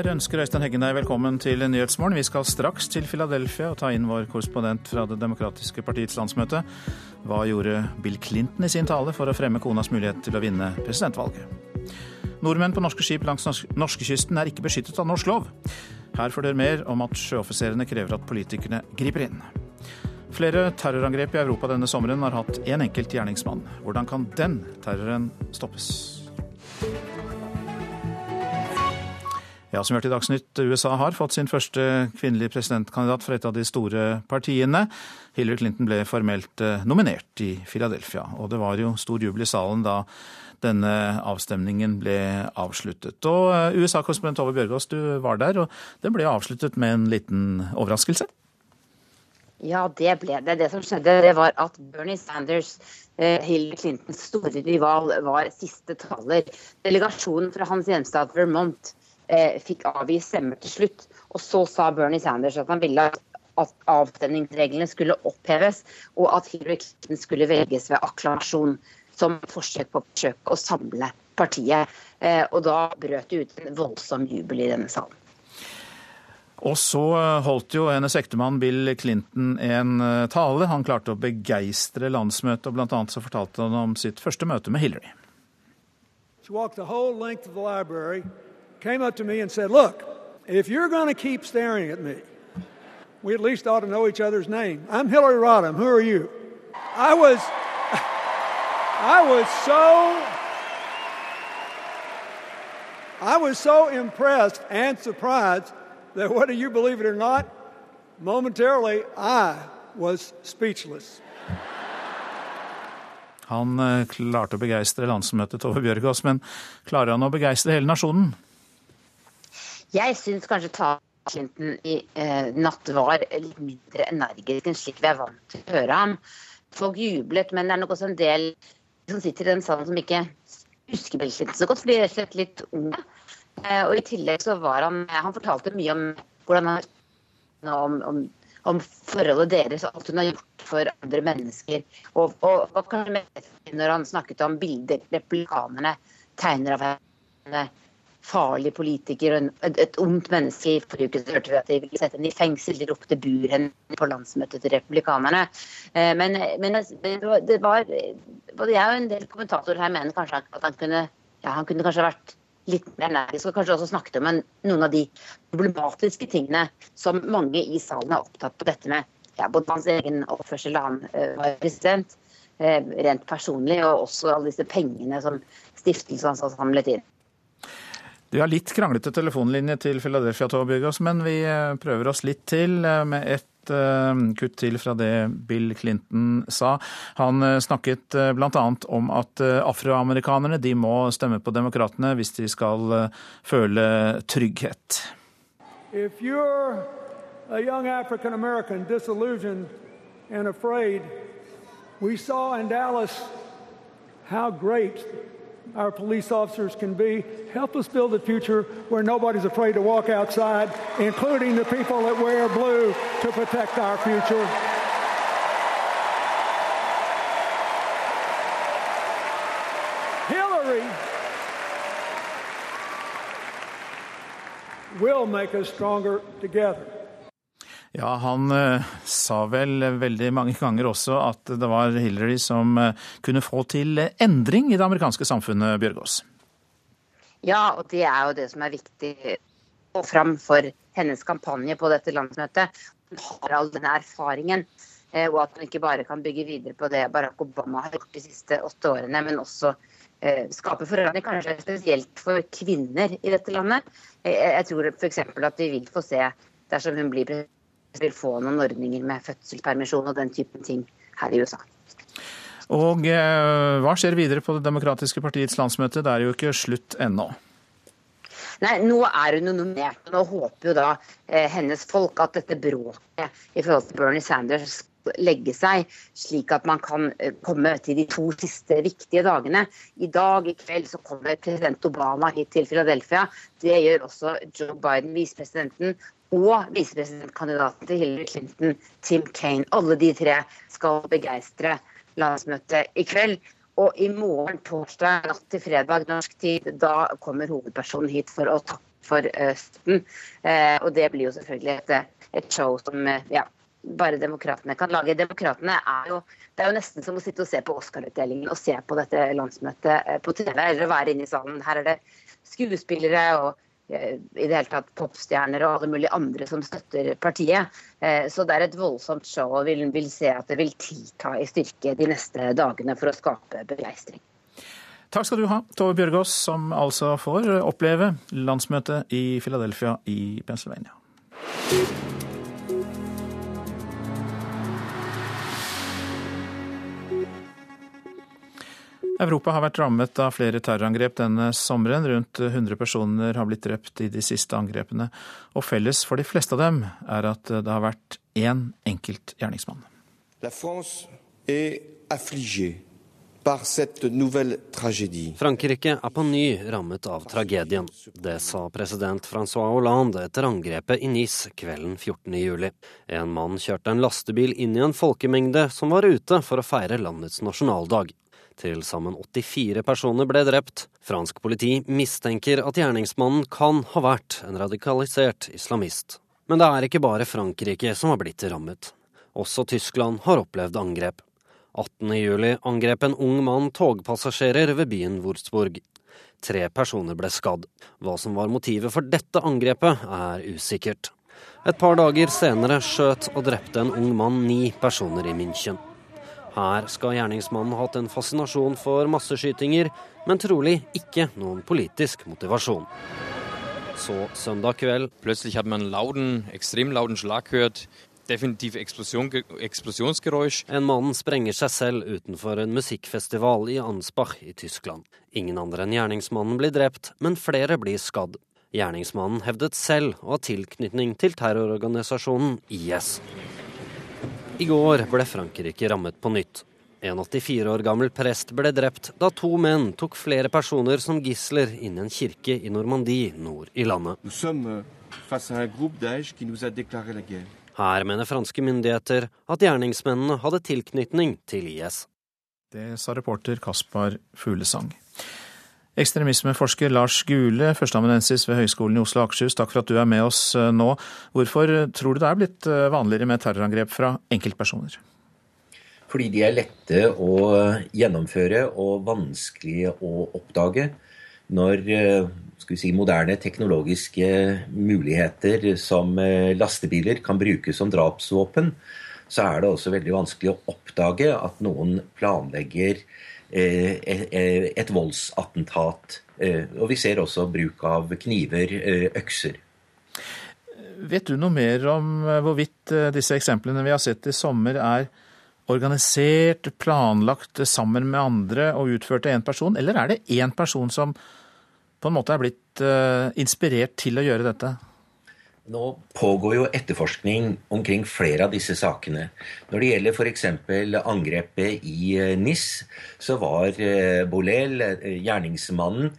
Her ønsker Øystein Heggen deg velkommen til Nyhetsmorgen. Vi skal straks til Philadelphia og ta inn vår korrespondent fra Det demokratiske partiets landsmøte. Hva gjorde Bill Clinton i sin tale for å fremme konas mulighet til å vinne presidentvalget? Nordmenn på norske skip langs norskekysten er ikke beskyttet av norsk lov. Her får dere mer om at sjøoffiserene krever at politikerne griper inn. Flere terrorangrep i Europa denne sommeren har hatt én en enkelt gjerningsmann. Hvordan kan den terroren stoppes? Ja, som hørt i Dagsnytt, USA har fått sin første kvinnelige presidentkandidat fra et av de store partiene. Hillary Clinton ble formelt eh, nominert i Philadelphia, og det var jo stor jubel i salen da denne avstemningen ble avsluttet. Og eh, USA-korrespondent Tove Bjørgaas, du var der, og det ble avsluttet med en liten overraskelse? Ja, det ble det. Det som skjedde, det var at Bernie Sanders, eh, Hillary Clintons store rival, var siste taler. Delegasjonen fra hans hjemstad Vermont fikk avgi stemmer til slutt. Og så sa Bernie Sanders at han ville at avstemningsreglene skulle oppheves, og at Hillary Clinton skulle velges ved akklamasjon som forsøk på å forsøke å samle partiet. Eh, og da brøt det ut en voldsom jubel i denne salen. Og så eh, holdt jo hennes ektemann Bill Clinton en eh, tale. Han klarte å begeistre landsmøtet, og blant annet så fortalte han om sitt første møte med Hillary. She walked the whole length of the library came up to me and said, Look, if you're going to keep staring at me, we at least ought to know each other's name. I'm Hillary Rodham. Who are you? I was, I was so, I was so impressed and surprised that whether you believe it or not, momentarily I was speechless. Han eh, klarte å begeistre landsmøtet over Bjørgaas, men klarer han å begeistre hele nasjonen? Jeg syns kanskje talen Clinton i eh, natt var litt mindre energisk enn slik vi er vant til å høre ham. Folk jublet, men det er nok også en del som sitter i den salen som ikke husker Bill Clinton så godt, for de er slett litt unge. Eh, og i tillegg så var han Han fortalte mye om hvordan han om, om, om forholdet deres og alt hun har gjort for andre mennesker. Og, og, og kanskje mest når han snakket om bilder republikanerne tegner av henne farlig politiker og et, et ondt menneske. I forrige uke hørte vi at de ville sette henne i fengsel. De ropte 'bur henne' på landsmøtet til republikanerne. Eh, men, men, det var Både jeg og en del kommentatorer her mener kanskje at han kunne, ja, han kunne kanskje vært litt mer energisk og kanskje også snakket om en, noen av de problematiske tingene som mange i salen er opptatt på dette med. Ja, både hans egen oppførsel da han uh, var president, uh, rent personlig, og også alle disse pengene som stiftelsen hans har samlet inn. Du har litt kranglete telefonlinje til Philadelphia, Tove men vi eh, prøver oss litt til eh, med et eh, kutt til fra det Bill Clinton sa. Han snakket bl.a. om at afroamerikanerne de må stemme på demokratene hvis de skal føle trygghet. If you're a young African American disillusioned and afraid, we saw in Dallas how great our police officers can be. Help us build a future where nobody's afraid to walk outside, including the people that wear blue to protect our future. Hillary will make us stronger together. Ja, han eh, sa vel veldig mange ganger også at det var Hillary som eh, kunne få til endring i det amerikanske samfunnet, Bjørgaas. Ja, og det er jo det som er viktig å fram for hennes kampanje på dette landsmøtet. Hun har all denne erfaringen, eh, og at hun ikke bare kan bygge videre på det Barack Obama har gjort de siste åtte årene, men også skape forandring, kanskje spesielt for kvinner i dette landet. Jeg tror f.eks. at vi vil få se, dersom hun blir president, vil få noen ordninger med fødselspermisjon og den typen ting her i USA. Og eh, hva skjer videre på Det demokratiske partiets landsmøte? Det er jo ikke slutt ennå. Nei, Nå er hun nominert, og nå håper jo da eh, hennes folk at dette bråket i forhold til Bernie Sanders legge seg, slik at man kan eh, komme til de to siste viktige dagene. I dag i kveld så kommer president Obama hit til Philadelphia. Det gjør også Joe Biden, visepresidenten, og visepresidentkandidaten til Hillary Clinton, Tim Kane. Alle de tre skal begeistre landsmøtet i kveld. Og i morgen, torsdag natt til fredag norsk tid, da kommer hovedpersonen hit for å takke for Østen. Og det blir jo selvfølgelig et, et show som ja, bare demokratene kan lage. Demokratene er jo Det er jo nesten som å sitte og se på Oscar-utdelingen og se på dette landsmøtet på TV, eller å være inne i salen. Her er det skuespillere og i det hele tatt popstjerner og alle mulige andre som støtter partiet. Så det er et voldsomt show, og vi vil se at det vil tilta i styrke de neste dagene for å skape begeistring. Takk skal du ha, Tove Bjørgaas, som altså får oppleve landsmøtet i Philadelphia i Pennsylvania. Europa har vært rammet av flere terrorangrep denne sommeren. Rundt 100 personer har blitt drept i de siste angrepene. Og felles for de fleste av dem er at det har vært én enkelt gjerningsmann. Frankrike er på ny rammet av tragedien. Det sa president Francois Hollande etter angrepet i Nice kvelden 14.7. En mann kjørte en lastebil inn i en folkemengde som var ute for å feire landets nasjonaldag. Til sammen 84 personer ble drept. Fransk politi mistenker at gjerningsmannen kan ha vært en radikalisert islamist. Men det er ikke bare Frankrike som har blitt rammet. Også Tyskland har opplevd angrep. 18.07 angrep en ung mann togpassasjerer ved byen Wurzburg. Tre personer ble skadd. Hva som var motivet for dette angrepet, er usikkert. Et par dager senere skjøt og drepte en ung mann ni personer i München. Her skal gjerningsmannen hatt en fascinasjon for masseskytinger, men trolig ikke noen politisk motivasjon. Så søndag kveld Plutselig hadde man lauden, ekstremt lauden slag hørt. Definitiv eksplosjon, eksplosjonsgeräusch. En mann sprenger seg selv utenfor en musikkfestival i Ansbach i Tyskland. Ingen andre enn gjerningsmannen blir drept, men flere blir skadd. Gjerningsmannen hevdet selv å ha tilknytning til terrororganisasjonen IS. I går ble Frankrike rammet på nytt. En 84 år gammel prest ble drept da to menn tok flere personer som gisler inn i en kirke i Normandie nord i landet. Her mener franske myndigheter at gjerningsmennene hadde tilknytning til IS. Det sa reporter Kaspar Fuglesang. Ekstremismeforsker Lars Gule, førsteamanuensis ved Høgskolen i Oslo og Akershus, takk for at du er med oss eh, nå. Hvorfor tror du det er blitt eh, vanligere med terrorangrep fra enkeltpersoner? Fordi de er lette å gjennomføre og vanskelige å oppdage. Når eh, si, moderne teknologiske muligheter som lastebiler kan brukes som drapsvåpen, så er det også veldig vanskelig å oppdage at noen planlegger Eh, eh, et voldsattentat. Eh, og vi ser også bruk av kniver, økser. Vet du noe mer om hvorvidt disse eksemplene vi har sett i sommer, er organisert, planlagt sammen med andre og utført av én person, eller er det én person som på en måte er blitt inspirert til å gjøre dette? Nå pågår jo etterforskning omkring flere av disse sakene. Når det gjelder f.eks. angrepet i eh, NIS, så var eh, Bolel, eh, gjerningsmannen,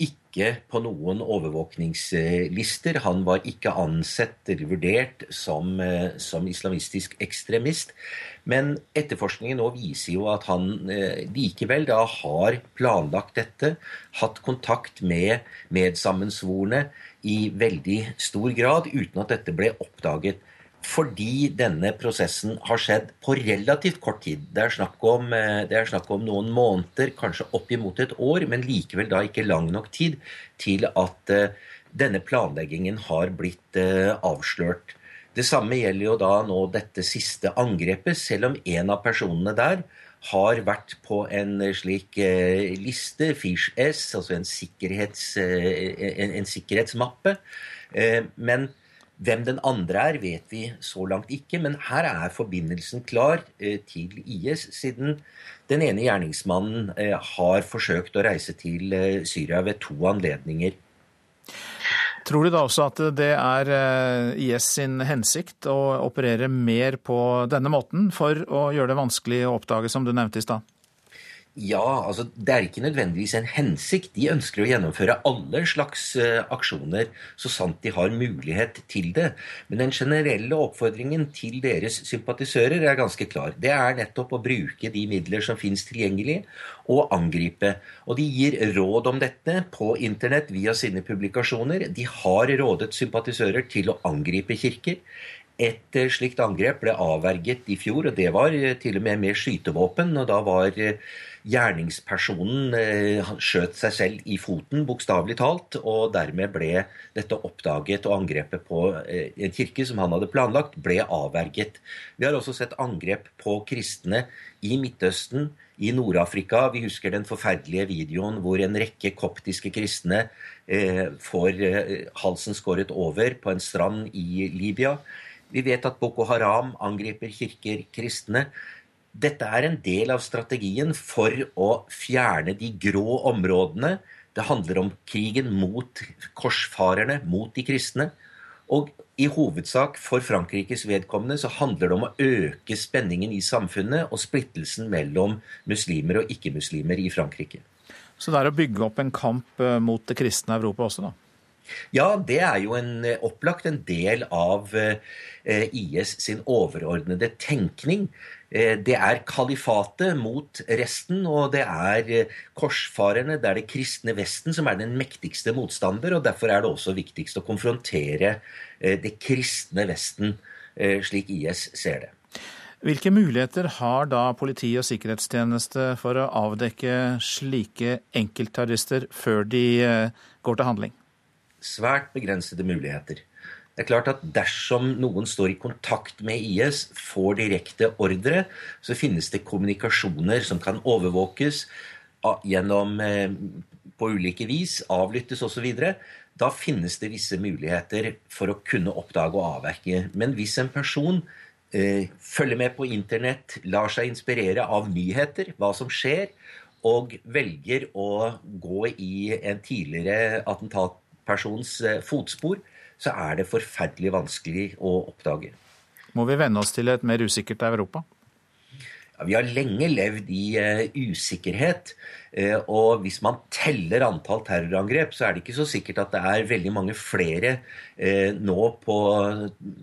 ikke på noen overvåkningslister. Han var ikke ansett eller vurdert som, som islamistisk ekstremist. Men etterforskningen nå viser jo at han likevel da har planlagt dette, hatt kontakt med medsammensvorne i veldig stor grad uten at dette ble oppdaget. Fordi denne prosessen har skjedd på relativt kort tid. Det er snakk om, eh, er snakk om noen måneder, kanskje oppimot et år, men likevel da ikke lang nok tid til at uh, denne planleggingen har blitt uh, avslørt. Det samme gjelder jo da nå dette siste angrepet, selv om en av personene der har vært på en slik eh, liste, Fish S, altså en, sikkerhets, eh, en, en sikkerhetsmappe. Eh, men hvem den andre er, vet vi så langt ikke. Men her er forbindelsen klar til IS, siden den ene gjerningsmannen har forsøkt å reise til Syria ved to anledninger. Tror du da også at det er eh, IS sin hensikt å operere mer på denne måten for å gjøre det vanskelig å oppdage, som du nevnte i stad? Ja, altså det er ikke nødvendigvis en hensikt. De ønsker å gjennomføre alle slags uh, aksjoner så sant de har mulighet til det. Men den generelle oppfordringen til deres sympatisører er ganske klar. Det er nettopp å bruke de midler som finnes tilgjengelig, og angripe. Og de gir råd om dette på internett via sine publikasjoner. De har rådet sympatisører til å angripe kirker. Et uh, slikt angrep ble avverget i fjor, og det var uh, til og med med skytevåpen. og da var Gjerningspersonen eh, skjøt seg selv i foten, bokstavelig talt, og dermed ble dette oppdaget, og angrepet på eh, en kirke som han hadde planlagt, ble avverget. Vi har også sett angrep på kristne i Midtøsten, i Nord-Afrika. Vi husker den forferdelige videoen hvor en rekke koptiske kristne eh, får eh, halsen skåret over på en strand i Libya. Vi vet at Boko Haram angriper kirker, kristne. Dette er en del av strategien for å fjerne de grå områdene. Det handler om krigen mot korsfarerne, mot de kristne. Og i hovedsak for Frankrikes vedkommende så handler det om å øke spenningen i samfunnet og splittelsen mellom muslimer og ikke-muslimer i Frankrike. Så det er å bygge opp en kamp eh, mot det kristne Europa også, da? Ja, det er jo en, eh, opplagt en del av eh, IS sin overordnede tenkning. Eh, det er kalifatet mot resten, og det er eh, korsfarerne, det er det kristne Vesten, som er den mektigste motstander. og Derfor er det også viktigst å konfrontere eh, det kristne Vesten, slik IS ser det. Hvilke muligheter har da politi og sikkerhetstjeneste for å avdekke slike enkeltterrorister før de går til handling? Svært begrensede muligheter. Det er klart at Dersom noen står i kontakt med IS, får direkte ordre, så finnes det kommunikasjoner som kan overvåkes gjennom eh, på ulike vis, avlyttes osv. Da finnes det visse muligheter for å kunne oppdage og avverke. Men hvis en person eh, følger med på internett, lar seg inspirere av nyheter, hva som skjer, og velger å gå i en tidligere attentatpersons eh, fotspor, så er det forferdelig vanskelig å oppdage. Må vi venne oss til et mer usikkert Europa? Ja, vi har lenge levd i uh, usikkerhet. Uh, og hvis man teller antall terrorangrep, så er det ikke så sikkert at det er veldig mange flere uh, nå på,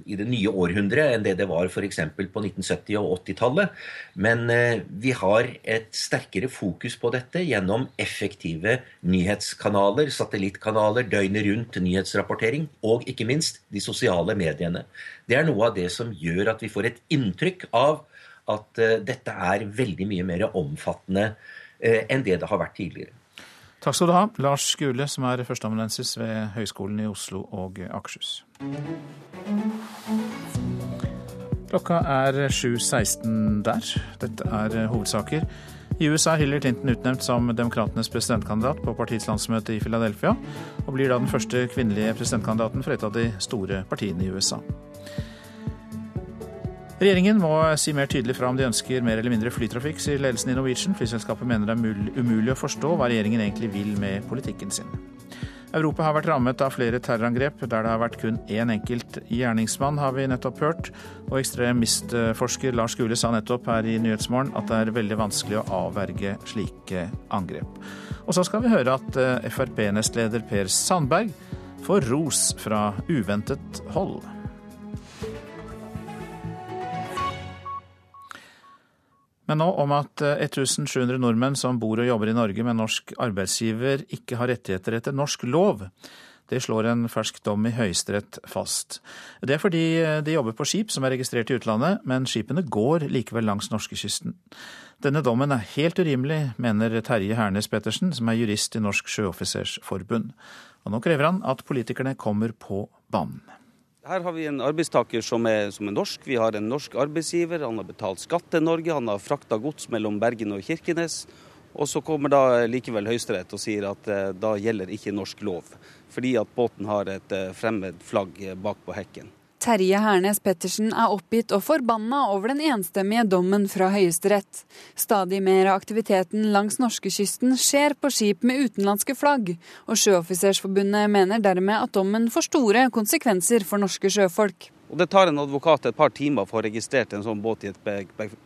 i det nye århundret enn det det var f.eks. på 1970- og 80-tallet. Men vi har et sterkere fokus på dette gjennom effektive nyhetskanaler, satellittkanaler, døgnet rundt nyhetsrapportering, og ikke minst de sosiale mediene. Det er noe av det som gjør at vi får et inntrykk av at uh, dette er veldig mye mer omfattende uh, enn det det har vært tidligere. Takk skal du ha, Lars Skule, som er førsteamanuensis ved Høgskolen i Oslo og Akershus. Klokka er 7.16 der. Dette er hovedsaker. I USA er Hillary Clinton utnevnt som demokratenes presidentkandidat på partiets landsmøte i Philadelphia, og blir da den første kvinnelige presidentkandidaten for et av de store partiene i USA. Regjeringen må si mer tydelig fra om de ønsker mer eller mindre flytrafikk, sier ledelsen i Norwegian. Flyselskapet mener det er umulig å forstå hva regjeringen egentlig vil med politikken sin. Europa har vært rammet av flere terrorangrep der det har vært kun én enkelt gjerningsmann, har vi nettopp hørt. Og ekstremistforsker Lars Gule sa nettopp her i Nyhetsmorgen at det er veldig vanskelig å avverge slike angrep. Og så skal vi høre at eh, Frp-nestleder Per Sandberg får ros fra uventet hold. Men nå om at 1700 eh, nordmenn som bor og jobber i Norge med norsk arbeidsgiver, ikke har rettigheter etter norsk lov. Det slår en fersk dom i Høyesterett fast. Det er fordi eh, de jobber på skip som er registrert i utlandet, men skipene går likevel langs norskekysten. Denne dommen er helt urimelig, mener Terje Hernes Pettersen, som er jurist i Norsk Sjøoffisersforbund. Og nå krever han at politikerne kommer på banen. Her har vi en arbeidstaker som er, som er, norsk. Vi har en norsk arbeidsgiver. Han har betalt skatt til Norge. Han har frakta gods mellom Bergen og Kirkenes. Og så kommer da likevel Høyesterett og sier at eh, da gjelder ikke norsk lov. Fordi at båten har et eh, fremmed flagg bak på hekken. Terje Hernes Pettersen er oppgitt og forbanna over den enstemmige dommen fra Høyesterett. Stadig mer av aktiviteten langs norskekysten skjer på skip med utenlandske flagg, og Sjøoffisersforbundet mener dermed at dommen får store konsekvenser for norske sjøfolk. Og Det tar en advokat et par timer for å få registrert en sånn båt i et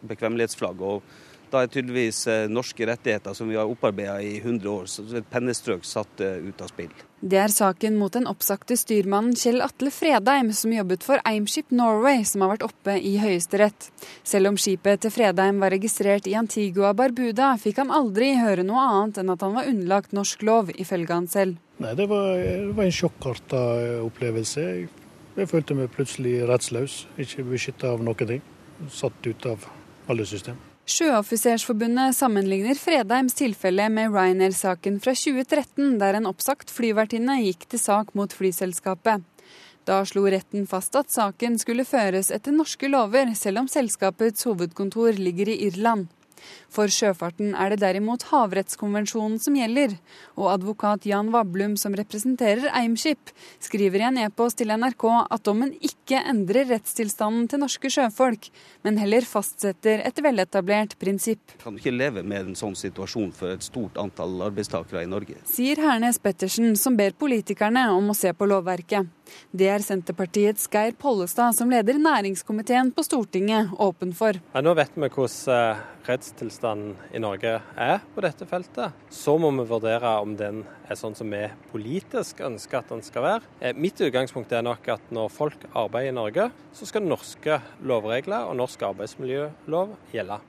bekvemmelighetsflagg. og Da er tydeligvis eh, norske rettigheter som vi har opparbeida i 100 år, så et pennestrøk satt eh, ut av spill. Det er saken mot den oppsagte styrmannen Kjell Atle Fredheim, som jobbet for Eimskip Norway, som har vært oppe i Høyesterett. Selv om skipet til Fredheim var registrert i Antigua Barbuda, fikk han aldri høre noe annet enn at han var underlagt norsk lov, ifølge han selv. Nei, Det var, det var en sjokkarta opplevelse. Jeg følte meg plutselig rettsløs, ikke beskytta av noen ting. Satt ut av alle system. Sjøoffisersforbundet sammenligner Fredheims tilfelle med Ryanair-saken fra 2013, der en oppsagt flyvertinne gikk til sak mot flyselskapet. Da slo retten fast at saken skulle føres etter norske lover, selv om selskapets hovedkontor ligger i Irland. For sjøfarten er det derimot havrettskonvensjonen som gjelder, og advokat Jan Vablum, som representerer Eimskip, skriver i en e-post til NRK at dommen ikke endrer rettstilstanden til norske sjøfolk, men heller fastsetter et veletablert prinsipp. Kan ikke leve med en sånn situasjon for et stort antall arbeidstakere i Norge. Sier Hernes Pettersen, som ber politikerne om å se på lovverket. Det er Senterpartiets Geir Pollestad, som leder næringskomiteen på Stortinget, åpen for. Ja, nå vet vi hvordan eh, rettstilstanden i Norge er på dette feltet. Så må vi vurdere om den er sånn som vi politisk ønsker at den skal være. Eh, mitt utgangspunkt er nok at når folk arbeider i Norge, så skal norske lovregler og norsk arbeidsmiljølov gjelde.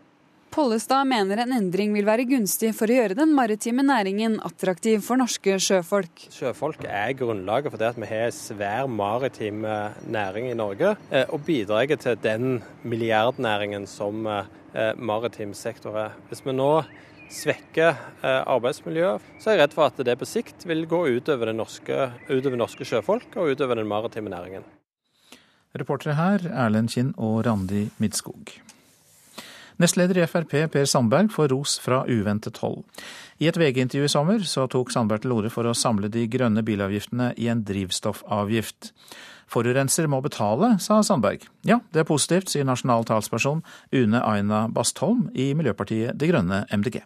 Pollestad mener en endring vil være gunstig for å gjøre den maritime næringen attraktiv for norske sjøfolk. Sjøfolk er grunnlaget for det at vi har en svær maritim eh, næring i Norge, eh, og bidrar til den milliardnæringen som eh, maritim sektor er. Hvis vi nå svekker arbeidsmiljøet, så er jeg redd for at det på sikt vil gå utover, norske, utover norske sjøfolk og utover den maritime næringen. Reportere her Erlend Kinn og Randi Midskog. Nestleder i Frp Per Sandberg får ros fra uventet hold. I et VG-intervju i sommer så tok Sandberg til orde for å samle de grønne bilavgiftene i en drivstoffavgift. Forurenser må betale, sa Sandberg. Ja, det er positivt, sier nasjonal talsperson Une Aina Bastholm i Miljøpartiet De Grønne, MDG.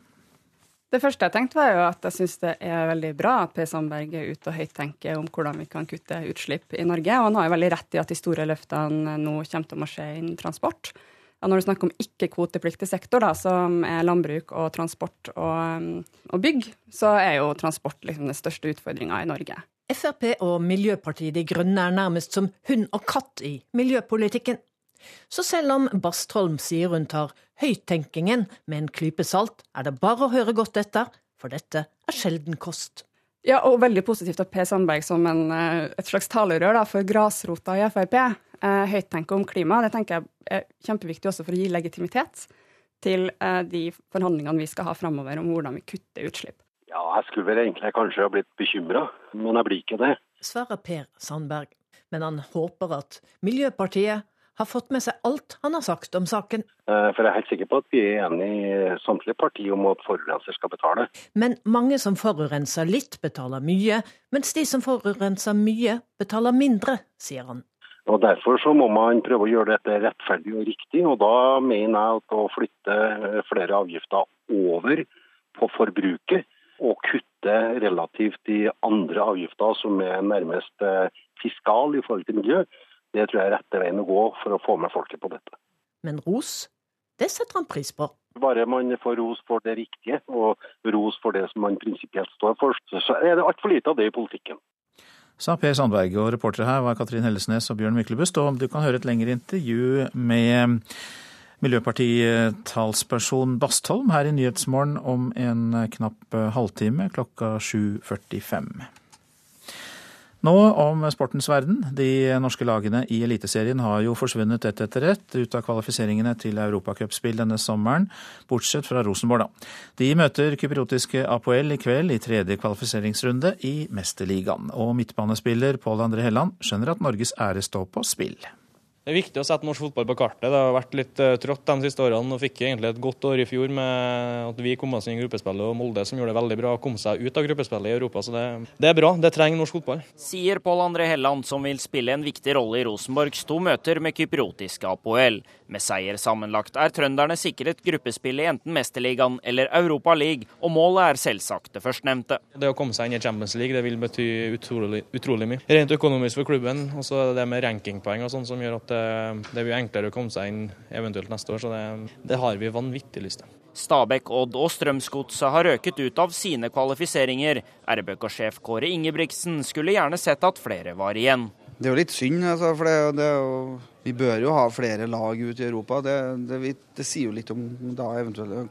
Det første jeg tenkte var jo at jeg syns det er veldig bra at Per Sandberg er ute og høyt tenker om hvordan vi kan kutte utslipp i Norge. Og han har jo veldig rett i at de store løftene nå kommer til å skje innen transport ja, når du snakker om ikke-kvotepliktig sektor, da, som er landbruk og transport og, og bygg, så er jo transport liksom den største utfordringa i Norge. Frp og Miljøpartiet De Grønne er nærmest som hund og katt i miljøpolitikken. Så selv om Bastholm sier hun tar høyttenkingen med en klype salt, er det bare å høre godt etter, for dette er sjelden kost. Ja, og veldig positivt at Per Sandberg som en, eh, et slags talerør da, for grasrota i Frp eh, høyt tenker om klima. Det tenker jeg er kjempeviktig også for å gi legitimitet til eh, de forhandlingene vi skal ha framover om hvordan vi kutter utslipp. Ja, jeg skulle vel egentlig kanskje ha blitt bekymra, men jeg blir ikke det. Svarer Per Sandberg. Men han håper at Miljøpartiet har fått med seg alt han har sagt om saken. Eh, for jeg er helt sikker på at vi er enige i samtlige partier om at forurenser skal betale. Men mange som forurenser litt, betaler mye, mens de som forurenser mye, betaler mindre, sier han. Og Derfor så må man prøve å gjøre dette rettferdig og riktig. og Da mener jeg at å flytte flere avgifter over på forbruket, og kutte relativt i andre avgifter som er nærmest eh, fiskal i forhold til miljø, det tror jeg er rette veien å gå for å få med folket på dette. Men ros, det setter han pris på. Bare man får ros for det riktige, og ros for det som man prinsipielt står for, så er det altfor lite av det i politikken. Sa Per Sandberg, og reportere her var Katrin Hellesnes og Bjørn Myklebust. Og du kan høre et lengre intervju med Miljøpartitalsperson Bastholm her i Nyhetsmorgen om en knapp halvtime klokka 7.45. Nå om sportens verden. De norske lagene i Eliteserien har jo forsvunnet ett etter ett ut av kvalifiseringene til europacupspill denne sommeren, bortsett fra Rosenborg, da. De møter kypriotiske Apoel i kveld i tredje kvalifiseringsrunde i Mesterligaen. Og midtbanespiller Pål André Helland skjønner at Norges ære står på spill. Det er viktig å sette norsk fotball på kartet. Det har vært litt uh, trått de siste årene. og Fikk egentlig et godt år i fjor med at vi kom oss inn i gruppespillet, og Molde som gjorde det veldig bra, kom seg ut av gruppespillet i Europa. Så det, det er bra. Det trenger norsk fotball. Sier Pål André Helland, som vil spille en viktig rolle i Rosenborgs to møter med kypriotiske Apoel. Med seier sammenlagt er trønderne sikret gruppespill i enten Mesterligaen eller Europa League, og målet er selvsagt det førstnevnte. Det å komme seg inn i Champions League det vil bety utrolig, utrolig mye. Rent økonomisk for klubben, og så det med rankingpoeng og sånn som gjør at det, det blir enklere å komme seg inn eventuelt neste år. Så det, det har vi vanvittig lyst til. Stabæk, Odd og Strømsgodset har røket ut av sine kvalifiseringer. RBK-sjef Kåre Ingebrigtsen skulle gjerne sett at flere var igjen. Det er jo litt synd, altså, for det, det jo, vi bør jo ha flere lag ute i Europa. Det, det, det sier jo litt om da,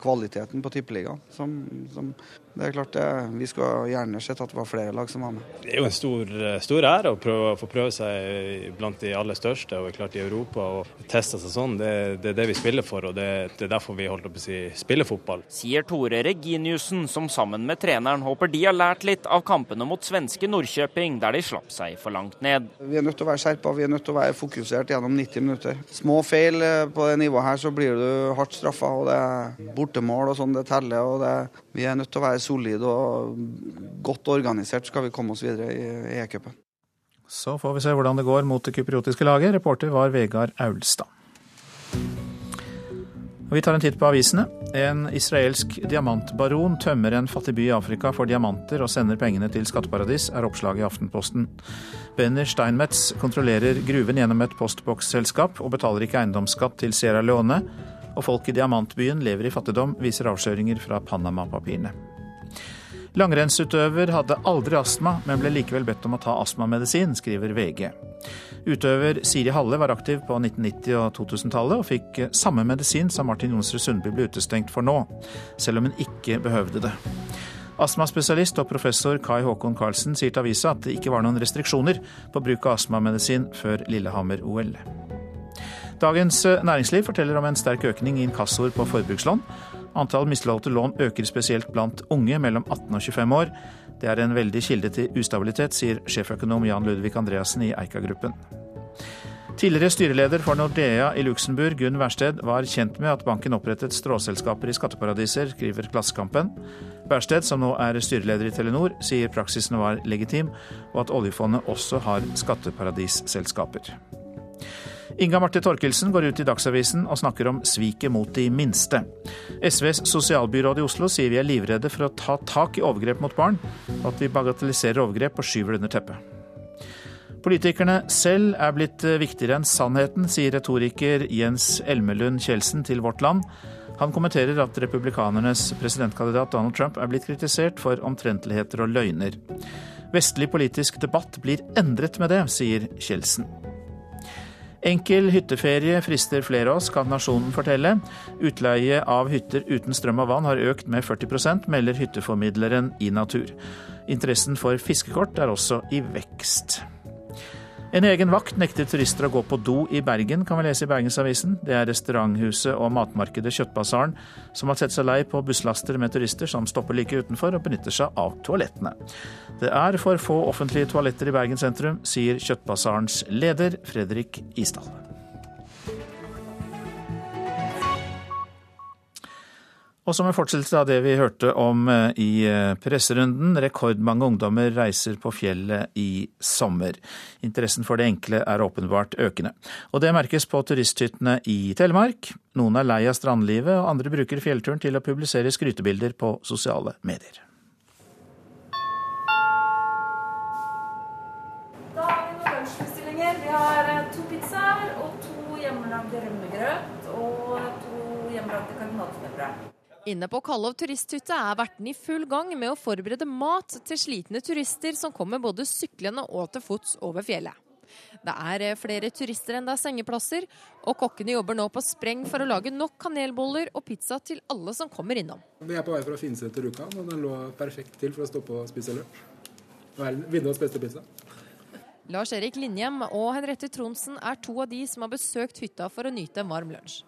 kvaliteten på tippeligaen. Som, som, det er klart det, Vi skulle gjerne sett at det var flere lag som var med. Det er jo en stor, stor ære å prøve, få prøve seg blant de aller største og klart i Europa og teste seg sånn. Det, det, er det vi spiller for, og det, det er derfor vi holdt opp å si spiller fotball. Sier Tore Reginiussen, som sammen med treneren håper de har lært litt av kampene mot svenske Nordkjøping, der de slapp seg for langt ned. Vi er nødt til å være skjerpa, vi er nødt til å være fokusert gjennom 90 minutter. Små feil eh, på det nivået her, så blir du hardt straffa. og det er Bortemål og sånn, det teller. og det, Vi er nødt til å være solide og godt organisert skal vi komme oss videre i E-cupen. Så får vi se hvordan det går mot det kypriotiske laget. Reporter var Vegard Aulstad. Vi tar en titt på avisene. En israelsk diamantbaron tømmer en fattig by i Afrika for diamanter og sender pengene til skatteparadis, er oppslaget i Aftenposten. Benner Steinmetz kontrollerer gruven gjennom et postboksselskap og betaler ikke eiendomsskatt til Sierra Leone. Og folk i diamantbyen lever i fattigdom, viser avsløringer fra Panama-papirene. Langrennsutøver hadde aldri astma, men ble likevel bedt om å ta astmamedisin, skriver VG. Utøver Siri Halle var aktiv på 1990- og 2000-tallet, og fikk samme medisin som Martin Jonsrud Sundby ble utestengt for nå, selv om hun ikke behøvde det. Astmaspesialist og professor Kai Håkon Karlsen sier til avisa at det ikke var noen restriksjoner på bruk av astmamedisin før Lillehammer-OL. Dagens Næringsliv forteller om en sterk økning i inkassoer på forbrukslån. Antall misligholdte lån øker spesielt blant unge mellom 18 og 25 år. Det er en veldig kilde til ustabilitet, sier sjeføkonom Jan Ludvig Andreassen i Eika-gruppen. Tidligere styreleder for Nordea i Luxembourg, Gunn Wærsted, var kjent med at banken opprettet stråselskaper i skatteparadiser, skriver Klassekampen. Wærsted, som nå er styreleder i Telenor, sier praksisen var legitim, og at oljefondet også har skatteparadisselskaper. Inga Marte Torkelsen går ut i Dagsavisen og snakker om sviket mot de minste. SVs sosialbyråd i Oslo sier vi er livredde for å ta tak i overgrep mot barn, og at vi bagatelliserer overgrep og skyver det under teppet. Politikerne selv er blitt viktigere enn sannheten, sier retoriker Jens Elmelund Kjeldsen til Vårt Land. Han kommenterer at republikanernes presidentkandidat Donald Trump er blitt kritisert for omtrentligheter og løgner. Vestlig politisk debatt blir endret med det, sier Kjeldsen. Enkel hytteferie frister flere av oss, kan Nasjonen fortelle. Utleie av hytter uten strøm og vann har økt med 40% melder hytteformidleren i Natur. Interessen for fiskekort er også i vekst. En egen vakt nekter turister å gå på do i Bergen, kan vi lese i Bergensavisen. Det er restauranthuset og matmarkedet Kjøttbasaren som har sett seg lei på busslaster med turister som stopper like utenfor og benytter seg av toalettene. Det er for få offentlige toaletter i Bergen sentrum, sier Kjøttbasarens leder Fredrik Isdal. Og som en fortsettelse av det vi hørte om eh, i eh, presserunden, rekordmange ungdommer reiser på fjellet i sommer. Interessen for det enkle er åpenbart økende. Og det merkes på turisthyttene i Telemark. Noen er lei av strandlivet, og andre bruker fjellturen til å publisere skrytebilder på sosiale medier. Da har vi noen lunsjbestillinger. Vi har eh, to pizzaer og to hjemmelagde rømmegrøt og to hjemmelagde karbonatesmørbrød. Inne på Kallov turisthytte er vertene i full gang med å forberede mat til slitne turister som kommer både syklende og til fots over fjellet. Det er eh, flere turister enn det er sengeplasser, og kokkene jobber nå på spreng for å lage nok kanelboller og pizza til alle som kommer innom. Vi er på vei fra Finse til Rjukan, og den lå perfekt til for å stoppe og spise lunsj. Vinduets beste pizza. Lars Erik Linjem og Henriette Tronsen er to av de som har besøkt hytta for å nyte en varm lunsj.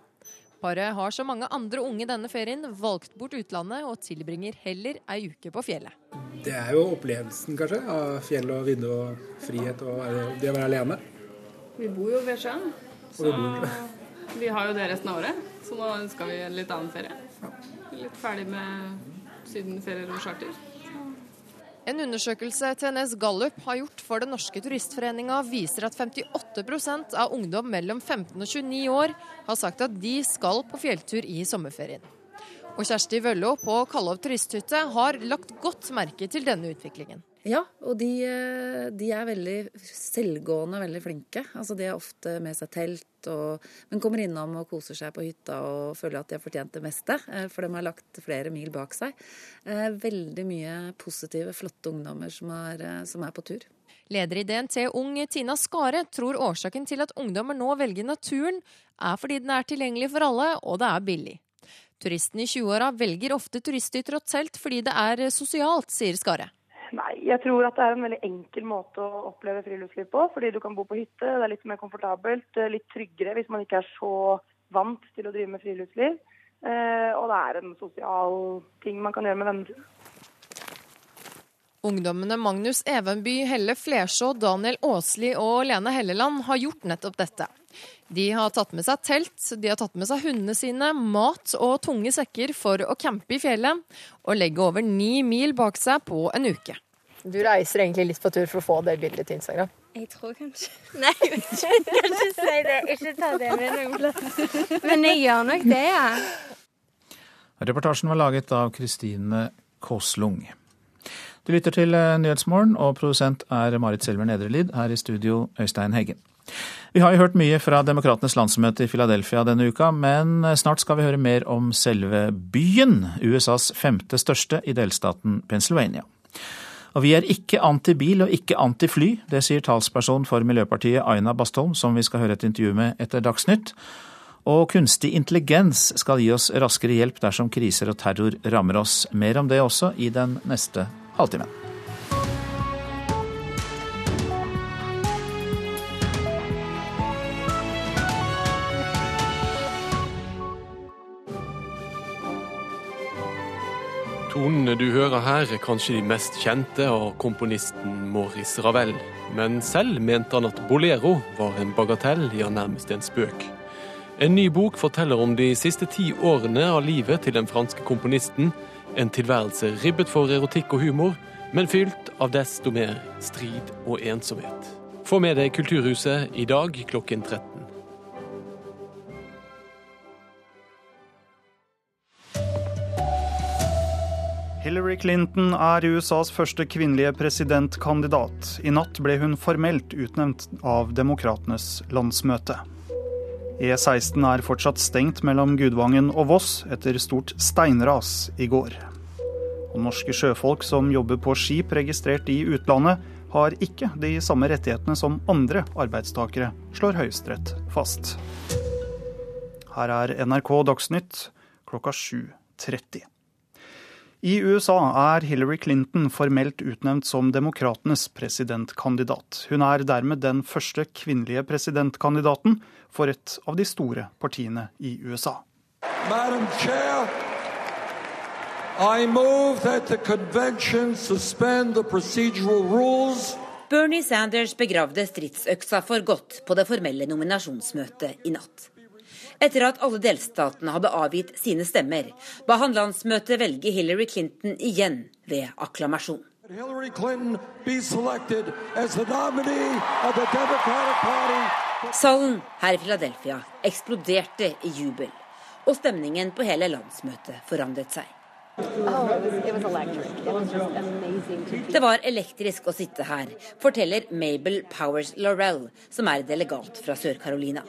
Paret har som mange andre unge denne ferien valgt bort utlandet og tilbringer heller ei uke på fjellet. Det er jo opplevelsen kanskje av fjell og vidde og frihet og det å være alene. Vi bor jo ved sjøen, så vi har jo det resten av året. Så nå ønsker vi en litt annen ferie. Litt ferdig med sydenferier og charter. En undersøkelse TNS Gallup har gjort for Den norske turistforeninga, viser at 58% av ungdom mellom 15 og 29 år har sagt at de skal på fjelltur i sommerferien. Og Kjersti Vøllo på Kallov turisthytte har lagt godt merke til denne utviklingen. Ja, og de, eh, de, er veldig selvgående veldig flinke. Altså De har ofte med seg telt, og, men kommer innom og koser seg på hytta og føler at de har fortjent det meste. Eh, for de har lagt flere mil bak seg. Eh, veldig mye positive, flotte ungdommer som er, som er på tur. Leder i DNT Ung Tina Skare tror årsaken til at ungdommer nå velger naturen, er fordi den er tilgjengelig for alle, og det er billig. Turistene i 20-åra velger ofte turisthytter og telt fordi det er sosialt, sier Skare. Nei, jeg tror at det er en veldig enkel måte å oppleve friluftsliv på. Fordi du kan bo på hytte, det er litt mer komfortabelt, litt tryggere hvis man ikke er så vant til å drive med friluftsliv. Eh, og det er en sosial ting man kan gjøre med sine. Ungdommene Magnus Evenby, Helle Flerså, Daniel Aasli og Lene Helleland har gjort nettopp dette. De har tatt med seg telt, de har tatt med seg hundene sine, mat og tunge sekker for å campe i fjellet, og legge over ni mil bak seg på en uke. Du reiser egentlig litt på tur for å få det bildet til Instagram? Jeg tror kanskje Nei, jeg kan ikke si det. Ikke ta det med noen plass. Men jeg gjør nok det, ja. Reportasjen var laget av Kristine Kåslung. Du lytter til Nyhetsmorgen, og produsent er Marit Selver Nedrelid. Her i studio, Øystein Heggen. Vi har jo hørt mye fra Demokratenes landsmøte i Philadelphia denne uka, men snart skal vi høre mer om selve byen, USAs femte største i delstaten Pennsylvania. Og vi er ikke anti-bil og ikke anti-fly, det sier talsperson for Miljøpartiet Aina Bastholm, som vi skal høre et intervju med etter Dagsnytt. Og kunstig intelligens skal gi oss raskere hjelp dersom kriser og terror rammer oss. Mer om det også i den neste halvtimen. Tonene du hører her, er kanskje de mest kjente av komponisten Maurice Ravel. Men selv mente han at bolero var en bagatell, ja nærmest en spøk. En ny bok forteller om de siste ti årene av livet til den franske komponisten. En tilværelse ribbet for erotikk og humor, men fylt av desto mer strid og ensomhet. Få med deg Kulturhuset i dag klokken 13. Hillary Clinton er USAs første kvinnelige presidentkandidat. I natt ble hun formelt utnevnt av demokratenes landsmøte. E16 er fortsatt stengt mellom Gudvangen og Voss etter stort steinras i går. Og norske sjøfolk som jobber på skip registrert i utlandet, har ikke de samme rettighetene som andre arbeidstakere, slår Høyesterett fast. Her er NRK Dagsnytt klokka 7.30. I USA er Hillary Clinton formelt utnevnt som demokratenes presidentkandidat. Hun er dermed den første kvinnelige presidentkandidaten for et av de store partiene i USA. Madam Chair, I move that the convention suspend the procedural rules. Bernie Sanders begravde stridsøksa for godt på det formelle nominasjonsmøtet i natt. Etter at alle delstatene hadde avgitt sine stemmer, ba han landsmøtet velge Hillary Clinton igjen ved akklamasjon. Salen her i Philadelphia eksploderte i jubel, og stemningen på hele landsmøtet forandret seg. Det var elektrisk å sitte her, forteller Mabel Powers Laurel, som er delegat fra Sør-Carolina.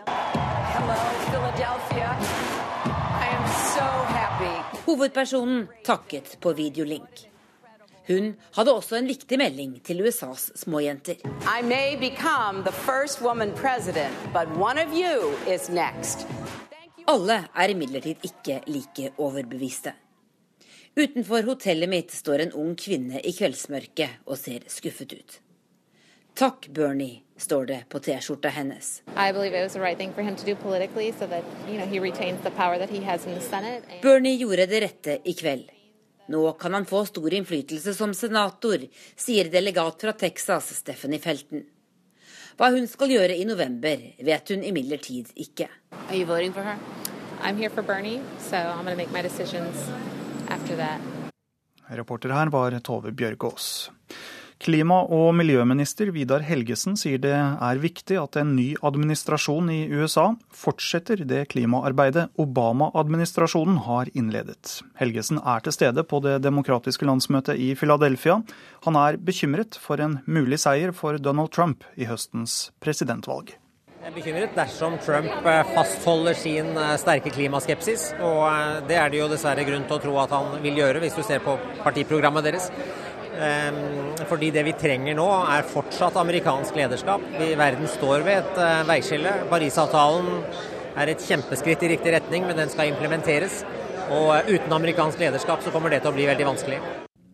Hovedpersonen takket på videolink. Hun hadde også en viktig melding til USAs småjenter. Alle er imidlertid ikke like overbeviste. Utenfor hotellet mitt står en ung kvinne i kveldsmørket og ser skuffet ut. Takk, Bernie, står det på T-skjorta hennes. Bernie gjorde det rette i kveld. Nå kan han få stor innflytelse som senator, sier delegat fra Texas, Stephanie Felton. Hva hun skal gjøre i november, vet hun imidlertid ikke. Reporter her var Tove Bjørgaas. Klima- og miljøminister Vidar Helgesen sier det er viktig at en ny administrasjon i USA fortsetter det klimaarbeidet Obama-administrasjonen har innledet. Helgesen er til stede på det demokratiske landsmøtet i Philadelphia. Han er bekymret for en mulig seier for Donald Trump i høstens presidentvalg. Jeg er bekymret dersom Trump eh, fastholder sin eh, sterke klimaskepsis. Og eh, det er det jo dessverre grunn til å tro at han vil gjøre, hvis du ser på partiprogrammet deres. Ehm, fordi det vi trenger nå, er fortsatt amerikansk lederskap. Verden står ved et veiskille. Parisavtalen er et kjempeskritt i riktig retning, men den skal implementeres. Og uten amerikansk lederskap så kommer det til å bli veldig vanskelig.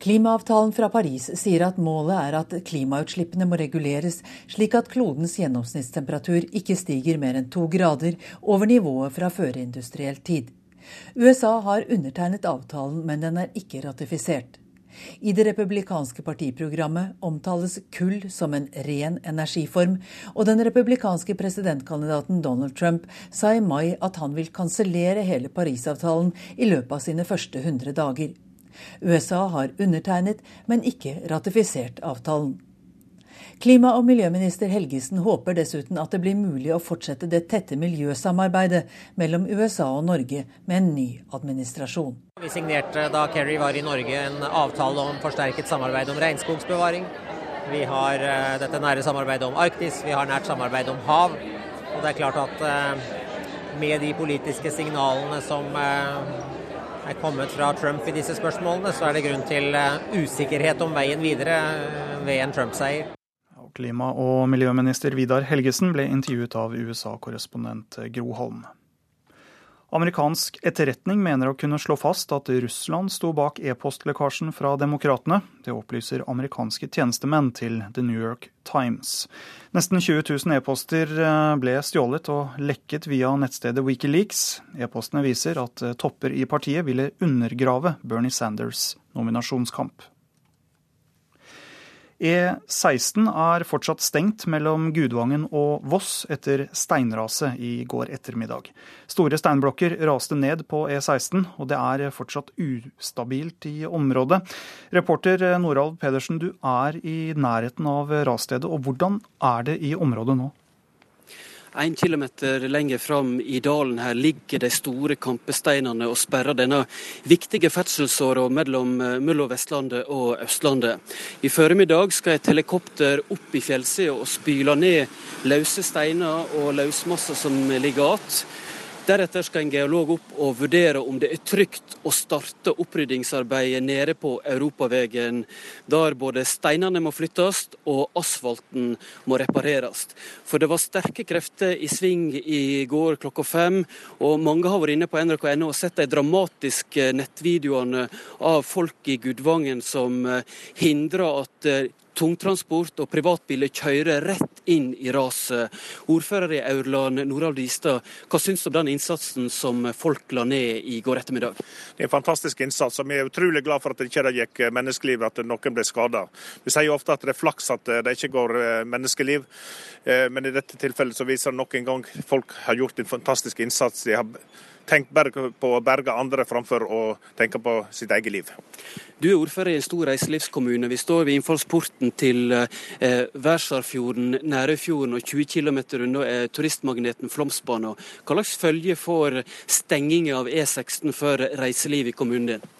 Klimaavtalen fra Paris sier at målet er at klimautslippene må reguleres slik at klodens gjennomsnittstemperatur ikke stiger mer enn to grader over nivået fra førindustriell tid. USA har undertegnet avtalen, men den er ikke ratifisert. I det republikanske partiprogrammet omtales kull som en ren energiform, og den republikanske presidentkandidaten Donald Trump sa i mai at han vil kansellere hele Parisavtalen i løpet av sine første 100 dager. USA har undertegnet, men ikke ratifisert avtalen. Klima- og miljøminister Helgesen håper dessuten at det blir mulig å fortsette det tette miljøsamarbeidet mellom USA og Norge med en ny administrasjon. Vi signerte da Kerry var i Norge en avtale om forsterket samarbeid om regnskogsbevaring. Vi har uh, dette nære samarbeidet om Arktis, vi har nært samarbeid om hav. Og det er klart at uh, med de politiske signalene som uh, er kommet fra Trump i disse spørsmålene, så er det grunn til eh, usikkerhet om veien videre eh, ved en Trump-seier. Klima- og miljøminister Vidar Helgesen ble intervjuet av USA-korrespondent Gro Holm. Amerikansk etterretning mener å kunne slå fast at Russland sto bak e-postlekkasjen fra demokratene. Det opplyser amerikanske tjenestemenn til The New York Times. Nesten 20 000 e-poster eh, ble stjålet og lekket via nettstedet Wikileaks. E-postene viser at eh, topper i partiet ville undergrave Bernie Sanders' nominasjonskamp. E16 er fortsatt stengt mellom Gudvangen og Voss etter steinraset i går ettermiddag. Store steinblokker raste ned på E16, og det er fortsatt ustabilt i området. Reporter Noralv Pedersen, du er i nærheten av rasstedet, og hvordan er det i området nå? En kilometer lenger fram i dalen her ligger de store kampesteinene og sperrer denne viktige ferdselsåra mellom, eh, mellom Vestlandet og Østlandet. I formiddag skal et helikopter opp i fjellsida og spyle ned løse steiner og løsmasser som ligger igjen. Deretter skal en geolog opp og vurdere om det er trygt å starte oppryddingsarbeidet nede på Europavegen, der både steinene må flyttes og asfalten må repareres. For det var sterke krefter i sving i går klokka fem, og mange har vært inne på nrk.no og sett de dramatiske nettvideoene av folk i Gudvangen som eh, hindrer at eh, tungtransport og privatbiler kjører rett inn i raset. Ordfører i Aurland, Norald Ristad, hva syns du om den innsatsen som folk la ned i går ettermiddag? Det er en fantastisk innsats, og vi er utrolig glad for at det ikke gikk menneskeliv, at noen ble skada. Vi sier jo ofte at det er flaks at det ikke går eh, menneskeliv, eh, men i dette tilfellet så viser det nok en gang folk har gjort en fantastisk innsats. De har tenkt bare på å berge andre framfor å tenke på sitt eget liv. Du er ordfører i en stor reiselivskommune. Vi står ved innfallsporten til eh, Værsarfjorden, Nærøyfjorden og 20 km unna er turistmagneten Flåmsbana. Hva slags følge får stengingen av E16 for reiseliv i kommunen din?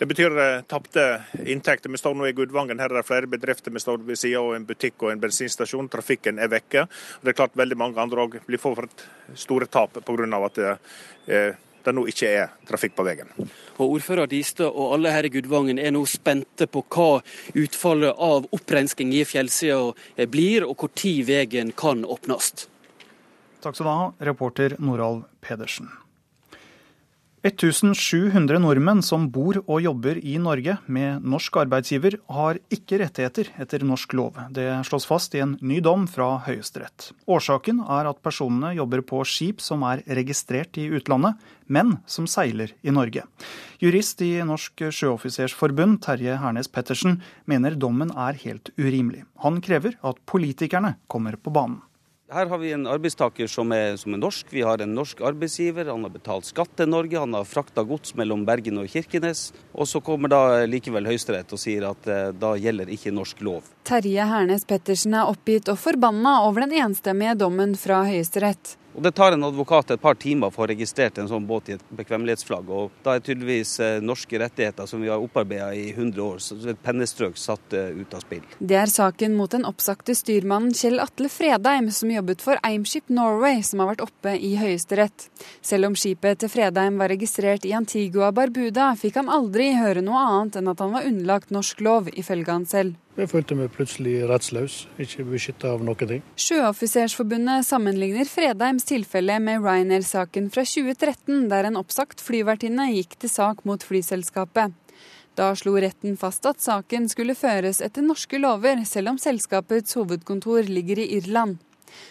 Det betyr uh, tapte inntekter. Vi står nå i Gudvangen. Her er det flere bedrifter. Vi står ved siden av en butikk og en bensinstasjon. Trafikken er vekke. Og det er klart veldig mange andre òg blir for store tap pga. at det, uh, det nå ikke er trafikk på veien. Og Ordfører Distad og alle her i Gudvangen er nå spente på hva utfallet av opprensking i fjellsida blir, og hvor tid veien kan åpnes. Takk skal du ha, reporter Noralv Pedersen. 1700 nordmenn som bor og jobber i Norge med norsk arbeidsgiver, har ikke rettigheter etter norsk lov. Det slås fast i en ny dom fra Høyesterett. Årsaken er at personene jobber på skip som er registrert i utlandet, men som seiler i Norge. Jurist i Norsk Sjøoffisersforbund, Terje Hernes Pettersen, mener dommen er helt urimelig. Han krever at politikerne kommer på banen. Her har vi en arbeidstaker som er, som er, norsk. Vi har en norsk arbeidsgiver. Han har betalt skatt til Norge. Han har frakta gods mellom Bergen og Kirkenes. Og så kommer da likevel Høyesterett og sier at eh, da gjelder ikke norsk lov. Terje Hernes Pettersen er oppgitt og forbanna over den enstemmige dommen fra Høyesterett. Og Det tar en advokat et par timer for å få registrert en sånn båt i et bekvemmelighetsflagg. og Da er tydeligvis eh, norske rettigheter som vi har opparbeida i 100 år, et pennestrøk satt eh, ut av spill. Det er saken mot den oppsagte styrmannen Kjell Atle Fredheim, som jobbet for Eimskip Norway, som har vært oppe i Høyesterett. Selv om skipet til Fredheim var registrert i Antigua Barbuda, fikk han aldri høre noe annet enn at han var underlagt norsk lov, ifølge han selv. Jeg følte meg plutselig rettsløs, ikke beskytta av noen ting. Sjøoffisersforbundet sammenligner Fredheims tilfelle med Ryanair-saken fra 2013, der en oppsagt flyvertinne gikk til sak mot flyselskapet. Da slo retten fast at saken skulle føres etter norske lover, selv om selskapets hovedkontor ligger i Irland.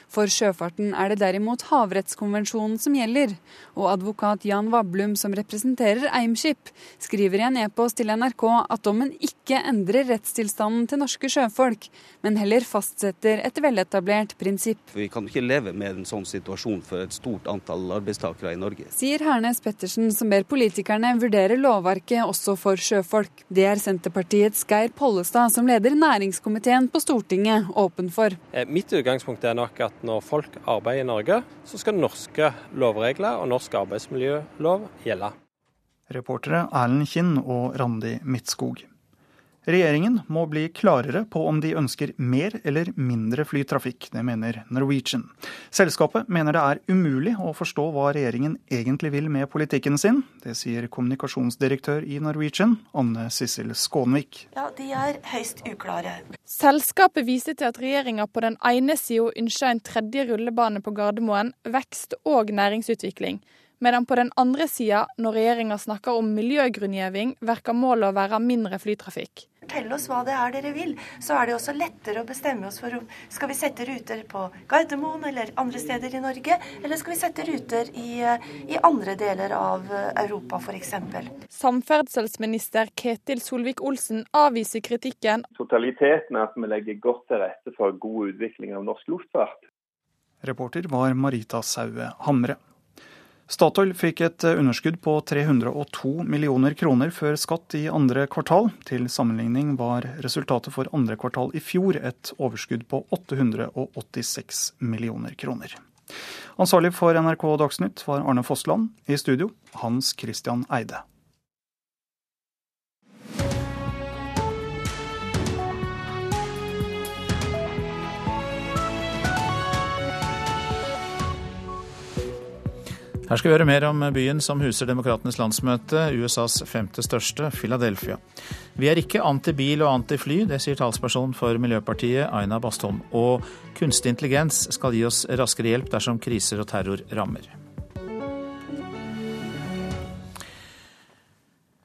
For sjøfarten er det derimot havrettskonvensjonen som gjelder, og advokat Jan Vablum, som representerer Eimskip, skriver i en e-post til NRK at dommen ikke endrer rettstilstanden til norske sjøfolk, men heller fastsetter et veletablert prinsipp. Vi kan ikke leve med en sånn situasjon for et stort antall arbeidstakere i Norge. Sier Hernes Pettersen, som ber politikerne vurdere lovverket også for sjøfolk. Det er Senterpartiets Geir Pollestad, som leder næringskomiteen på Stortinget, åpen for. Eh, mitt utgangspunkt er nok at når folk arbeider i Norge, så skal norske lovregler og norsk arbeidsmiljølov gjelde. Reportere Erlend Kinn og Randi Midtskog. Regjeringen må bli klarere på om de ønsker mer eller mindre flytrafikk. Det mener Norwegian. Selskapet mener det er umulig å forstå hva regjeringen egentlig vil med politikken sin. Det sier kommunikasjonsdirektør i Norwegian, Anne Sissel Skånvik. Ja, De er høyst uklare. Selskapet viser til at regjeringa på den ene sida ønsker en tredje rullebane på Gardermoen, vekst og næringsutvikling. Medan på den andre sida, når regjeringa snakker om miljøgrunngiving, verker målet å være mindre flytrafikk. Fortell oss hva det er dere vil, så er det også lettere å bestemme oss for om skal vi sette ruter på Gardermoen eller andre steder i Norge, eller skal vi sette ruter i, i andre deler av Europa f.eks. Samferdselsminister Ketil Solvik-Olsen avviser kritikken. Totaliteten er at vi legger godt til rette for god utvikling av norsk luftfart. Reporter var Marita Saue Hamre. Statoil fikk et underskudd på 302 millioner kroner før skatt i andre kvartal. Til sammenligning var resultatet for andre kvartal i fjor et overskudd på 886 millioner kroner. Ansvarlig for NRK Dagsnytt var Arne Fossland. I studio Hans Christian Eide. Her skal vi høre mer om byen som huser demokratenes landsmøte, USAs femte største, Philadelphia. Vi er ikke anti-bil og anti-fly, det sier talsperson for Miljøpartiet, Aina Bastholm. Og kunstig intelligens skal gi oss raskere hjelp dersom kriser og terror rammer.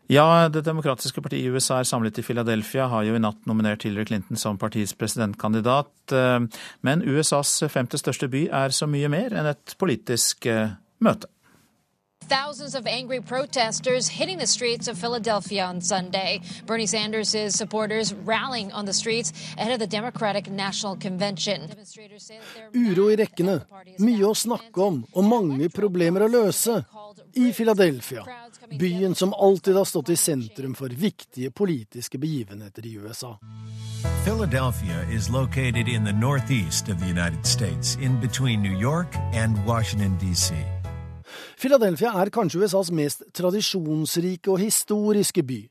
Ja, Det demokratiske partiet i USA er samlet i Philadelphia, har jo i natt nominert Hillary Clinton som partiets presidentkandidat. Men USAs femte største by er så mye mer enn et politisk møte. Thousands of angry protesters hitting the streets of Philadelphia on Sunday. Bernie Sanders' supporters rallying on the streets ahead of the Democratic National Convention. Uro i rekkene, mye å snakke om og mange problemer å løse i Philadelphia. Byen som alltid har stått i sentrum for viktige politiske begivenheter i USA. Philadelphia is located in the northeast of the United States, in between New York and Washington, D.C. Philadelphia er kanskje USAs mest tradisjonsrike og historiske by.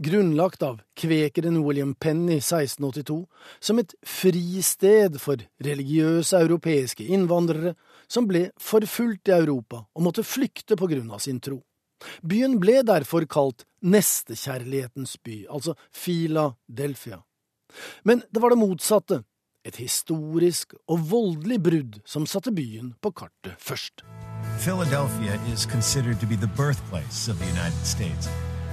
Grunnlagt av kvekeren William Penn i 1682 som et fristed for religiøse europeiske innvandrere som ble forfulgt i Europa og måtte flykte på grunn av sin tro. Byen ble derfor kalt nestekjærlighetens by, altså Philadelphia. Men det var det motsatte, et historisk og voldelig brudd som satte byen på kartet først. Philadelphia is considered to be the birthplace of the United States.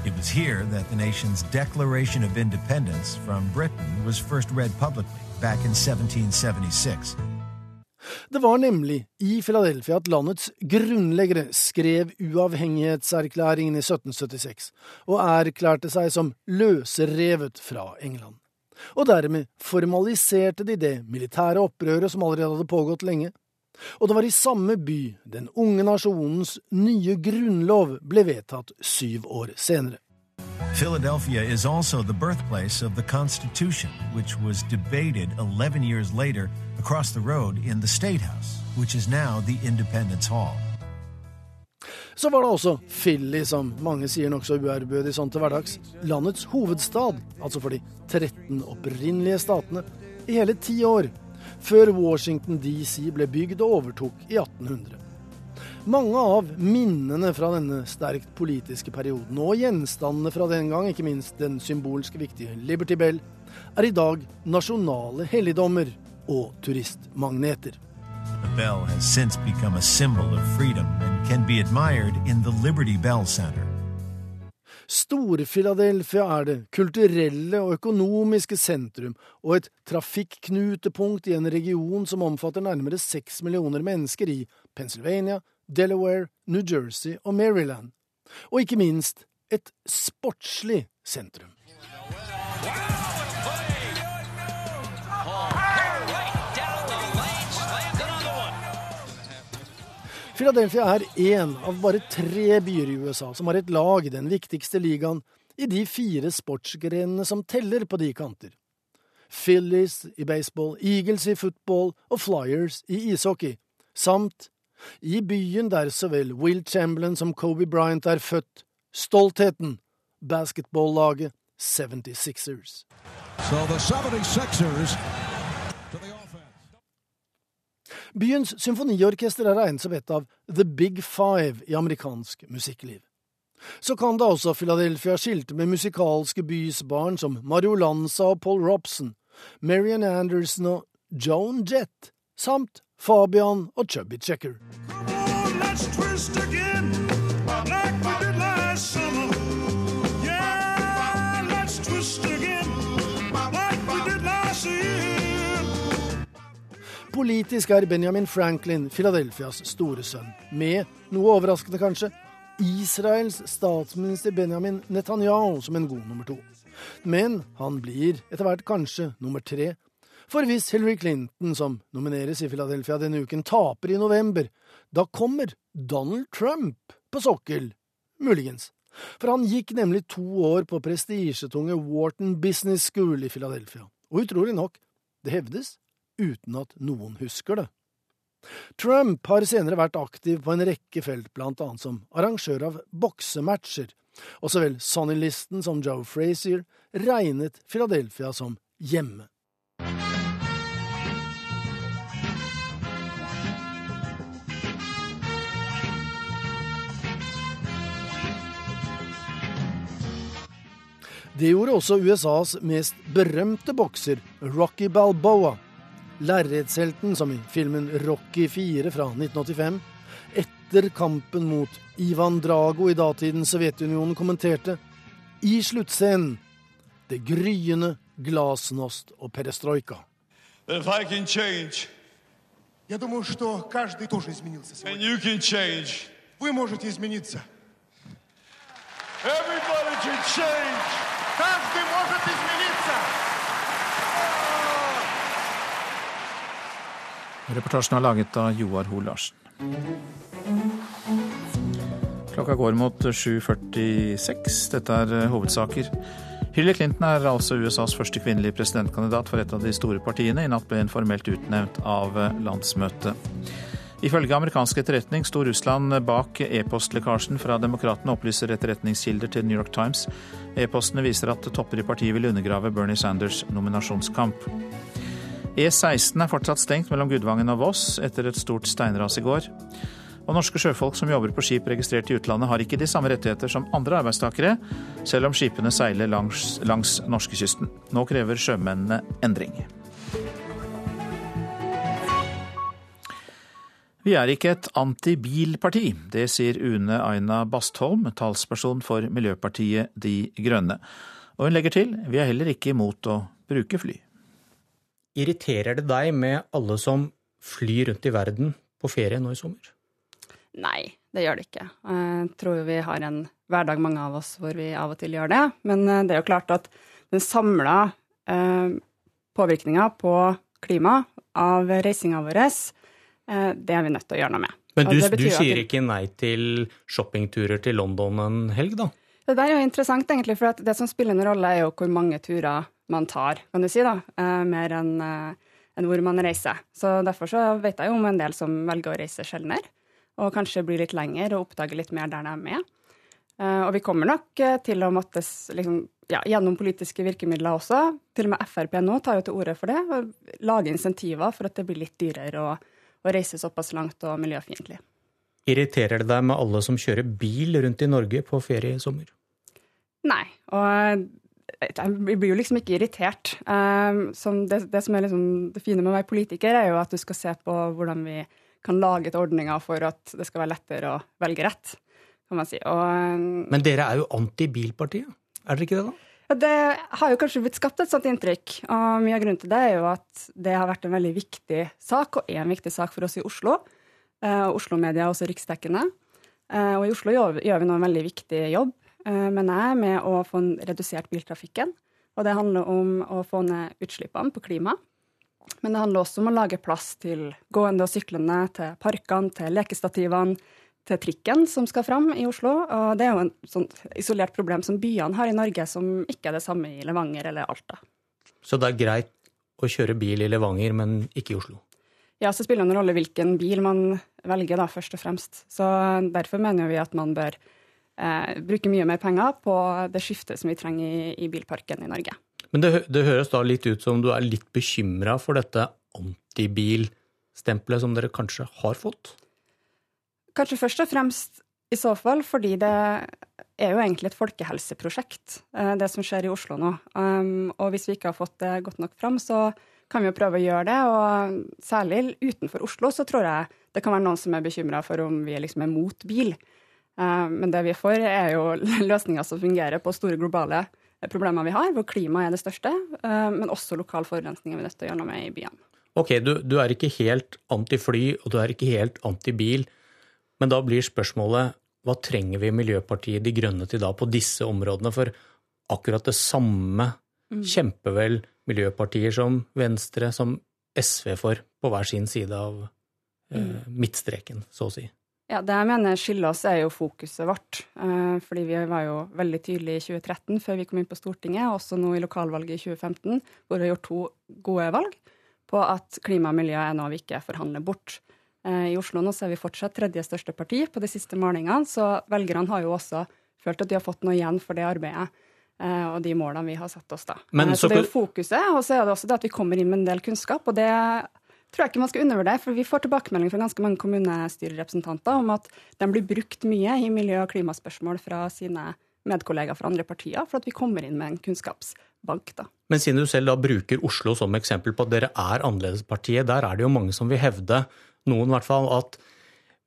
It was here that the nation's Declaration of Independence from Britain was first read publicly back in 1776. Det var nemlig i Philadelphia at landets grunnleggere skrev uavhengighetserklæringen i 1776, og erklærte seg som løsrevet fra England. Og dermed formaliserte de det militære opprøret som allerede hadde pågått lenge. Og det var i samme by den unge nasjonens nye grunnlov ble vedtatt syv år senere. Philadelphia is also the birthplace of the Constitution, which was debated 11 years later across the road in the State House, which is now the Independence Hall. Så var det også Philly, som mange sier nokså uærbødig sånn til hverdags, landets hovedstad, altså for de 13 opprinnelige statene, i hele ti år, før Washington DC ble bygd og overtok i 1800. Mange av minnene fra denne sterkt politiske perioden, og gjenstandene fra den gang, ikke minst den symbolsk viktige Liberty Bell, er i dag nasjonale helligdommer og turistmagneter. The bell has since become a symbol of freedom and can be admired in the Liberty Bell Center. Stor-Philadelphia er det kulturelle og økonomiske sentrum og et trafikknutepunkt i en region som omfatter nærmere seks millioner mennesker i Pennsylvania, Delaware, New Jersey og Maryland. Og ikke minst et sportslig sentrum. Philadelphia er én av bare tre byer i USA som har et lag i den viktigste ligaen i de fire sportsgrenene som teller på de kanter. Phillies i baseball, Eagles i football og Flyers i ishockey, samt i byen der så vel Will Chamberlain som Kobe Bryant er født, stoltheten, basketballaget 76ers. So the 76ers Byens symfoniorkester er regnet som et av The Big Five i amerikansk musikkliv. Så kan da også Philadelphia skilte med musikalske bysbarn som Mario Lanza og Paul Robson, Marian Anderson og Joan Jett, samt Fabian og Chubby Checker. Come on, Let's twist again, Politisk er Benjamin Franklin Philadelphias store sønn, med, noe overraskende kanskje, Israels statsminister Benjamin Netanyahu som en god nummer to. Men han blir etter hvert kanskje nummer tre. For hvis Hillary Clinton, som nomineres i Philadelphia denne uken, taper i november, da kommer Donald Trump på sokkel, muligens. For han gikk nemlig to år på prestisjetunge Wharton Business School i Philadelphia. Og utrolig nok, det hevdes uten at noen husker det. Trump har senere vært aktiv på en rekke felt, blant annet som arrangør av boksematcher, og så vel Sonny-listen som Joe Frazier regnet Philadelphia som hjemme. Det gjorde også USAs mest berømte bokser, Rocky Balboa, lerretshelten som i filmen Rocky 4 fra 1985, etter kampen mot Ivan Drago i datidens Sovjetunionen kommenterte i sluttscenen det gryende glasnost og perestrojka. If I can change, Я думаю, что каждый тоже изменился and сегодня. you can change, Вы можете измениться. everybody can change. Каждый может Reportasjen er laget av Joar Hoel Larsen. Klokka går mot 7.46. Dette er eh, hovedsaker. Hillary Clinton er altså USAs første kvinnelige presidentkandidat for et av de store partiene. I natt ble hun formelt utnevnt av eh, landsmøtet. Ifølge amerikansk etterretning sto Russland bak e-postlekkasjen fra demokratene, opplyser etterretningskilder til New York Times. E-postene viser at topper i partiet vil undergrave Bernie Sanders' nominasjonskamp. E16 er fortsatt stengt mellom Gudvangen og Voss etter et stort steinras i går. Og norske sjøfolk som jobber på skip registrert i utlandet, har ikke de samme rettigheter som andre arbeidstakere, selv om skipene seiler langs, langs norskekysten. Nå krever sjømennene endring. Vi er ikke et antibilparti. Det sier Une Aina Bastholm, talsperson for Miljøpartiet De Grønne. Og hun legger til vi er heller ikke imot å bruke fly. Irriterer det deg med alle som flyr rundt i verden på ferie nå i sommer? Nei, det gjør det ikke. Jeg tror jo vi har en hverdag, mange av oss, hvor vi av og til gjør det. Men eh, det er jo klart at den samla eh, påvirkninga på klima av reisinga vår, eh, det er vi nødt til å gjøre noe med. Men du, du sier vi- ikke nei til shoppingturer til London en helg, da? Det der er jo interessant, egentlig, for det som spiller en rolle, er jo hvor mange turer man tar, kan du si, da, eh, mer enn eh, enn hvor man reiser. Så derfor så vet jeg jo om en del som velger å reise sjeldnere, og kanskje bli litt lenger og oppdage litt mer der de er med. Eh, og vi kommer nok til å måtte, liksom, ja, gjennom politiske virkemidler også, til og med Frp nå tar jo til orde for det, og lager insentiver for at det blir litt dyrere å, å reise såpass langt og miljøfiendtlig. Irriterer det deg med alle som kjører bil rundt i Norge på ferie i sommer? Nei, og jeg blir jo liksom ikke irritert. Um, som det, det som er liksom det fine med å være politiker, er jo at du skal se på hvordan vi kan lage et ordninger for at det skal være lettere å velge rett, kan man si. Og, um, Men dere er jo antibilpartiet, er dere ikke det, da? ja, det har jo kanskje blitt skapt et sånt inntrykk, og mye av grunnen til det er jo at det har vært en veldig viktig sak, og er en viktig sak for oss i Oslo. Eh, og Oslo-media er også riksdekkende. Eh, og i Oslo gjør, vi nå en veldig viktig jobb, eh, mener jeg, med å få redusert biltrafikken. Og det handler om å få ned utslippene på klima. Men det handler også om å lage plass til gående og syklende, til parkene, til lekestativene, til trikken som skal fram i Oslo. Og det er jo en sånn isolert problem som byene har i Norge, som ikke er det samme i Levanger eller Alta. Så det er greit å kjøre bil i Levanger, men ikke i Oslo? Ja, så spiller det en rolle hvilken bil man velger, da, først og fremst. Så derfor mener vi at man bør eh, bruke mye mer penger på det skiftet som vi trenger i, i bilparken i Norge. Men det, det høres da litt ut som du er litt bekymra for dette antibilstempelet som dere kanskje har fått? Kanskje først og fremst i så fall fordi det er jo egentlig et folkehelseprosjekt, eh, det som skjer i Oslo nå. Um, og hvis vi ikke har fått det godt nok fram, så kan vi jo prøve å gjøre det. Og særlig utenfor Oslo så tror jeg det kan være noen som er bekymra for om vi liksom er mot bil. Eh, Men det vi er for, er jo løsninger som fungerer på store globale problemer vi har, hvor klima er det største, eh, men også lokal forurensning er vi nødt til å gjøre noe med i byene. Ok, du, du er ikke helt anti-fly, og du er ikke helt anti-bil, men da blir spørsmålet hva trenger vi Miljøpartiet De Grønne til da på disse områdene? For akkurat det samme Mm. kjemper vel miljøpartier som Venstre, som SV for, på hver sin side av eh, Mm. midtstreken, så å si. Ja, Det jeg mener skiller oss, er jo fokuset vårt. Eh, fordi vi var jo veldig tydelige i 2013, før vi kom inn på Stortinget, og også nå i lokalvalget i 2015, hvor vi har gjort to gode valg på at klima og miljø er noe vi ikke forhandler bort. Eh, I Oslo nå så er vi fortsatt tredje største parti på de siste målingene, så velgerne har jo også følt at de har fått noe igjen for det arbeidet eh, og de målene vi har satt oss da. Men så så det er jo fokuset, og så er det også det at vi kommer inn med en del kunnskap, og det tror jeg ikke man skal undervurdere, for vi får tilbakemelding fra ganske mange kommunestyrerepresentanter om at de blir brukt mye i miljø- og klimaspørsmål fra sine medkollegaer fra andre partier, for at vi kommer inn med en kunnskapsbank. da. Men siden du selv da bruker Oslo som eksempel på at dere er annerledespartiet, der er det jo mange som vil hevde, noen i hvert fall, at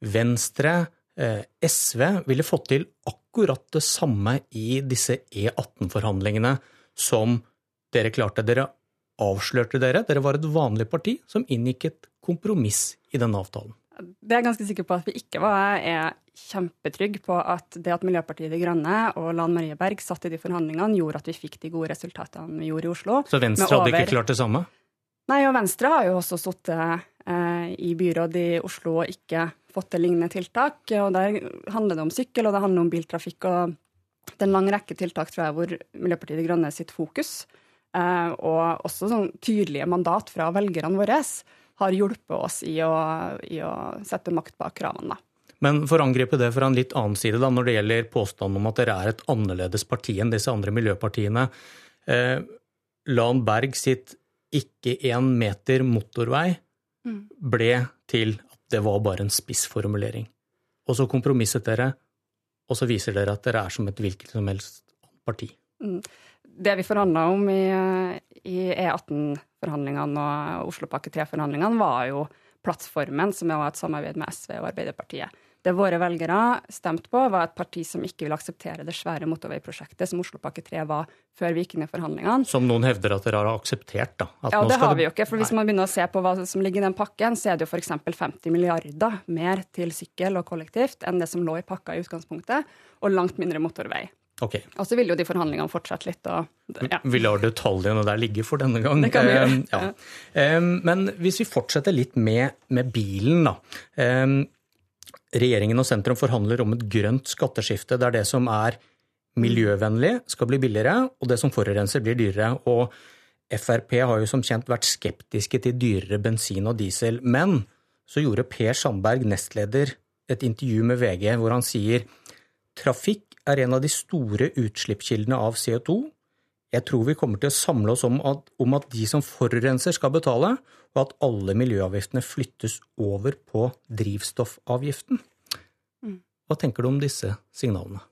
Venstre, eh, SV ville fått til akkurat det samme i disse E18-forhandlingene som dere klarte. Dere avslørte dere. Dere var et vanlig parti som inngikk et kompromiss i denne avtalen. Det er jeg ganske sikker på at vi ikke var. Jeg er kjempetrygg på at det at Miljøpartiet De Grønne og Lan Marie Berg satt i de forhandlingene, gjorde at vi fikk de gode resultatene vi gjorde i Oslo. Så Venstre hadde over- ikke klart det samme? Nei, og Venstre har jo også sittet eh, i byråd i Oslo og ikke fått til lignende tiltak. Og der handler det om sykkel, og det handler om biltrafikk. og det er en lang rekke tiltak tror jeg, hvor Miljøpartiet De Grønne sitt fokus, og også sånn tydelige mandat fra velgerne våre, har hjulpet oss i å, i å sette makt bak kravene. Men for å angripe det fra en litt annen side, da, når det gjelder påstanden om at dere er et annerledes parti enn disse andre miljøpartiene. Eh, Lan Berg sitt ikke én meter motorvei Mm. ble til at det var bare en spissformulering. Og så kompromisset dere, og så viser dere at dere er som et hvilket som helst parti. Mm. Det vi forhandla om i, i E18-forhandlingene og Oslopakke 3-forhandlingene, var jo plattformen, som var et samarbeid med SV og Arbeiderpartiet. Det våre velgere stemte på, var et parti som ikke ville akseptere det svære motorveiprosjektet som Oslopakke 3 var før vi gikk inn i forhandlingene. Som noen hevder at dere har akseptert, da. Ja, det har vi jo ikke. for Hvis man begynner å se på hva som ligger i den pakken, så er det jo f.eks. 50 milliarder mer til sykkel og kollektivt enn det som lå i pakka i utgangspunktet, og langt mindre motorvei. Ok. Og så vil jo de forhandlingene fortsette litt. Og, ja. Vi lar detaljene der ligge for denne gang. Det kan vi gjøre. Eh, ja. Eh, Men hvis vi fortsetter litt med, med bilen, da. Regjeringen og sentrum forhandler om et grønt skatteskifte der det som er miljøvennlig skal bli billigere, og det som forurenser blir dyrere. Og Frp har jo som kjent vært skeptiske til dyrere bensin og diesel. Men så gjorde Per Sandberg, nestleder, et intervju med VG hvor han sier trafikk er en av de store utslippskildene av CO2. Jeg tror vi kommer til å samle oss om at, om at de som forurenser skal betale, og at alle miljøavgiftene flyttes over på drivstoffavgiften. Mm. Hva tenker du om disse signalene?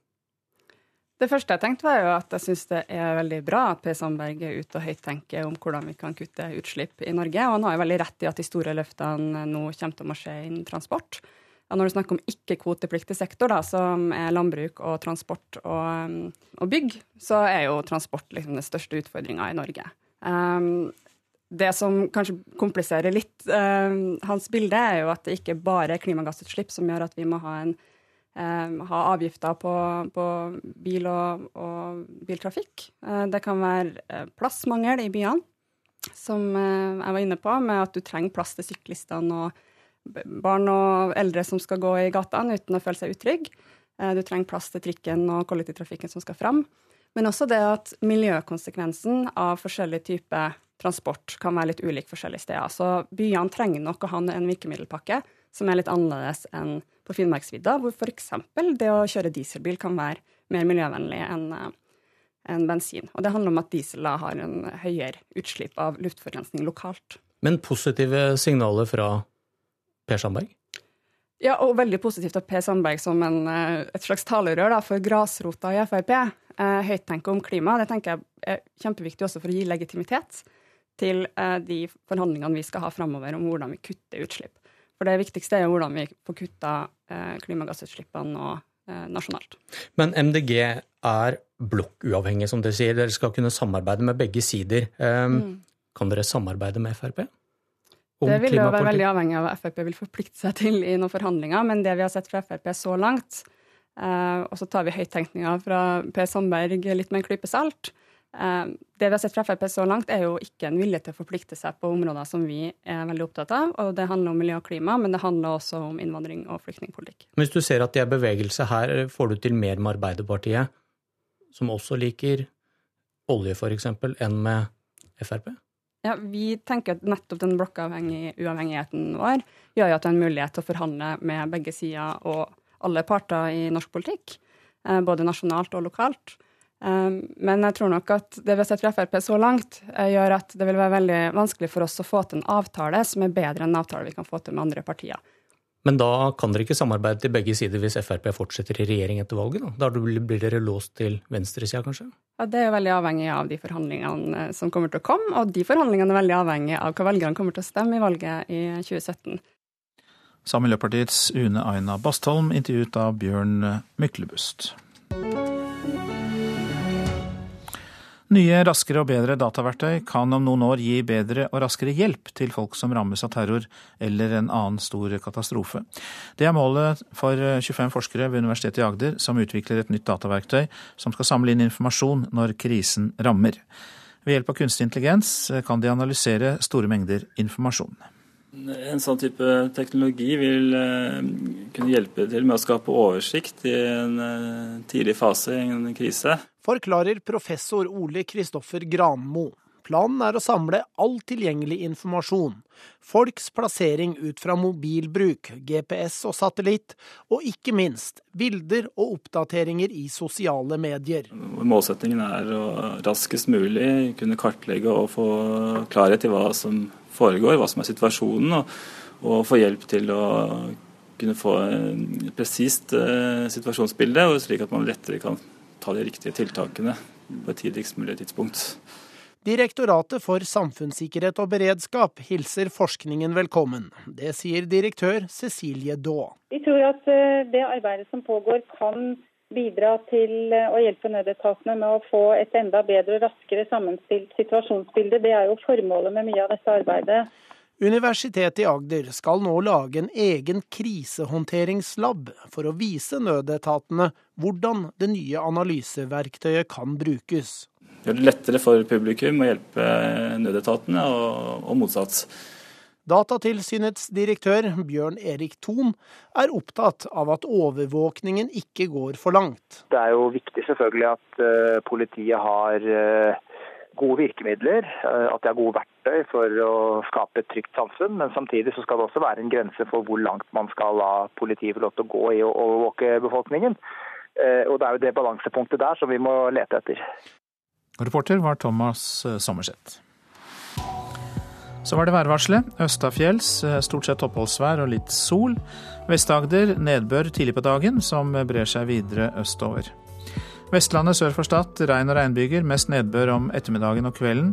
Det første jeg tenkte, var jo at jeg syns det er veldig bra at Per Sandberg er ute og høyttenker om hvordan vi kan kutte utslipp i Norge. Og han har jo veldig rett i at de store løftene nå kommer til å skje innen transport. Og når du snakker om ikke-kvotepliktig sektor, da, som er landbruk og transport og, og bygg, så er jo transport liksom den største utfordringa i Norge. Um, det som kanskje kompliserer litt um, hans bilde, er jo at det ikke bare er klimagassutslipp som gjør at vi må ha, en, um, ha avgifter på, på bil og, og biltrafikk. Uh, det kan være uh, plassmangel i byene, som uh, jeg var inne på, med at du trenger plass til syklistene og barn og eldre som skal gå i gatene uten å føle seg utrygge. Du trenger plass til trikken og kollektivtrafikken som skal fram. Men også det at miljøkonsekvensen av forskjellige typer transport kan være litt ulik forskjellige steder. Så byene trenger nok å ha en virkemiddelpakke som er litt annerledes enn på Finnmarksvidda, hvor f.eks. det å kjøre dieselbil kan være mer miljøvennlig enn enn bensin. Og det handler om at diesel har en høyere utslipp av luftforurensning lokalt. Men positive signaler fra Per Sandberg? Ja, og veldig positivt at Per Sandberg som en, et slags talerør da, for grasrota i Frp eh, høyt tenker om klima. Det tenker jeg er kjempeviktig også for å gi legitimitet til eh, de forhandlingene vi skal ha framover om hvordan vi kutter utslipp. For det viktigste er jo hvordan vi får kutta eh, klimagassutslippene nå eh, nasjonalt. Men MDG er blokkuavhengig, som dere sier. Dere skal kunne samarbeide med begge sider. Um, Mm. Kan dere samarbeide med Frp? Det vil jo være veldig avhengig av hva Frp vil forplikte seg til i noen forhandlinger, men det vi har sett fra Frp så langt, eh, og så tar vi høyttenkninga fra Per Sandberg litt med en klype salt, eh, det vi har sett fra Frp så langt, er jo ikke en vilje til å forplikte seg på områder som vi er veldig opptatt av, og det handler om miljø og klima, men det handler også om innvandring og flyktningpolitikk. Hvis du ser at det er bevegelse her, får du til mer med Arbeiderpartiet, som også liker olje f.eks., enn med Frp? Ja, Vi tenker at nettopp den blokkuavhengigheten vår gjør jo at det er en mulighet til å forhandle med begge sider og alle parter i norsk politikk, eh, både nasjonalt og lokalt. Eh, Men jeg tror nok at det vi har sett fra Frp så langt, eh, gjør at det vil være veldig vanskelig for oss å få til en avtale som er bedre enn en avtale vi kan få til med andre partier. Men da kan dere ikke samarbeide til begge sider hvis Frp fortsetter i regjering etter valget? Da, da blir dere låst til venstresida, kanskje? Ja, Det er veldig avhengig av de forhandlingene eh, som kommer til å komme, og de forhandlingene er veldig avhengig av hva velgerne kommer til å stemme i valget i 2017. Sa Miljøpartiets Une Aina Bastholm, intervjuet av Bjørn Myklebust. Nye, raskere og bedre dataverktøy kan om noen år gi bedre og raskere hjelp til folk som rammes av terror eller en annen stor katastrofe. Det er målet for 25 forskere ved Universitetet i Agder, som utvikler et nytt dataverktøy som skal samle inn informasjon når krisen rammer. Ved hjelp av kunstig intelligens kan de analysere store mengder informasjon. En sånn type teknologi vil eh, kunne hjelpe til med å skape oversikt i en eh, tidlig fase i en krise. Forklarer professor Ole Kristoffer Granmo. Planen er å samle all tilgjengelig informasjon. Folks plassering ut fra mobilbruk, GPS og satellitt, og ikke minst bilder og oppdateringer i sosiale medier. Målsettingen er å raskest mulig kunne kartlegge og få klarhet i hva som foregår, hva som er situasjonen, og, og få hjelp til å kunne få et presist eh, situasjonsbilde, slik at man lettere kan ta de riktige tiltakene på et tidligst mulig tidspunkt. Direktoratet for samfunnssikkerhet og beredskap hilser forskningen velkommen. Det sier direktør Cecilie Daa. Vi tror at eh, det arbeidet som pågår kan bidra til eh, å hjelpe nødetatene med å få et enda bedre og raskere sammenstilt situasjonsbilde. Det er jo formålet med mye av dette arbeidet. Universitetet i Agder skal nå lage en egen krisehåndteringslab for å vise nødetatene hvordan det nye analyseverktøyet kan brukes. Gjør det lettere for publikum å hjelpe nødetatene, og, og motsatt. Datatilsynets direktør Bjørn Erik Thon er opptatt av at overvåkningen ikke går for langt. Det er jo viktig selvfølgelig at uh, politiet har uh, gode virkemidler, uh, at det er gode verktøy for å skape et trygt samfunn. Men samtidig så skal det også være en grense for hvor langt man skal la politiet få lov til å gå i å overvåke befolkningen. Og det er jo det balansepunktet der som vi må lete etter. Reporter var Thomas Sommerseth. Så var det værvarselet. Østafjells stort sett oppholdsvær og litt sol. Vest-Agder nedbør tidlig på dagen, som brer seg videre østover. Vestlandet sør for Stad regn og regnbyger, mest nedbør om ettermiddagen og kvelden.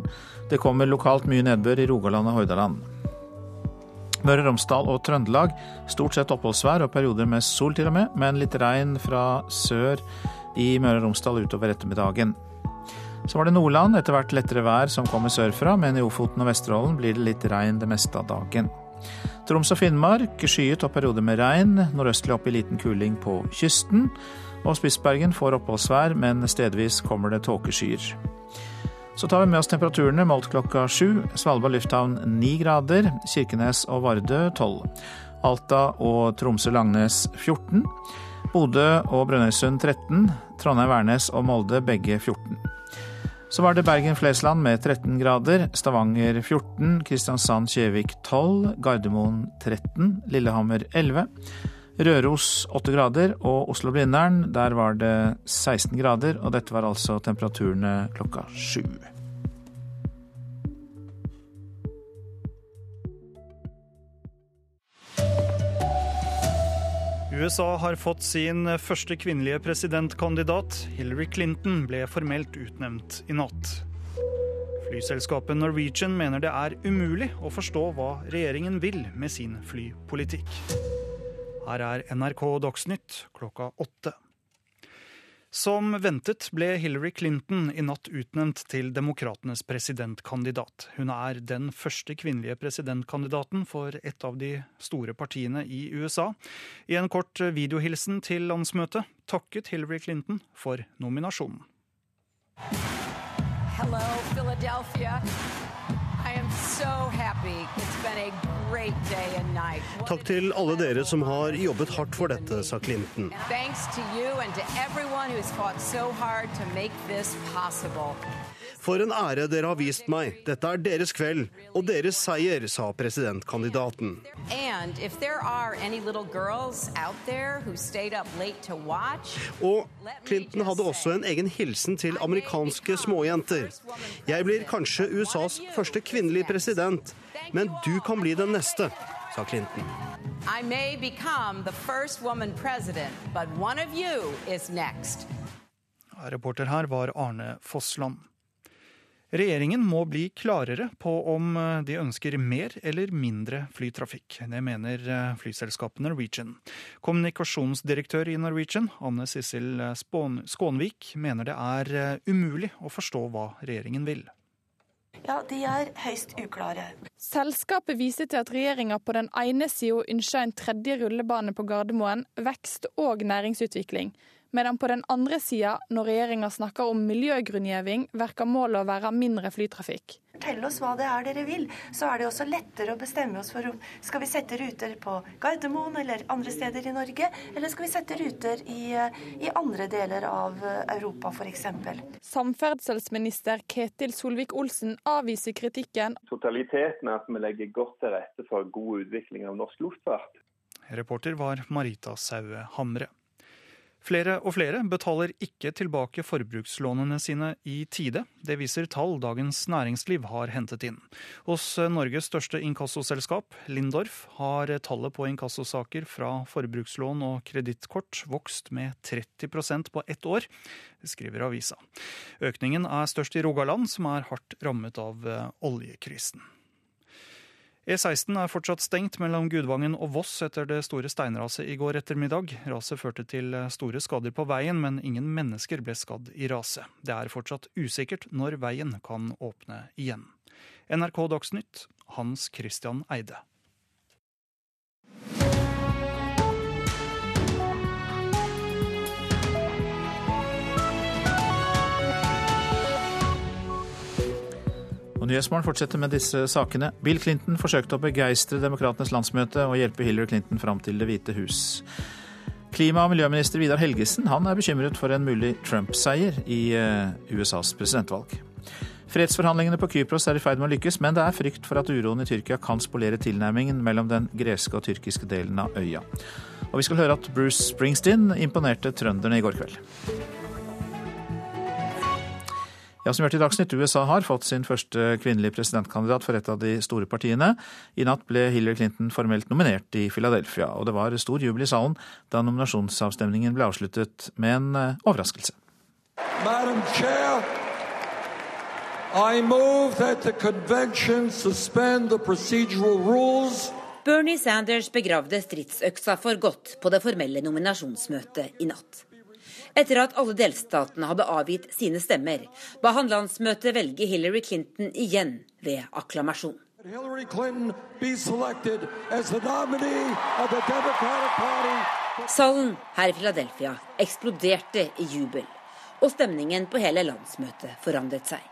Det kommer lokalt mye nedbør i Rogaland og Hordaland. Møre og Romsdal og Trøndelag stort sett oppholdsvær og perioder med sol til og med, men litt regn fra sør i Møre og Romsdal utover ettermiddagen. Så var det Nordland, etter hvert lettere vær som kommer sørfra, men i Ofoten og Vesterålen blir det litt regn det meste av dagen. Troms og Finnmark skyet og perioder med regn, nordøstlig opp i liten kuling på kysten. Og Spitsbergen får oppholdsvær, men stedvis kommer det tåkeskyer. Så tar vi med oss temperaturene målt klokka sju. Svalbard lufthavn ni grader, Kirkenes og Vardø tolv. Alta og Tromsø-Langnes 14. Bodø og Brønnøysund 13. Trondheim-Værnes og Molde begge 14. Så var det Bergen-Flesland med 13 grader, Stavanger 14, Kristiansand-Kjevik 12, Gardermoen 13, Lillehammer 11. Røros 8 grader og Oslo-Blindern, der var det 16 grader, og dette var altså temperaturene klokka sju. USA har fått sin første kvinnelige presidentkandidat. Hillary Clinton ble formelt utnevnt i natt. Flyselskapet Norwegian mener det er umulig å forstå hva regjeringen vil med sin flypolitikk. Her er NRK Dagsnytt klokka åtte. Som ventet ble Hillary Clinton i natt utnevnt til demokratenes presidentkandidat. Hun er den første kvinnelige presidentkandidaten for et av de store partiene i USA. I en kort videohilsen til landsmøtet takket Hillary Clinton for nominasjonen. Hello, Philadelphia. Takk til alle dere som har jobbet hardt for dette, sa Clinton. Thanks to you and to everyone who's fought so hard to make this possible. For en ære dere har vist meg. Dette er deres kveld og deres seier, sa presidentkandidaten. Og Clinton hadde også en egen hilsen til amerikanske småjenter. Jeg blir kanskje USAs første kvinnelige president, men du kan bli den neste, sa Clinton. I may become the first woman president, but one of you is next. Reporter her var Arne Fossland. Regjeringen må bli klarere på om eh, de ønsker mer eller mindre flytrafikk. Det mener eh, flyselskapet Norwegian. Kommunikasjonsdirektør i Norwegian, Anne Sissel Spån- Skånvik, mener det er eh, umulig å forstå hva regjeringen vil. Ja, de er høyst uklare. Selskapet viser til at regjeringa på den ene sida ønsker en tredje rullebane på Gardermoen, vekst og næringsutvikling. Medan på den andre sida, når regjeringa snakker om miljøgrunngiving, verker målet å være mindre flytrafikk. Fortell oss hva det er dere vil, så er det også lettere å bestemme oss for om skal vi sette ruter på Gardermoen eller andre steder i Norge, eller skal vi sette ruter i, i andre deler av Europa f.eks. Samferdselsminister Ketil Solvik-Olsen avviser kritikken. Totaliteten er at vi legger godt til rette for god utvikling av norsk luftfart. Reporter var Marita Saue Hamre. Flere og flere betaler ikke tilbake forbrukslånene sine i tide. Det viser tall Dagens Næringsliv har hentet inn. Hos Norges største inkassoselskap, Lindorf, har tallet på inkassosaker fra forbrukslån og kredittkort vokst med 30% på ett år, skriver avisa. Økningen er størst i Rogaland, som er hardt rammet av oljekrisen. E16 er fortsatt stengt mellom Gudvangen og Voss etter det store steinraset i går ettermiddag. Raset førte til store skader på veien, men ingen mennesker ble skadd i raset. Det er fortsatt usikkert når veien kan åpne igjen. NRK Dagsnytt, Hans Christian Eide. Og Nyhetsmorgen fortsetter med disse sakene. Bill Clinton forsøkte å begeistre demokratenes landsmøte og hjelpe Hillary Clinton fram til Det hvite hus. Klima- og miljøminister Vidar Helgesen han er bekymret for en mulig Trump-seier i eh, USAs presidentvalg. Fredsforhandlingene på Kypros er i ferd med å lykkes, men det er frykt for at uroen i Tyrkia kan spolere tilnærmingen mellom den greske og tyrkiske delen av øya. Og vi skal høre at Bruce Springsteen imponerte trønderne i går kveld. Ja, som hørt i Dagsnytt, USA har fått sin første kvinnelige presidentkandidat for et av de store partiene. I natt ble Hillary Clinton formelt nominert i Philadelphia, og det var stor jubel i salen da nominasjonsavstemningen ble avsluttet med en eh, overraskelse. Madam Chair, I move that the convention suspend the procedural rules Bernie Sanders begravde stridsøksa for godt på det formelle nominasjonsmøtet i natt. Etter at alle delstatene hadde avgitt sine stemmer, ba han landsmøtet velge Hillary Clinton igjen ved akklamasjon. Salen her i Philadelphia eksploderte i jubel, og stemningen på hele landsmøtet forandret seg.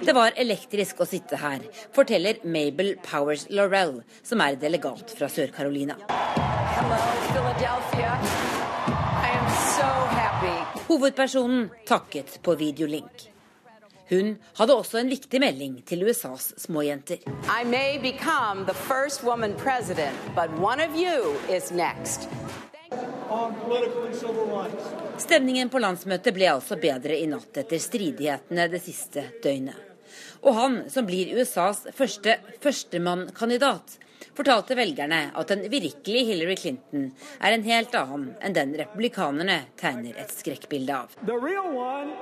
Det var elektrisk å sitte her, forteller Mabel Powers Laurel, som er delegat fra Sør-Carolina. Hello, Philadelphia. I am so happy. Hovedpersonen takket på videolink. Hun hadde også en viktig melding til USAs småjenter. I may become the first woman president, but one of you is next. On political and civil rights. Stemningen på landsmøtet ble altså bedre i natt etter stridighetene det siste døgnet. Og han, som blir USAs første førstemannkandidat, fortalte velgerne at den virkelige Hillary Clinton er en helt annen enn den republikanerne tegner et skrekkbilde av. The real one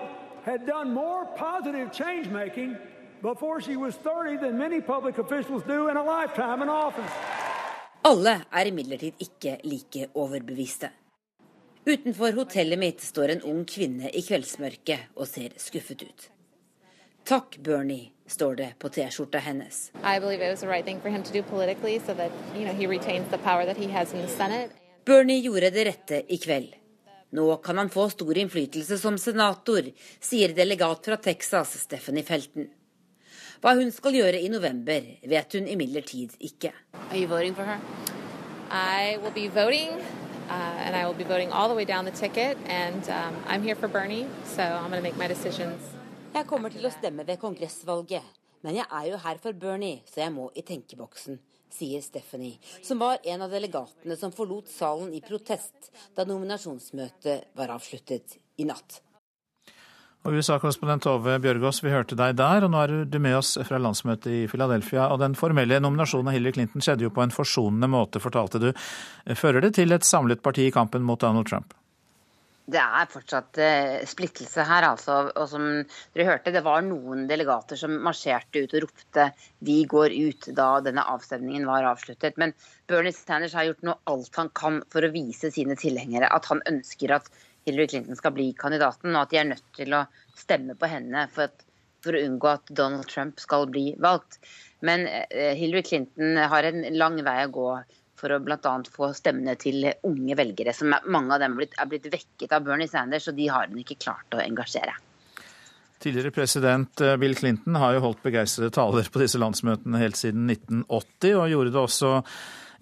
had done more positive change making before she was 30 than many public officials do in a lifetime in office. Alle er imidlertid ikke like overbeviste. Utenfor hotellet mitt står en ung kvinne i kveldsmørket og ser skuffet ut. Takk, Bernie, står det på T-skjorta hennes. I believe it was the right thing for him to do politically so that, you know, he retains the power that he has in the Senate. Bernie gjorde det rette i kveld. Nå kan han få stor innflytelse som senator, sier delegat fra Texas, Stephanie Felton. Hva hun skal gjøre i november, vet hun imidlertid ikke. Are you voting for her? I will be voting, uh, and I will be voting all the way down the ticket. And um, I'm here for Bernie, so I'm going to make my decisions. Jeg kommer til å stemme ved kongressvalget, men jeg er jo her for Bernie, så jeg må i tenkeboksen, sier Stephanie, som var en av delegatene som forlot salen i protest da nominasjonsmøtet var avsluttet i natt. Og USA-korrespondent Tove Bjørgaas, vi hørte deg der, og nå er du med oss fra landsmøtet i Philadelphia. Og den formelle nominasjonen av Hillary Clinton skjedde jo på en forsonende måte, fortalte du. Fører det til et samlet parti i kampen mot Donald Trump? Det er fortsatt eh, splittelse her, altså. Og som dere hørte, det var noen delegater som marsjerte ut og ropte 'vi går ut' da denne avstemningen var avsluttet. Men Bernie Sanders har gjort noe alt han kan for å vise sine tilhengere at han ønsker at Hillary Clinton skal bli kandidaten, og at de er nødt til å stemme på henne for, at, for å unngå at Donald Trump skal bli valgt. Men eh, Hillary Clinton har en lang vei å gå for å bl.a. få stemmene til unge velgere. som Mange av dem er blitt, er blitt vekket av Bernie Sanders, og de har hun ikke klart å engasjere. Tidligere president eh, Bill Clinton har jo holdt begeistrede taler på disse landsmøtene helt siden 1980, og gjorde det også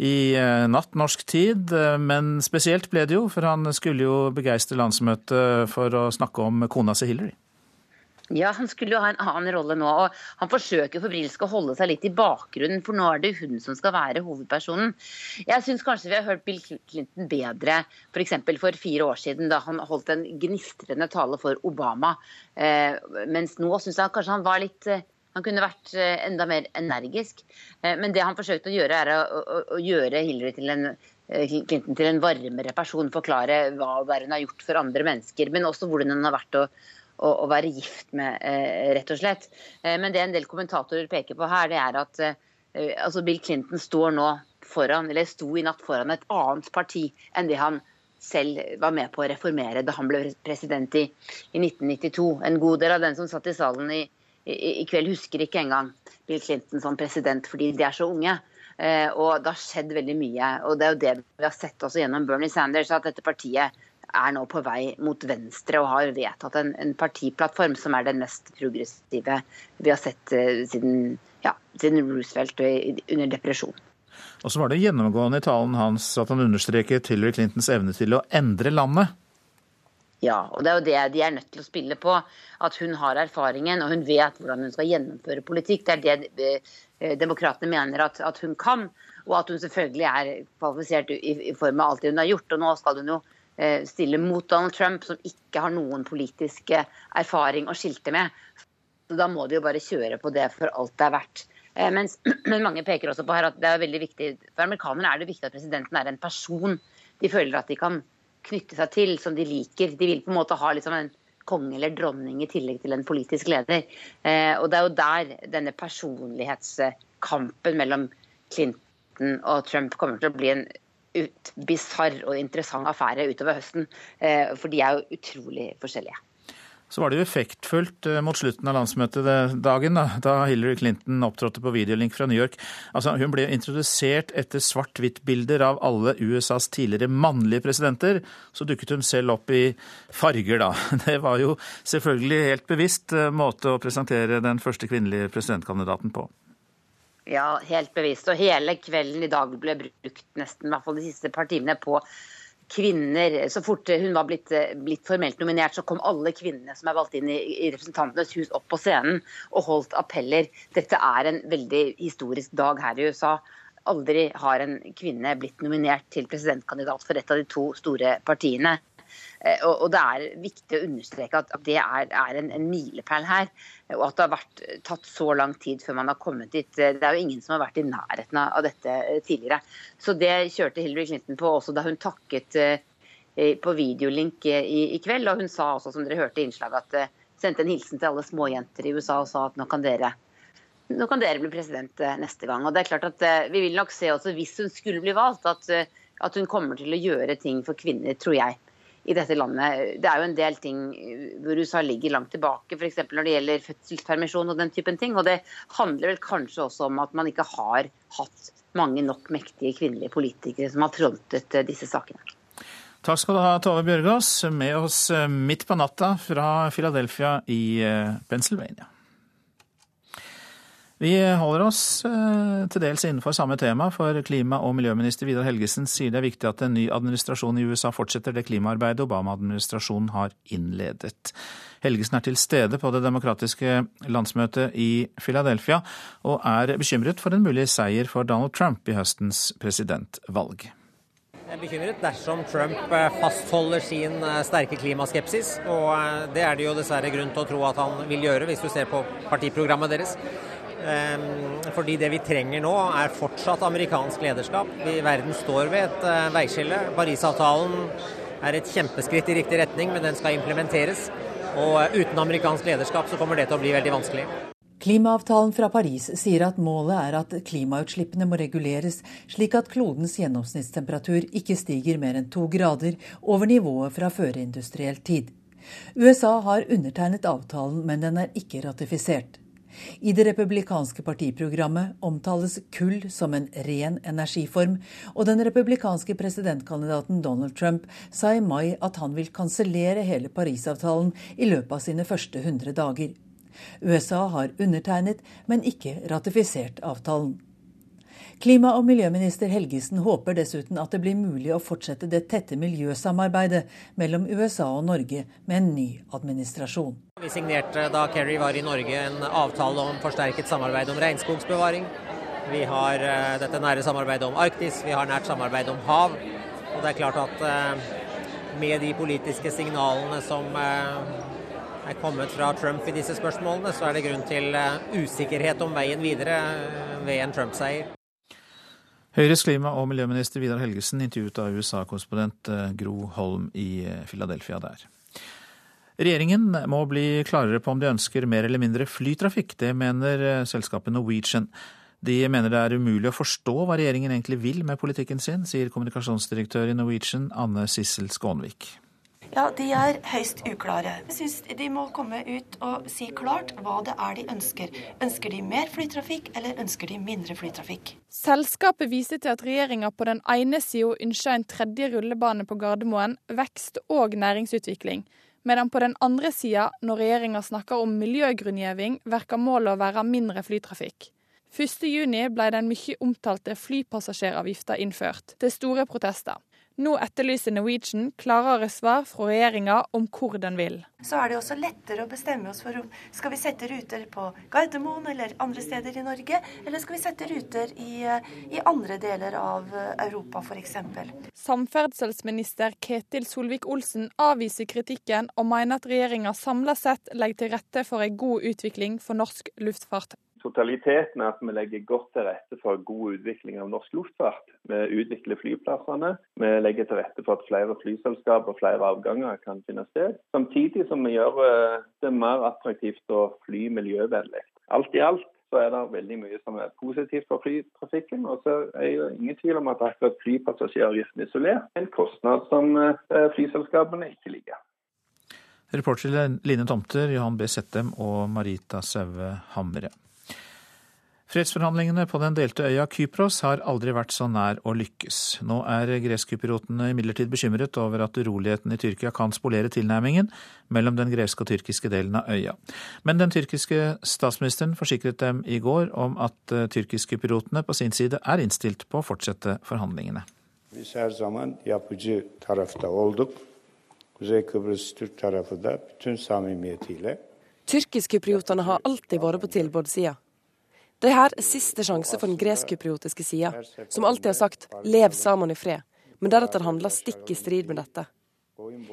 i eh, natt norsk tid. Eh, Men spesielt ble det jo, for han skulle jo begeistre landsmøtet for å snakke om kona si Hillary. Ja, han skulle jo ha en annen rolle nå, og han forsøker febrilsk å holde seg litt i bakgrunnen, for nå er det hun som skal være hovedpersonen. Jeg syns kanskje vi har hørt Bill Clinton bedre f.eks. For, for fire år siden, da han holdt en gnistrende tale for Obama. Eh, mens nå syns jeg kanskje han var litt eh, han kunne vært eh, enda mer energisk. Eh, Men det han forsøkte å gjøre, er å, å, å gjøre Hillary til en Clinton til en varmere person, forklare hva hun har gjort for andre mennesker, men også hvordan hun har vært å, å, å være gift med, eh, rett og slett. Eh, Men det en del kommentatorer peker på her, det er at eh, altså Bill Clinton står nå foran, eller sto i natt foran et annet parti enn det han selv var med på å reformere da han ble president i, i 1992. En god del av den som satt i salen i, i, i kveld, husker ikke engang Bill Clinton som president fordi de er så unge. Eh, og det har skjedd veldig mye. Og det er jo det vi har sett også gjennom Bernie Sanders, at dette partiet er nå på vei mot venstre og har vedtatt en, en partiplattform som er den mest progressive vi har sett eh, siden, ja, siden Roosevelt under depresjon. Og så var det gjennomgående i talen hans at han understreket Hillary Clintons evne til å endre landet. Ja, og det er jo det de er nødt til å spille på. At hun har erfaringen og hun vet hvordan hun skal gjennomføre politikk. Det er det eh, demokratene mener at, at, hun kan. Og at hun selvfølgelig er kvalifisert i, i form av alt det hun har gjort. Og nå skal hun jo stille mot Donald Trump, som ikke har noen politisk erfaring å skilte med. Så da må de jo bare kjøre på det for alt det er verdt. Eh, mens, men mange peker også på her at det er veldig viktig, for amerikanere er det viktig at presidenten er en person de føler at de kan knytte seg til, som de liker. De vil på en måte ha liksom en konge eller dronning i tillegg til en politisk leder. Eh, og det er jo der denne personlighetskampen mellom Clinton og Trump kommer til å bli en bisarr og interessant affære utover høsten. Eh, for de er jo utrolig forskjellige. Så var det jo effektfullt eh, mot slutten av landsmøtet dagen, da, da Hillary Clinton opptrådte på videolink fra New York. Altså, hun ble introdusert etter svart-hvitt-bilder av alle USAs tidligere mannlige presidenter. Så dukket hun selv opp i farger, da. Det var jo selvfølgelig helt bevisst eh, måte å presentere den første kvinnelige presidentkandidaten på. Ja, helt bevisst. Og hele kvelden i dag ble brukt nesten, i hvert fall de siste par timene, på kvinner Så fort hun var blitt, blitt, formelt nominert, så kom alle kvinnene som er valgt inn i, i Representantenes hus, opp på scenen og holdt appeller. Dette er en veldig historisk dag her i USA. Aldri har en kvinne blitt nominert til presidentkandidat for et av de to store partiene. Eh, og, det er viktig å understreke at, det er, en, en milepæl her. Og at det har vært tatt så lang tid før man har kommet dit. Det er jo ingen som har vært i nærheten av dette eh, tidligere. Så det kjørte Hillary Clinton på også da hun takket eh, på videolink i, i kveld. Og hun sa også, som dere hørte i innslaget, at sendte en hilsen til alle småjenter i USA og sa at nå kan dere nå kan dere bli president neste gang. Og det er klart at Vi vil nok se også, hvis hun skulle bli valgt, at, at hun kommer til å gjøre ting for kvinner, tror jeg i dette landet. Det er jo en del ting hvor USA ligger langt tilbake, f.eks. når det gjelder fødselspermisjon og den typen ting. Og det handler vel kanskje også om at man ikke har hatt mange nok mektige kvinnelige politikere som har frontet eh, disse sakene. Takk skal du ha, Tove Bjørgaas, med oss eh, midt på natta fra Philadelphia i eh, Pennsylvania. Vi holder oss eh, til dels innenfor samme tema, for klima- og miljøminister Vidar Helgesen sier det er viktig at en ny administrasjon i USA fortsetter det klimaarbeidet Obama-administrasjonen har innledet. Helgesen er til stede på det demokratiske landsmøtet i Philadelphia, og er bekymret for en mulig seier for Donald Trump i høstens presidentvalg. Jeg er bekymret dersom Trump eh, fastholder sin eh, sterke klimaskepsis, og det er det jo dessverre grunn til å tro at han vil gjøre, hvis du ser på partiprogrammet deres. Ehm, fordi det vi trenger nå, er fortsatt amerikansk lederskap. verden står ved et eh, veiskille. Parisavtalen er et kjempeskritt i riktig retning, men den skal implementeres. Og eh, uten amerikansk lederskap så kommer det til å bli veldig vanskelig. Klimaavtalen fra Paris sier at målet er at klimautslippene må reguleres slik at klodens gjennomsnittstemperatur ikke stiger mer enn to grader over nivået fra førindustriell tid. USA har undertegnet avtalen, men den er ikke ratifisert. I det republikanske partiprogrammet omtales kull som en ren energiform, og den republikanske presidentkandidaten Donald Trump sa i mai at han vil kansellere hele Parisavtalen i løpet av sine første 100 dager. USA har undertegnet, men ikke ratifisert avtalen. Klima- og miljøminister Helgesen håper dessuten at det blir mulig å fortsette det tette miljøsamarbeidet mellom USA og Norge med en ny administrasjon. Vi signerte da Kerry var i Norge en avtale om forsterket samarbeid om regnskogsbevaring. Vi har uh, dette nære samarbeidet om Arktis, vi har nært samarbeid om hav. Og det er klart at uh, med de politiske signalene som uh, er kommet fra Trump i disse spørsmålene, så er det grunn til usikkerhet om veien videre ved en Trump-seier. Høyres klima- og miljøminister Vidar Helgesen intervjuet av USA-korrespondent eh, Gro Holm i eh, Philadelphia der. Regjeringen må bli klarere på om de ønsker mer eller mindre flytrafikk. Det mener eh, selskapet Norwegian. De mener det er umulig å forstå hva regjeringen egentlig vil med politikken sin, sier kommunikasjonsdirektør i Norwegian Anne Sissel Skånvik. Ja, De er høyst uklare. Jeg syns de må komme ut og si klart hva det er de ønsker. Ønsker de mer flytrafikk, eller ønsker de mindre flytrafikk? Selskapet viser til at regjeringa på den ene sida ønsker en tredje rullebane på Gardermoen, vekst og næringsutvikling. Medan på den andre sida, når regjeringa snakker om miljøgrunngjeving, verker målet å være mindre flytrafikk. 1.6 ble den mye omtalte flypassasjeravgifta innført, til store protester. Nå etterlyser Norwegian klarere svar fra regjeringa om hvor den vil. Så er det også lettere å bestemme oss for om skal vi sette ruter på Gardermoen eller andre steder i Norge, eller skal vi sette ruter i, i andre deler av Europa f.eks. Samferdselsminister Ketil Solvik-Olsen avviser kritikken og mener at regjeringa samla sett legger til rette for en god utvikling for norsk luftfart totaliteten er at vi legger godt til rette for god utvikling av norsk luftfart. Vi utvikler flyplassene. Vi legger til rette for at flere flyselskap og flere avganger kan finne sted. Samtidig som vi gjør eh, det mer attraktivt å fly miljøvennlig. Alt i alt så er det veldig mye som er positivt for flytrafikken. Og så er det ingen tvil om at akkurat flypassasjeravgiften isolert er en kostnad som eh, flyselskapene ikke liker. Reportere Line Tomter, Johan B. Settem og Marita Saue Hamre. Fredsforhandlingene på den delte øya Kypros har aldri vært så nær å lykkes. Nå er greskkypriotene imidlertid bekymret over at uroligheten i Tyrkia kan spolere tilnærmingen mellom den greske og tyrkiske delen av øya. Men den tyrkiske statsministeren forsikret dem i går om at eh, på sin side er innstilt på å fortsette forhandlingene. Tyrkisk-kypriotene har alltid vært på tilbudssida. Det er her er siste sjanse for den gresk-kypriotiske sida, som alltid har sagt 'lev sammen i fred', men deretter handler stikk i strid med dette.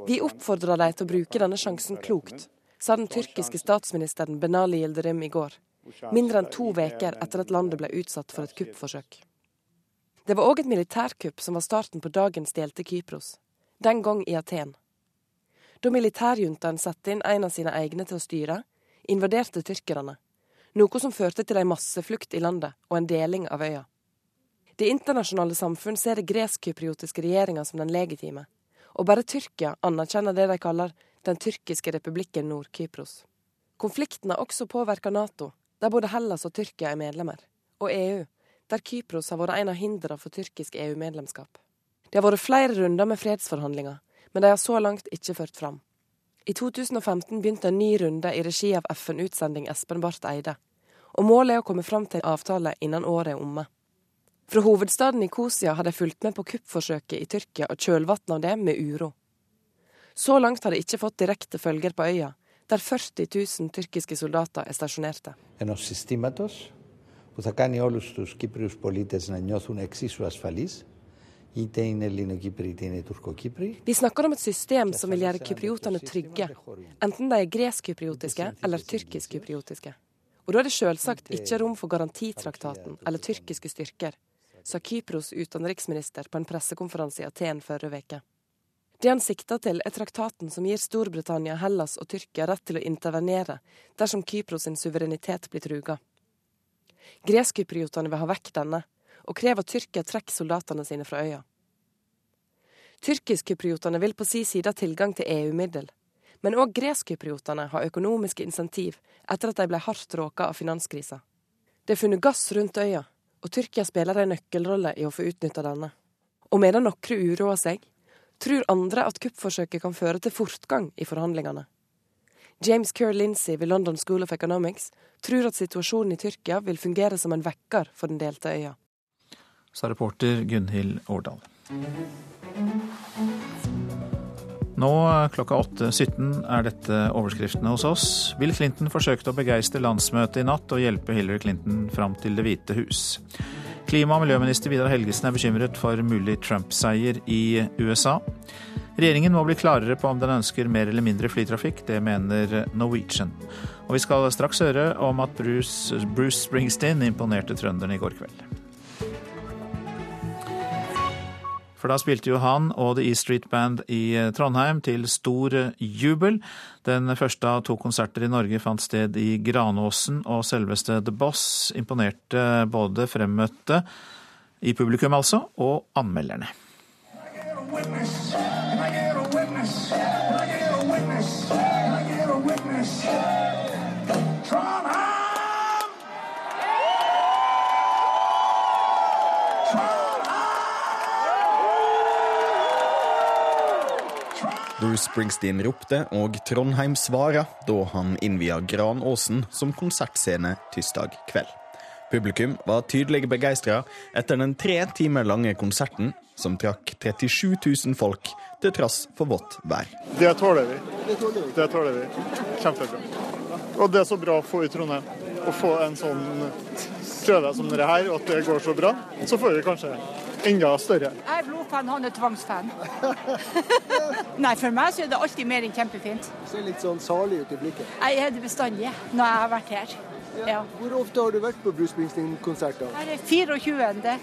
Vi oppfordrer dem til å bruke denne sjansen klokt, sa den tyrkiske statsministeren Benali Yildirim i går, mindre enn to uker etter at landet ble utsatt for et kuppforsøk. Det var òg et militærkupp som var starten på dagens delte Kypros, den gang i Aten. Da militærjuntaen satte inn en av sine egne til å styre, invaderte tyrkerne noe som førte til en masseflukt i landet og en deling av øya. Det internasjonale samfunn ser det gresk-kypriotiske regjeringa som den legitime, og bare Tyrkia anerkjenner det de kaller den tyrkiske republikken Nord-Kypros. Konflikten har også påvirka Nato, der både Hellas og Tyrkia er medlemmer, og EU, der Kypros har vært en av hindrene for tyrkisk EU-medlemskap. Det har vært flere runder med fredsforhandlinger, men de har så langt ikke ført fram. I 2015 begynte en ny runde i regi av FN-utsending Espen Barth Eide. Og målet er å komme fram til en avtale innen året er omme. Fra hovedstaden Nikosia har de fulgt med på kuppforsøket i Tyrkia og kjølvannet av det med uro. Så langt har det ikke fått direkte følger på øya, der 40 000 tyrkiske soldater er stasjonerte. Enos systemet, vi snakker om et system som vil gjøre kypriotene trygge, enten de er gresk-kypriotiske eller tyrkisk-kypriotiske. Og da er det selvsagt ikke rom for garantitraktaten eller tyrkiske styrker, sa Kypros utenriksminister på en pressekonferanse i Aten forrige uke. Det han sikter til, er traktaten som gir Storbritannia, Hellas og Tyrkia rett til å intervenere dersom Kypros sin suverenitet blir truga. Greskkypriotene vil ha vekk denne, og krever at Tyrkia trekker soldatene sine fra øya. Tyrkisk-kypriotene vil på si side ha tilgang til EU-middel, men òg gresk-kypriotene har økonomiske insentiv etter at de ble hardt råka av finanskrisa. Det er funnet gass rundt øya, og Tyrkia spiller en nøkkelrolle i å få utnytta denne. Og medan noen uroer seg, tror andre at kuppforsøket kan føre til fortgang i forhandlingene. James Kerr Lindsay ved London School of Economics tror at situasjonen i Tyrkia vil fungere som en vekker for den delte øya sa reporter Gunhild Årdal. Nå klokka 8.17 er dette overskriftene hos oss. Bill Clinton forsøkte å begeistre landsmøtet i natt og hjelpe Hillary Clinton fram til Det hvite hus. Klima- og miljøminister Vidar Helgesen er bekymret for mulig Trump-seier i USA. Regjeringen må bli klarere på om den ønsker mer eller mindre flytrafikk. Det mener Norwegian. Og vi skal straks høre om at Bruce, Bruce Springsteen imponerte trønderne i går kveld. For da spilte jo han og The E Street Band i Trondheim til stor jubel. Den første av to konserter i Norge fant sted i Granåsen, og selveste The Boss imponerte både fremmøtte, i publikum altså, og anmelderne. Bruce Springsteen ropte, og Trondheim svara da han innvia Granåsen som konsertscene tirsdag kveld. Publikum var tydelig begeistra etter den tre timer lange konserten, som trakk 37 000 folk til trass for vått vær. Det tåler vi. Det tåler vi. Kjempebra. Og det er så bra å få i Trondheim. Å få en sånn prøve som dette her, og at det går så bra. Så får vi kanskje enda større. Jeg er blodfan, han er tvangsfan. Nei, for meg så er det alltid mer enn kjempefint. Du Ser litt sånn salig ut i blikket. Jeg er det bestandig når jeg har vært her. Ja. Hvor ofte har du vært på Bruce Springsteen-konserter? Her er 24.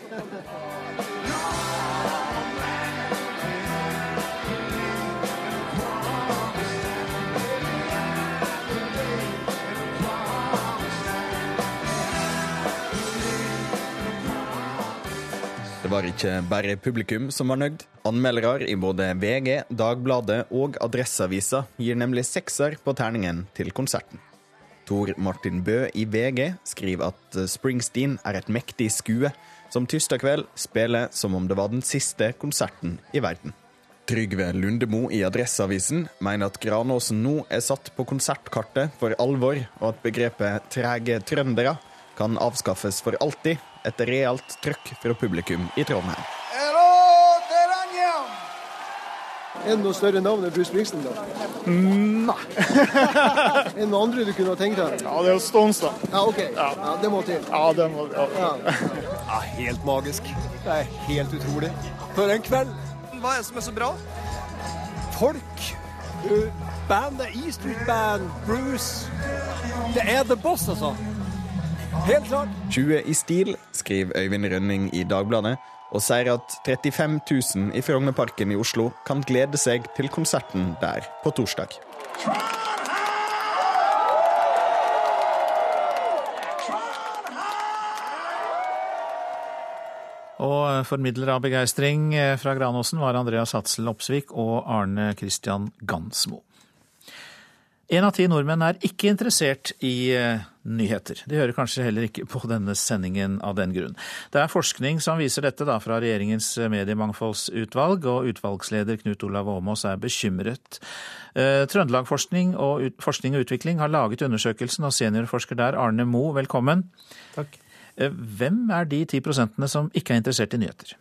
Det var ikke bare publikum som var nøyd. Anmeldere i både VG, Dagbladet og Adresseavisa gir nemlig sekser på terningen til konserten. Tor Martin Bø i VG skriver at Springsteen er et mektig skue, som tirsdag kveld spiller som om det var den siste konserten i verden. Trygve Lundemo i Adresseavisen mener at Granåsen nå er satt på konsertkartet for alvor, og at begrepet 'trege trøndere' kan avskaffes for alltid etter realt trøkk fra publikum i Trondheim. Er det noe større navn enn Bruce Springsteen, da? Nei. er det noen andre du kunne ha tenkt deg? Ja, det er jo Stones, da. Ja, OK. Ja. det må til. Ja, det må ja. ja. Helt magisk. Det er helt utrolig. For en kveld! Hva er det som er så bra? Folk. Bandet E Street Band, Bruce. Det er The Boss, altså. Helt klart. 20 i stil, skriver Øyvind Rønning i Dagbladet, og sier at 35 000 i Frognerparken i Oslo kan glede seg til konserten der på torsdag. Og formidler av begeistring fra Granåsen var Andreas Hatzel Opsvik og Arne Christian Gansmo. En av ti nordmenn er ikke interessert i nyheter. De hører kanskje heller ikke på denne sendingen av den grunn. Det er forskning som viser dette da fra regjeringens mediemangfoldsutvalg, og utvalgsleder Knut Olav Åmås er bekymret. Trøndelag Forskning og, Forskning og Utvikling har laget undersøkelsen, og seniorforsker der Arne Moe, velkommen. Takk. Hvem er de ti prosentene som ikke er interessert i nyheter?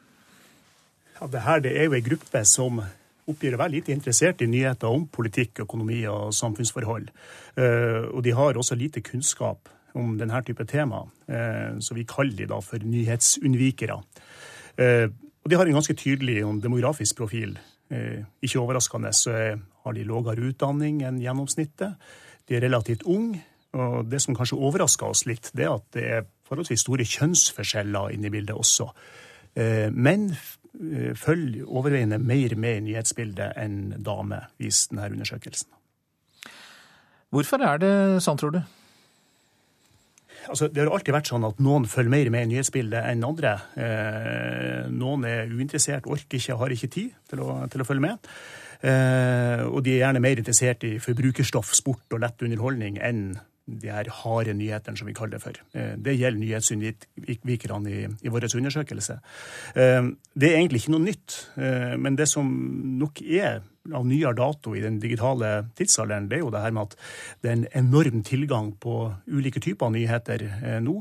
Ja, det her det er jo ei gruppe som oppgir å være lite interessert i nyheter om politikk, økonomi og samfunnsforhold. Og de har også lite kunnskap om denne type tema, så vi kaller de da for nyhetsunnvikere. Og de har en ganske tydelig demografisk profil. Ikke overraskende så har de lavere utdanning enn gjennomsnittet. De er relativt unge. Og det som kanskje overrasker oss litt, det er at det er forholdsvis store kjønnsforskjeller inne i bildet også. Menn følger overveiende mer med i nyhetsbildet enn damer, viser denne undersøkelsen. Hvorfor er det sånn, tror du? Altså, det har alltid vært sånn at noen følger mer med i nyhetsbildet enn andre. Eh, noen er uinteressert, orker ikke, har ikke tid til å, til å følge med. Eh, og de er gjerne mer interessert i forbrukerstoff, sport og lett underholdning enn de her harde nyhetene, som vi kaller det for. Det gjelder nyhetsunnvikerne i, i vår undersøkelse. Det er egentlig ikke noe nytt, men det som nok er av nyere dato i den digitale tidsalderen, det er jo det her med at det er en enorm tilgang på ulike typer nyheter nå.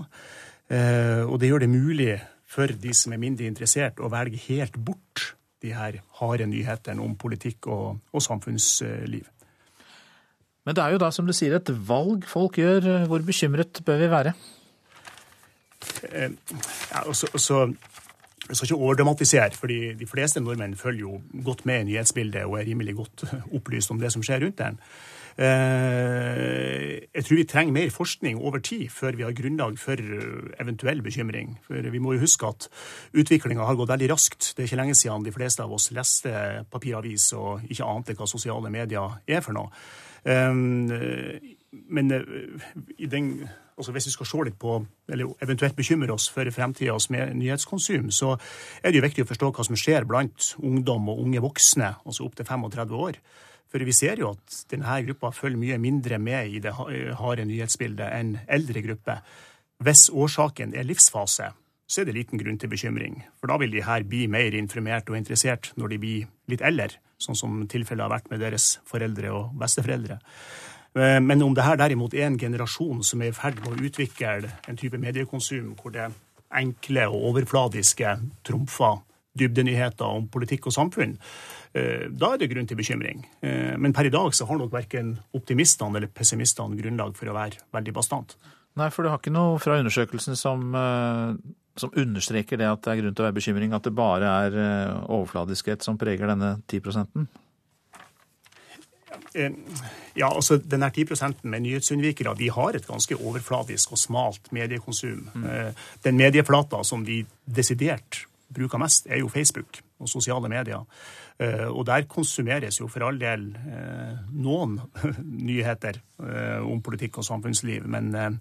Og det gjør det mulig for de som er mindre interessert, å velge helt bort de her harde nyhetene om politikk og, og samfunnsliv. Men det er jo da, som du sier, et valg folk gjør. Hvor bekymret bør vi være? Ja, og så, så, jeg skal ikke overdramatisere, fordi de fleste nordmenn følger jo godt med i nyhetsbildet og er rimelig godt opplyst om det som skjer rundt den. Jeg tror vi trenger mer forskning over tid før vi har grunnlag for eventuell bekymring. For vi må jo huske at utviklinga har gått veldig raskt. Det er ikke lenge siden de fleste av oss leste papiravis og ikke ante hva sosiale medier er for noe. Men den, altså hvis vi skal se litt på, eller eventuelt bekymre oss for fremtidas nyhetskonsum, så er det jo viktig å forstå hva som skjer blant ungdom og unge voksne, altså opptil 35 år. For vi ser jo at denne gruppa følger mye mindre med i det harde nyhetsbildet enn eldre grupper. Hvis årsaken er livsfase, så er det liten grunn til bekymring. For da vil de her bli mer informert og interessert når de blir litt eldre, sånn som tilfellet har vært med deres foreldre og besteforeldre. Men om det her derimot er en generasjon som er i ferd med å utvikle en type mediekonsum hvor det enkle og overfladiske trumfer dybdenyheter om politikk og samfunn, da er det grunn til bekymring. Men per i dag så har nok verken optimistene eller pessimistene grunnlag for å være veldig bastant. Nei, for du har ikke noe fra undersøkelsen som, som understreker det at det er grunn til å være bekymring, at det bare er overfladiskhet som preger denne 10% ja, altså denne 10% med nyhetsunnvikere vi har et ganske overfladisk og smalt mediekonsum. Mm. Den medieflata som vi desidert bruker mest, er jo Facebook og sosiale medier. Og der konsumeres jo for all del noen nyheter om politikk og samfunnsliv. Men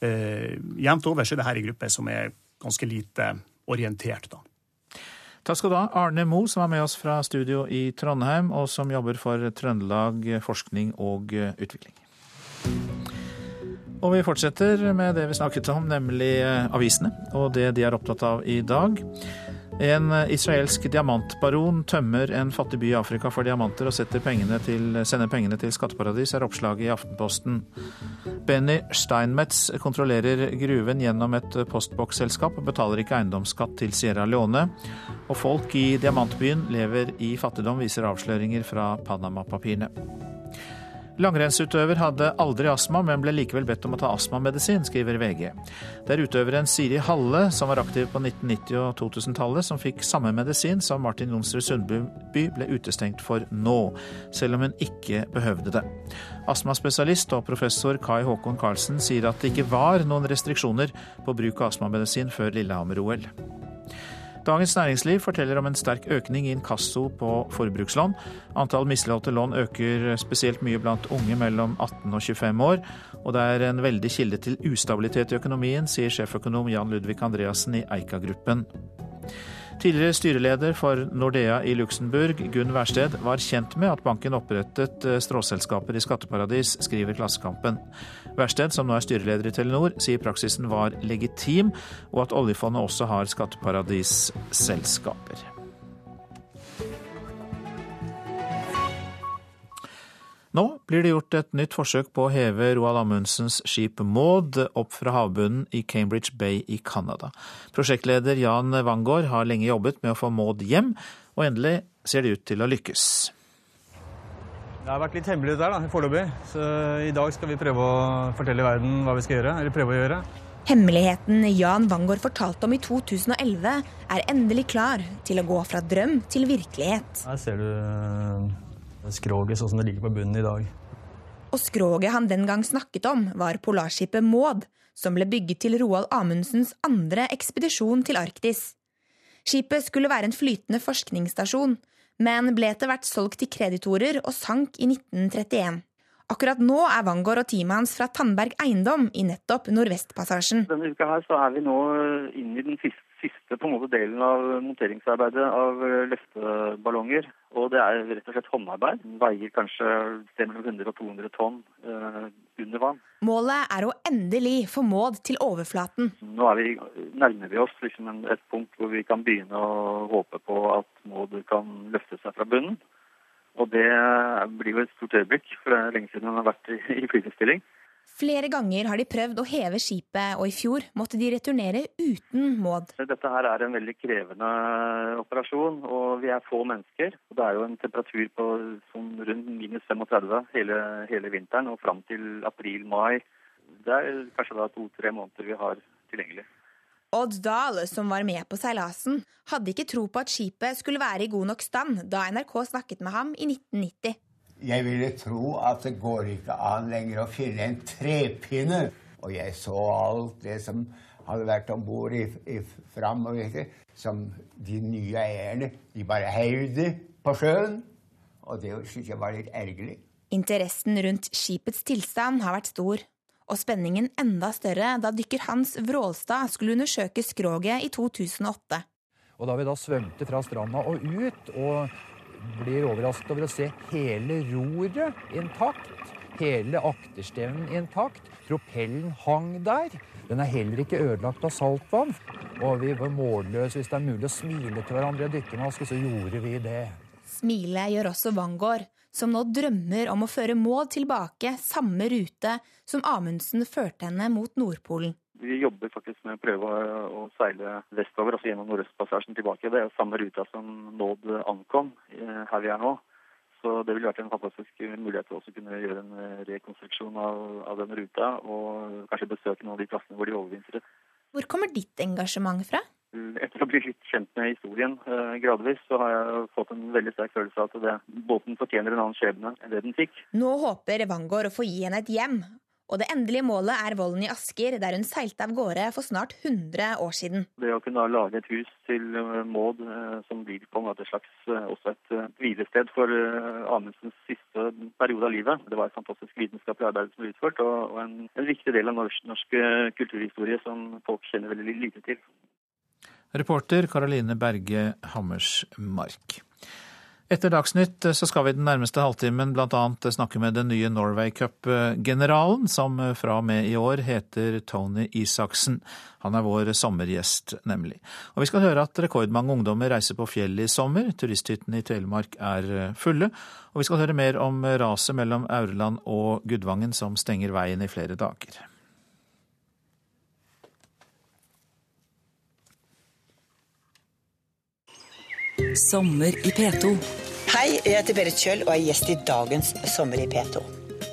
jevnt over så er det her en gruppe som er ganske lite orientert, da. Takk skal du ha, Arne Moe, som er med oss fra studio i Trondheim, og som jobber for Trøndelag forskning og utvikling. Og vi fortsetter med det vi snakket om, nemlig avisene og det de er opptatt av i dag. En israelsk diamantbaron tømmer en fattig by i Afrika for diamanter og pengene til, sender pengene til skatteparadis, er oppslaget i Aftenposten. Benny Steinmetz kontrollerer gruven gjennom et postboksselskap betaler ikke eiendomsskatt til Sierra Leone. Og folk i diamantbyen lever i fattigdom, viser avsløringer fra Panama-papirene. Langrennsutøver hadde aldri astma, men ble likevel bedt om å ta astmamedisin, skriver VG. Det er utøveren Siri Halle, som var aktiv på 1990- og 2000-tallet, som fikk samme medisin som Martin Jonsrud Sundby ble utestengt for nå, selv om hun ikke behøvde det. Astmaspesialist og professor Kai Håkon Karlsen sier at det ikke var noen restriksjoner på bruk av astmamedisin før Lillehammer-OL. Dagens Næringsliv forteller om en sterk økning i inkasso på forbrukslån. Antall misligholdte lån øker spesielt mye blant unge mellom 18 og 25 år, og det er en veldig kilde til ustabilitet i økonomien, sier sjeføkonom Jan Ludvig Andreassen i Eika-gruppen. Tidligere styreleder for Nordea i Luxembourg, Gunn Wærsted, var kjent med at banken opprettet stråselskaper i skatteparadis, skriver Klassekampen. Wærsted, som nå er styreleder i Telenor, sier praksisen var legitim, og at oljefondet også har skatteparadisselskaper. Nå blir det gjort et nytt forsøk på å heve Roald Amundsens skip Maud opp fra havbunnen i Cambridge Bay i Canada. Prosjektleder Jan Wangård har lenge jobbet med å få Maud hjem, og endelig ser det ut til å lykkes. Det har vært litt hemmelig der da, foreløpig, så i dag skal vi prøve å fortelle verden hva vi skal gjøre. eller prøve å gjøre. Hemmeligheten Jan Wangård fortalte om i 2011, er endelig klar til å gå fra drøm til virkelighet. Her ser du skroget sånn som det ligger på bunnen i dag. Og skroget han den gang snakket om, var polarskipet Maud, som ble bygget til Roald Amundsens andre ekspedisjon til Arktis. Skipet skulle være en flytende forskningsstasjon, men ble etter hvert solgt til kreditorer og sank i 1931. Akkurat nå er Wangård og teamet hans fra Tandberg Eiendom i nettopp Nordvestpassasjen. Denne uka her så er vi nå inne i den siste, siste måte delen av monteringsarbeidet av løfteballonger. Og det er rett og slett håndarbeid. Den veier kanskje 100-200 tonn uh, under vann. Målet er å endelig få Maud til overflaten. Nå vi, nærmer vi oss liksom et punkt hvor vi kan begynne å håpe på at Maud kan løfte seg fra bunnen. Og det blir jo et stort øyeblikk, for det er lenge siden hun har vært i, flytestilling. Flere ganger har de prøvd å heve skipet, og i fjor måtte de returnere uten Maud. Dette her er en veldig krevende operasjon, og vi er få mennesker. Det er jo en temperatur på sånn rundt minus 35 hele, hele vinteren og fram til april-mai. Det er kanskje da to-tre måneder vi har tilgjengelig. Odd Dahl, som var med på seilasen, hadde ikke tro på at skipet skulle være i god nok stand da NRK snakket med ham i 1990. Jeg ville tro at det går ikke an lenger å finne en trepinne. Og jeg så alt det som hadde vært om bord i, i Fram, og ikke, som de nye eierne de bare heiv det på sjøen. Og det syntes jeg var litt ergerlig. Interessen rundt skipets tilstand har vært stor, og spenningen enda større da dykker Hans Vrålstad skulle undersøke skroget i 2008. Og da vi da svømte fra stranda og ut, og blir overrasket over å se hele roret intakt, hele akterstevnen intakt, propellen hang der. Den er heller ikke ødelagt av saltvann. Og vi var målløse. Hvis det er mulig å smile til hverandre i dykkermaske, så gjorde vi det. Smile gjør også Wangård, som nå drømmer om å føre Maud tilbake samme rute som Amundsen førte henne mot Nordpolen. Vi jobber faktisk med å prøve å, seile vestover, altså gjennom Nordøstpassasjen tilbake. Det er samme ruta som Nåd ankom eh, her vi er nå. Så det ville vært en fantastisk mulighet til å kunne gjøre en eh, rekonstruksjon av, av den ruta, og kanskje besøke noen av de plassene hvor de overvintret. Hvor kommer ditt engasjement fra? Etter å bli litt kjent med historien eh, gradvis, så har jeg fått en veldig sterk følelse av at det, båten fortjener en annen skjebne enn det den fikk. Nå håper Wangård å få gi henne et hjem, og det endelige målet er volden i Asker, der hun seilte av gårde for snart 100 år siden. Det å kunne lage et hus til eh, Maud eh, som blir på en måte et slags eh, også et hvilested for Amundsens siste periode av livet, det var et fantastisk vitenskapelig arbeid som ble utført, og en, en viktig del av norsk, norsk kulturhistorie som folk kjenner veldig lite til. Reporter Karoline Berge Hammersmark. Etter Dagsnytt så skal vi den nærmeste halvtimen bl.a. snakke med den nye Norway Cup-generalen, som fra og med i år heter Tony Isaksen. Han er vår sommergjest, nemlig. Og vi skal høre at rekordmange ungdommer reiser på fjellet i sommer. Turisthyttene i Telemark er fulle. Og vi skal høre mer om raset mellom Aurland og Gudvangen, som stenger veien i flere dager. Sommer i P2. Hei, jeg heter Berit Kjøll og er gjest i dagens Sommer i P2.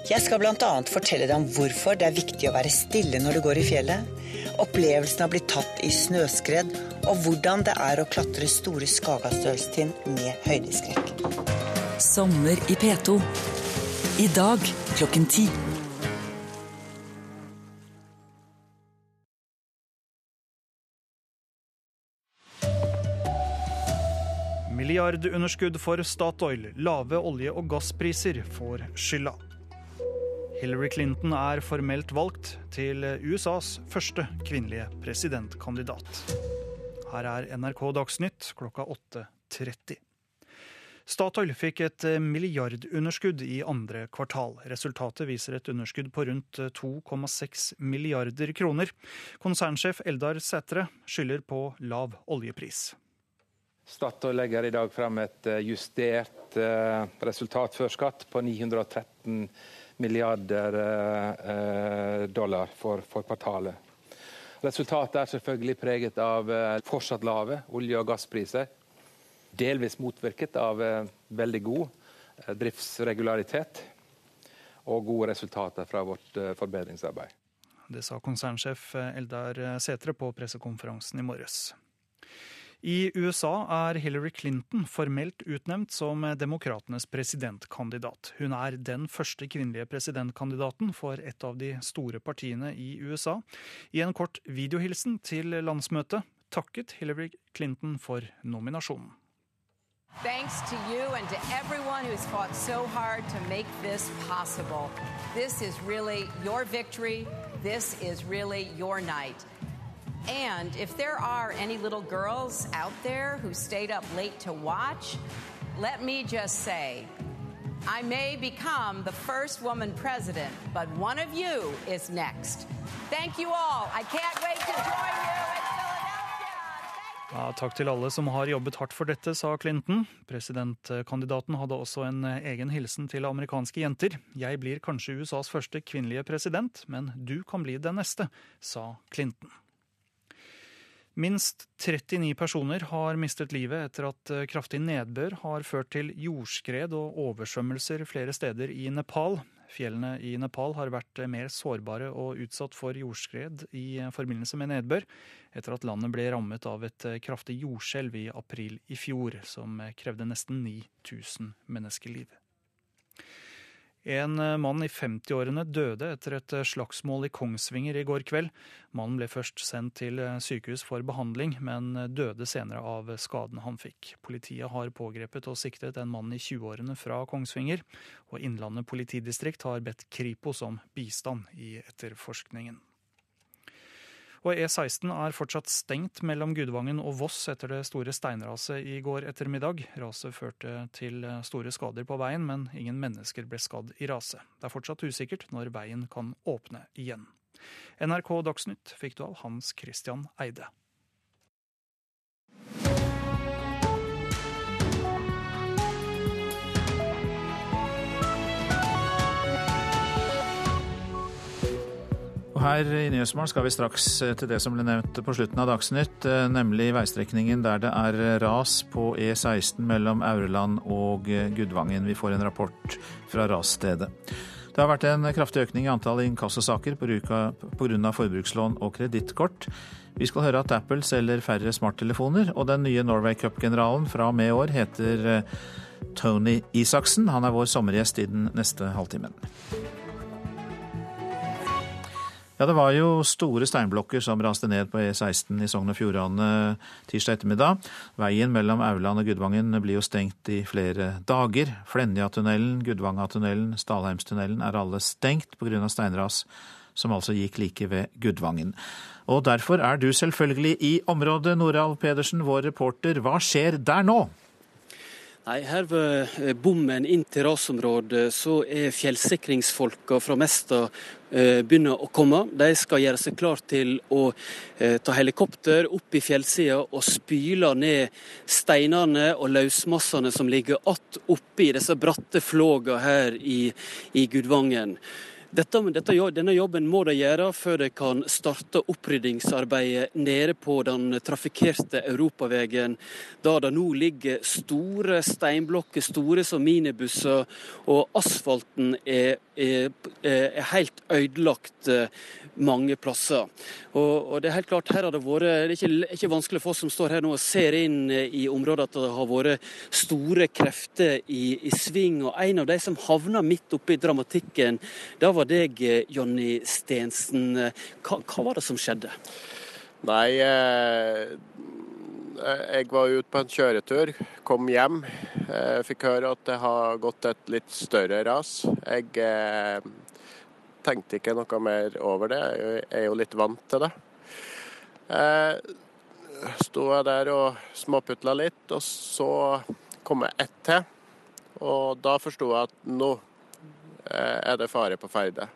Jeg skal bl.a. fortelle deg om hvorfor det er viktig å være stille når du går i fjellet, opplevelsen av å bli tatt i snøskred, og hvordan det er å klatre store Skagastølstind med høydeskrekk. Sommer i P2. I dag klokken ti. Milliardunderskudd for Statoil, lave olje- og gasspriser får skylda. Hillary Clinton er formelt valgt til USAs første kvinnelige presidentkandidat. Her er NRK Dagsnytt klokka 8.30. Statoil fikk et milliardunderskudd i andre kvartal. Resultatet viser et underskudd på rundt 2,6 milliarder kroner. Konsernsjef Eldar Sætre skylder på lav oljepris. Statoil legger i dag frem et justert resultat før skatt på 913 milliarder dollar for, for kvartalet. Resultatet er selvfølgelig preget av fortsatt lave olje- og gasspriser. Delvis motvirket av veldig god driftsregularitet og gode resultater fra vårt forbedringsarbeid. Det sa konsernsjef Eldar Setre på pressekonferansen i morges. I USA er Hillary Clinton formelt utnevnt som demokratenes presidentkandidat. Hun er den første kvinnelige presidentkandidaten for et av de store partiene i USA. I en kort videohilsen til landsmøtet takket Hillary Clinton for nominasjonen. Thanks to you and to everyone who's fought so hard to make this possible. This is really your victory. This is really your night. And if there are any little girls out there who stayed up late to watch, let me just say I may become the first woman president, but one of you is next. Thank you all. I can't wait to join you. Ja, takk til alle som har jobbet hardt for dette, sa Clinton. Presidentkandidaten hadde også en egen hilsen til amerikanske jenter. Jeg blir kanskje USAs første kvinnelige president, men du kan bli den neste, sa Clinton. Minst 39 personer har mistet livet etter at kraftig nedbør har ført til jordskred og oversvømmelser flere steder i Nepal. Fjellene i Nepal har vært mer sårbare og utsatt for jordskred i forbindelse med nedbør, etter at landet ble rammet av et kraftig jordskjelv i april i fjor, som krevde nesten 9000 menneskeliv. En eh, mann i 50-årene døde etter et eh, slagsmål i Kongsvinger i går kveld. Mannen ble først sendt til eh, sykehus for behandling, men døde senere av skadene han fikk. Politiet har pågrepet og siktet en mann i 20-årene fra Kongsvinger, og Innlandet politidistrikt har bedt Kripos om bistand i etterforskningen. Og E16 er fortsatt stengt mellom Gudvangen og Voss etter det store steinraset i går ettermiddag. Raset førte til store skader på veien, men ingen mennesker ble skadd i raset. Det er fortsatt usikkert når veien kan åpne igjen. NRK Dagsnytt fikk du av Hans Christian Eide. Her i Nyhetsmorgen skal vi straks eh, til det som ble nevnt på slutten av Dagsnytt, eh, nemlig veistrekningen der det er ras på E16 mellom Aureland og eh, Gudvangen. Vi får en rapport fra rasstedet. Det har vært en kraftig økning i antall inkassosaker pga. forbrukslån og kredittkort. Vi skal høre at Apple selger færre smarttelefoner, og den nye Norway Cup-generalen fra og med i år heter Tony Isaksen. Han er vår sommergjest i den neste halvtimen. Ja, det var jo store steinblokker som raste ned på E16 i Sogn og Fjordane tirsdag ettermiddag. Veien mellom Auland og Gudvangen blir jo stengt i flere dager. Flenjatunnelen, Gudvangatunnelen, Stalheimstunnelen er alle stengt pga. steinras, som altså gikk like ved Gudvangen. Og derfor er du selvfølgelig i området, Noralv Pedersen, vår reporter. Hva skjer der nå? Nei, Her ved eh, bommen inn til rasområdet så er fjellsikringsfolka fra Mesta eh, begynner å komme. De skal gjøre seg klar til å eh, ta helikopter opp i fjellsida og spyle ned steinene og løsmassene som ligger att oppi disse bratte flåga her i, i Gudvangen. Dette, dette, denne jobben må de gjøre før de kan starte oppryddingsarbeidet nede på den trafikkerte europaveien, da det nå ligger store steinblokker, store som minibusser, og asfalten er, er, er helt ødelagt eh, mange plasser. Og, og, det er helt klart, her har det vært, det er ikke, ikke vanskelig for oss som står her nå og ser inn i området at det har vært store krefter i, i sving. Og en av de som havna midt oppe i dramatikken, da var deg, Jonny Stensen. Hva, hva, var det som skjedde? Nei, eh, jeg var ute på en kjøretur, kom hjem. Jeg eh, fikk høre at det har gått et litt større ras. Jeg eh, tenkte ikke noe mer over det. Jeg er jo litt vant til det. Eh, sto jeg der og småputla litt, og så kom jeg ett til. Og da forsto jeg at nå eh, er det fare på ferde.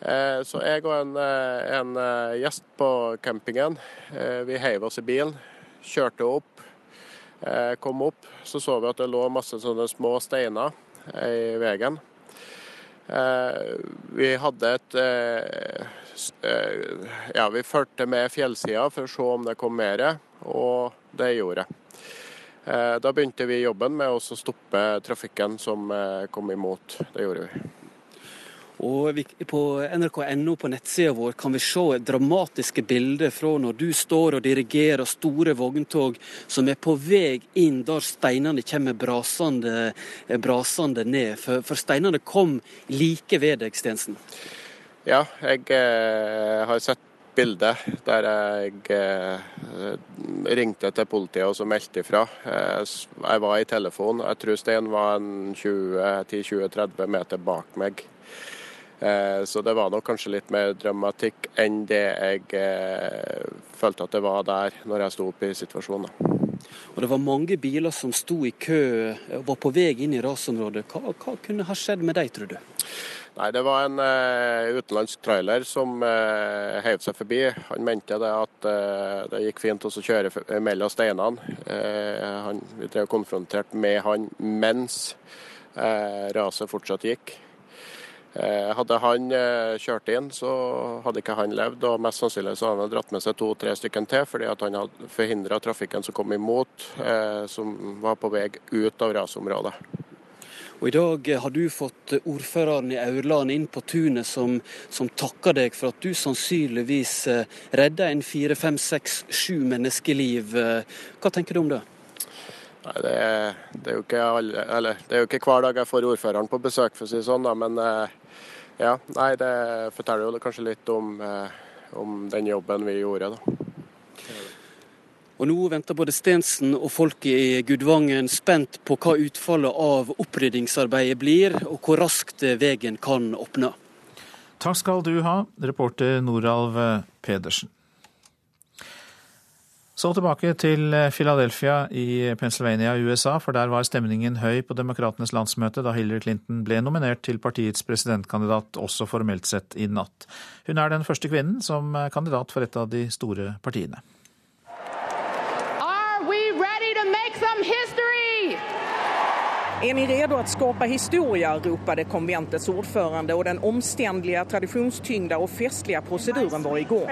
Eh, så jeg og en, eh, en gjest på campingen, vi heiv oss i bilen, kjørte opp. Kom opp, så så vi at det lå masse sånne små steiner i veien. Eh, vi hadde et eh, eh, Ja, vi fulgte med fjellsida for å se om det kom mer, og det gjorde det. Da begynte vi jobben med å stoppe trafikken som kom imot. Det gjorde vi. Og På nrk.no på nettsida vår kan vi se dramatiske bilder fra når du står og dirigerer store vogntog som er på vei inn der steinene kommer brasende, brasende ned. For, for, steinene kom like ved deg, Stensen. Ja, jeg eh, har sett bildet der jeg eh, ringte til politiet og så meldte ifra. Jeg, jeg var i telefon. Jeg tror Stein var en 10-20-30 meter bak meg. Eh, så det var nok kanskje litt mer dramatikk enn det jeg eh, følte at det var der når jeg sto oppe i situasjonen. Og Det var mange biler som sto i kø og var på vei inn i rasområdet. Hva, hva kunne ha skjedd med dem, tror du? Nei, Det var en uh, utenlandsk trailer som uh, heiv seg forbi. Han mente det at uh, det gikk fint å kjøre mellom steinene. Uh, han, vi konfrontert med han mens raset fortsatt gikk. Eh, hadde han eh, kjørt inn, så hadde ikke han levd, og mest sannsynlig så hadde han dratt med seg to-tre stykker til, fordi han hadde forhindra trafikken som kom imot, eh, som var på vei ut av rasområdet. Og I dag har du fått ordføreren i Aurland inn på tunet som, som takker deg for at du sannsynligvis redda en fire, fem, seks, sju menneskeliv. Hva tenker du om det? Nei, det, er, det, er alle, eller, det, er jo ikke, hver dag jeg får ordføreren på besøk, for å si det sånn. Da, men ja, nei, det forteller jo kanskje litt om, om den jobben vi gjorde. da. Og Nå venter både Stensen og folket i Gudvangen spent på hva utfallet av oppryddingsarbeidet blir, og hvor raskt veien kan åpne. Takk skal du ha, reporter Noralv Pedersen. Så tilbake til Philadelphia i Pennsylvania i USA, for der var stemningen høy på demokratenes landsmøte da Hillary Clinton ble nominert til partiets presidentkandidat, også formelt sett i natt. Hun er den første kvinnen som kandidat for et av de store partiene. Er ni redo att skapa historia, ropade konventets ordförande och den omständliga, traditionstyngda och festliga proceduren var igång.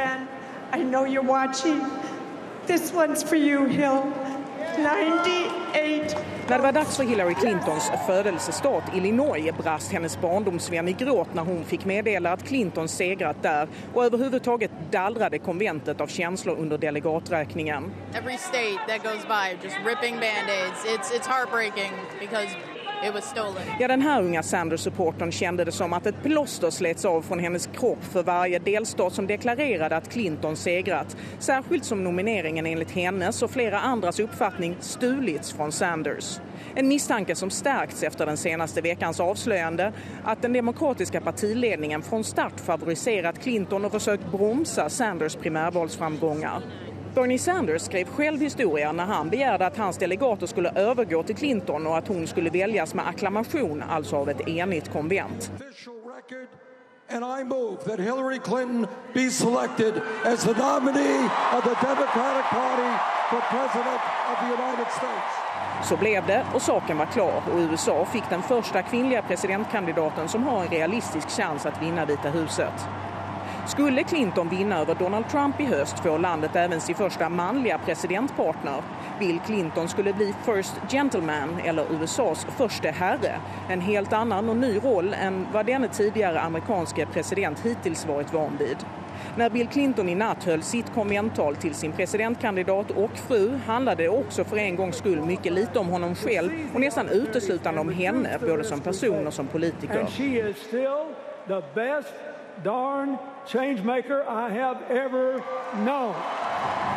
I know you're watching. This one's for you, Hill. 98. När det var dags för Hillary Clintons födelsestat Illinois brast hennes barndomsvän i gråt när hon fick meddela att Clinton segrat där och överhuvudtaget dallrade konventet av känslor under delegaträkningen. Every state that goes by just ripping band-aids. It's, it's heartbreaking because Ja, den här unga Sanders-supportern kände det som att ett plåster slets av från hennes kropp för varje delstat som deklarerade att Clinton segrat. Särskilt som nomineringen enligt hennes och flera andras uppfattning stulits från Sanders. En misstanke som stärkts efter den senaste veckans avslöjande att den demokratiska partiledningen från start favoriserat Clinton och försökt bromsa Sanders primärvalsframgångar. Bernie Sanders skrev själv historia när han begärde att hans delegater skulle övergå till Clinton och att hon skulle väljas med akklamation, alltså av ett enigt konvent. And I move that Hillary Clinton be selected as the nominee of the Democratic Party for President of the United States. Så blev det och saken var klar och USA fick den första kvinnliga presidentkandidaten som har en realistisk chans att vinna Vita huset. Skulle Clinton vinna över Donald Trump i höst får landet även sin första manliga presidentpartner. Bill Clinton skulle bli First Gentleman, eller USAs första herre. En helt annan och ny roll än vad denne tidigare amerikanske president hittills varit van vid. När Bill Clinton i natt höll sitt konventtal till sin presidentkandidat och fru handlade det också för en gångs skull mycket lite om honom själv och nästan uteslutande om henne, både som person och som politiker. Darn changemaker I have ever known.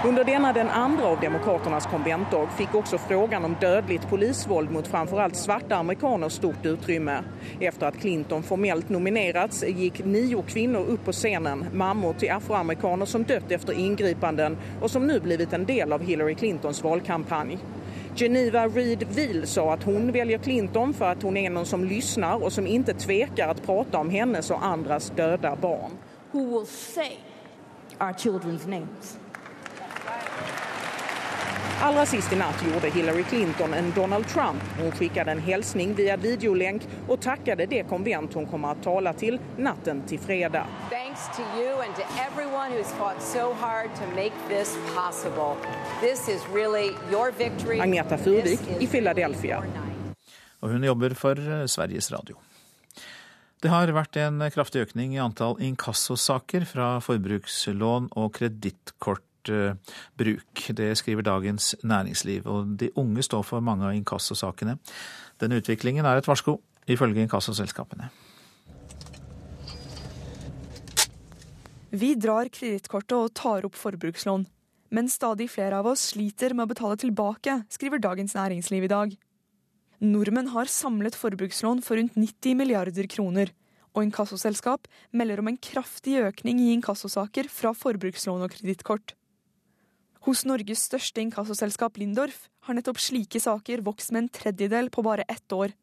Under denna den andra av Demokraternas konventdag fick också frågan om dödligt polisvåld mot framförallt svarta amerikaner stort utrymme. Efter att Clinton formellt nominerats gick nio kvinnor upp på scenen, mammor till afroamerikaner som dött efter ingripanden och som nu blivit en del av Hillary Clintons valkampanj. Geneva Reed Veal sa att hon väljer Clinton för att hon är någon som lyssnar och som inte tvekar att prata om hennes och andras döda barn. Who will say our children's names? Allra sist i natt gjorde Hillary Clinton en Donald Trump. Hon skickade en hälsning via videolänk och tackade det konvent hon kommer att tala till natten till fredag. Thanks to you and to everyone who's fought so hard to make this possible. This is really your victory. Agneta Furvik i Philadelphia. Og hun jobber for eh, Sveriges Radio. Det har vært en kraftig økning i antall inkassosaker fra forbrukslån og kredittkort bruk. Det skriver Dagens Næringsliv. Og de unge står for mange av inkassosakene. Denne utviklingen er et varsko, ifølge inkassoselskapene. Vi drar kredittkortet og tar opp forbrukslån. Men stadig flere av oss sliter med å betale tilbake, skriver Dagens Næringsliv i dag. Nordmenn har samlet forbrukslån for rundt 90 milliarder kroner, og inkassoselskap melder om en kraftig økning i inkassosaker fra forbrukslån og kredittkort. Hos Norges største inkassoselskap Lindorf har nettopp slike saker vokst med en tredjedel på bare ett år.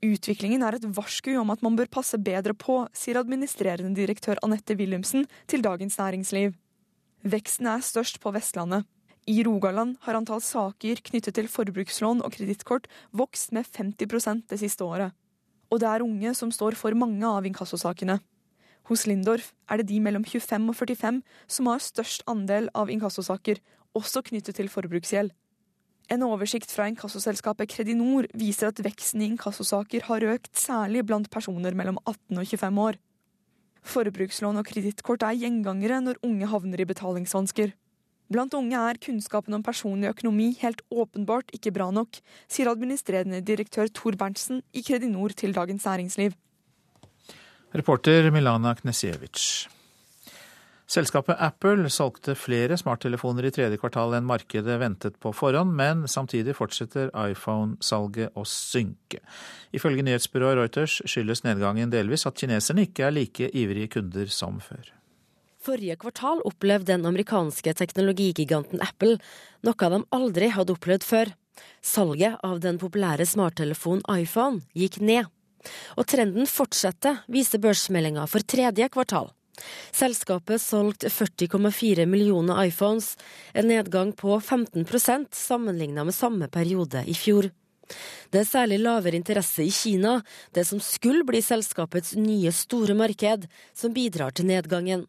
Utviklingen er et varsku om at man bør passe bedre på, sier administrerende direktør Anette Wilhelmsen til Dagens Næringsliv. Veksten er størst på Vestlandet. I Rogaland har antall saker knyttet til forbrukslån og kredittkort vokst med 50% det siste året. Og det er unge som står for mange av inkassosakene. Hos Lindorf er det de mellom 25 og 45 som har størst andel av inkassosaker, også knyttet til forbruksgjeld. En oversikt fra inkassoselskapet Kredinor viser at veksten i inkassosaker har økt særlig blant personer mellom 18 og 25 år. Forbrukslån og kredittkort er gjengangere når unge havner i betalingsvansker. Blant unge er kunnskapen om personlig økonomi helt åpenbart ikke bra nok, sier administrerende direktør Tor Berntsen i Kredinor til Dagens Næringsliv. Reporter Milana Knesjevic. Selskapet Apple solgte flere smarttelefoner i tredje kvartal enn markedet ventet på forhånd, men samtidig fortsetter iPhone-salget å synke. Ifølge nyhetsbyrået Reuters skyldes nedgangen delvis at kineserne ikke er like ivrige kunder som før. Forrige kvartal opplevde den amerikanske teknologigiganten Apple noe de aldri hadde opplevd før. Salget av den populære smarttelefonen iPhone gikk ned. Og trenden fortsetter, viser børsmeldinga for tredje kvartal. Selskapet solgte 40,4 millioner iPhones, en nedgang på 15% sammenlignet med samme periode i fjor. Det er særlig lavere interesse i Kina, det som skulle bli selskapets nye store marked, som bidrar til nedgangen.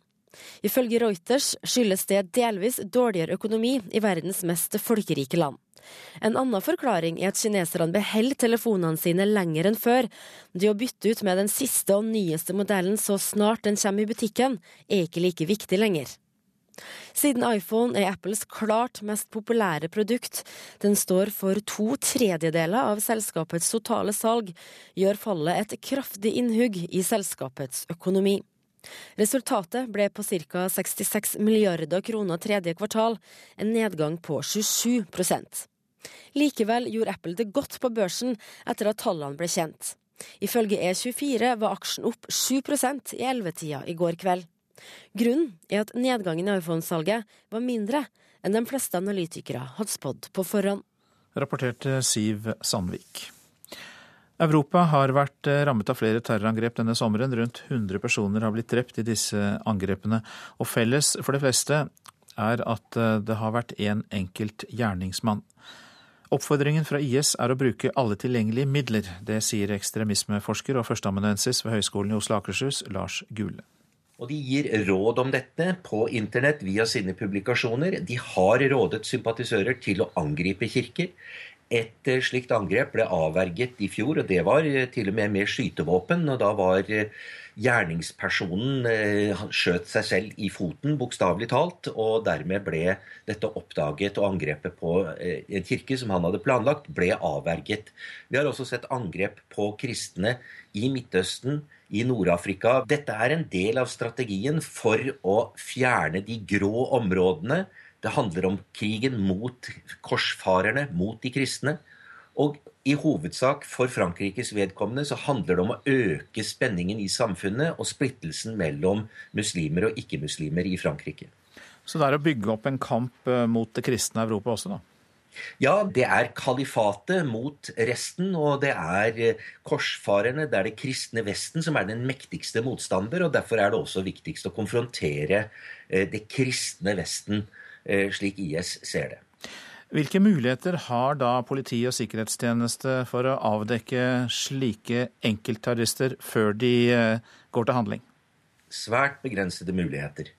Ifølge Reuters skyldes det delvis dårligere økonomi i verdens mest folkerike land. En annen forklaring er at kineserne beholder telefonene sine lenger enn før. Det å bytte ut med den siste og nyeste modellen så snart den kommer i butikken, er ikke like viktig lenger. Siden iPhone er Apples klart mest populære produkt, den står for to tredjedeler av selskapets totale salg, gjør fallet et kraftig innhugg i selskapets økonomi. Resultatet ble på ca. 66 milliarder kroner tredje kvartal, en nedgang på 27% Likevel gjorde Apple det godt på børsen etter at tallene ble kjent. Ifølge E24 var aksjen opp 7% i ellevetida i går kveld. Grunnen er at nedgangen i iPhone-salget var mindre enn de fleste analytikere hadde spådd på forhånd. Rapporterte Siv Sandvik. Europa har vært rammet av flere terrorangrep denne sommeren. Rundt 100 personer har blitt drept i disse angrepene. Og felles for de fleste er at det har vært én en enkelt gjerningsmann. Oppfordringen fra IS er å bruke alle tilgjengelige midler. Det sier ekstremismeforsker og førsteamanuensis ved Høgskolen i Oslo og Akershus, Lars Gule. Og De gir råd om dette på internett via sine publikasjoner. De har rådet sympatisører til å angripe kirker. Et eh, slikt angrep ble avverget i fjor, og det var eh, til og med med skytevåpen. og Da var eh, gjerningspersonen han skjøt seg selv i foten, bokstavelig talt, og dermed ble dette oppdaget, og angrepet på eh, en kirke som han hadde planlagt, ble avverget. Vi har også sett angrep på kristne i Midtøsten, i Nord-Afrika. Dette er en del av strategien for å fjerne de grå områdene. Det handler om krigen mot korsfarerne, mot de kristne. Og i hovedsak for Frankrikes vedkommende så handler det om å øke spenningen i samfunnet og splittelsen mellom muslimer og ikke-muslimer i Frankrike. Så det er å bygge opp en kamp eh, mot det kristne Europa også, da? Ja, det er kalifatet mot resten, og det er eh, korsfarerne, det er det kristne Vesten som er den mektigste motstander, og derfor er det også viktigst å konfrontere eh, det kristne Vesten, slik IS ser det. Hvilke muligheter har da politi og sikkerhetstjeneste for å avdekke slike enkeltterrorister før de eh, går til handling? Svært begrensede muligheter.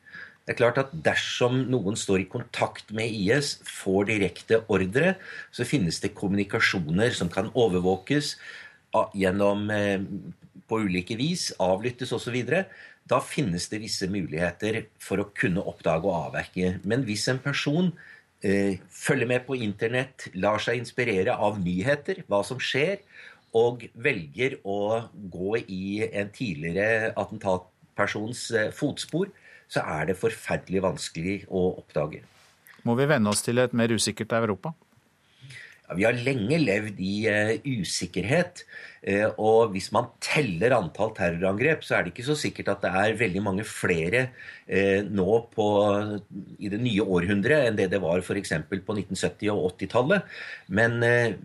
Det er klart at Dersom noen står i kontakt med IS, får direkte ordre, så finnes det kommunikasjoner som kan overvåkes gjennom eh, på ulike vis, avlyttes osv. Da finnes det visse muligheter for å kunne oppdage og avverke. Men hvis en person eh, følger med på internett, lar seg inspirere av nyheter, hva som skjer, og velger å gå i en tidligere attentatpersons eh, fotspor, så er det forferdelig vanskelig å oppdage. Må vi venne oss til et mer usikkert Europa? Vi har lenge levd i uh, usikkerhet. Uh, og hvis man teller antall terrorangrep, så er det ikke så sikkert at det er veldig mange flere uh, nå på, i det nye århundret enn det det var f.eks. på 1970- og 80-tallet. Men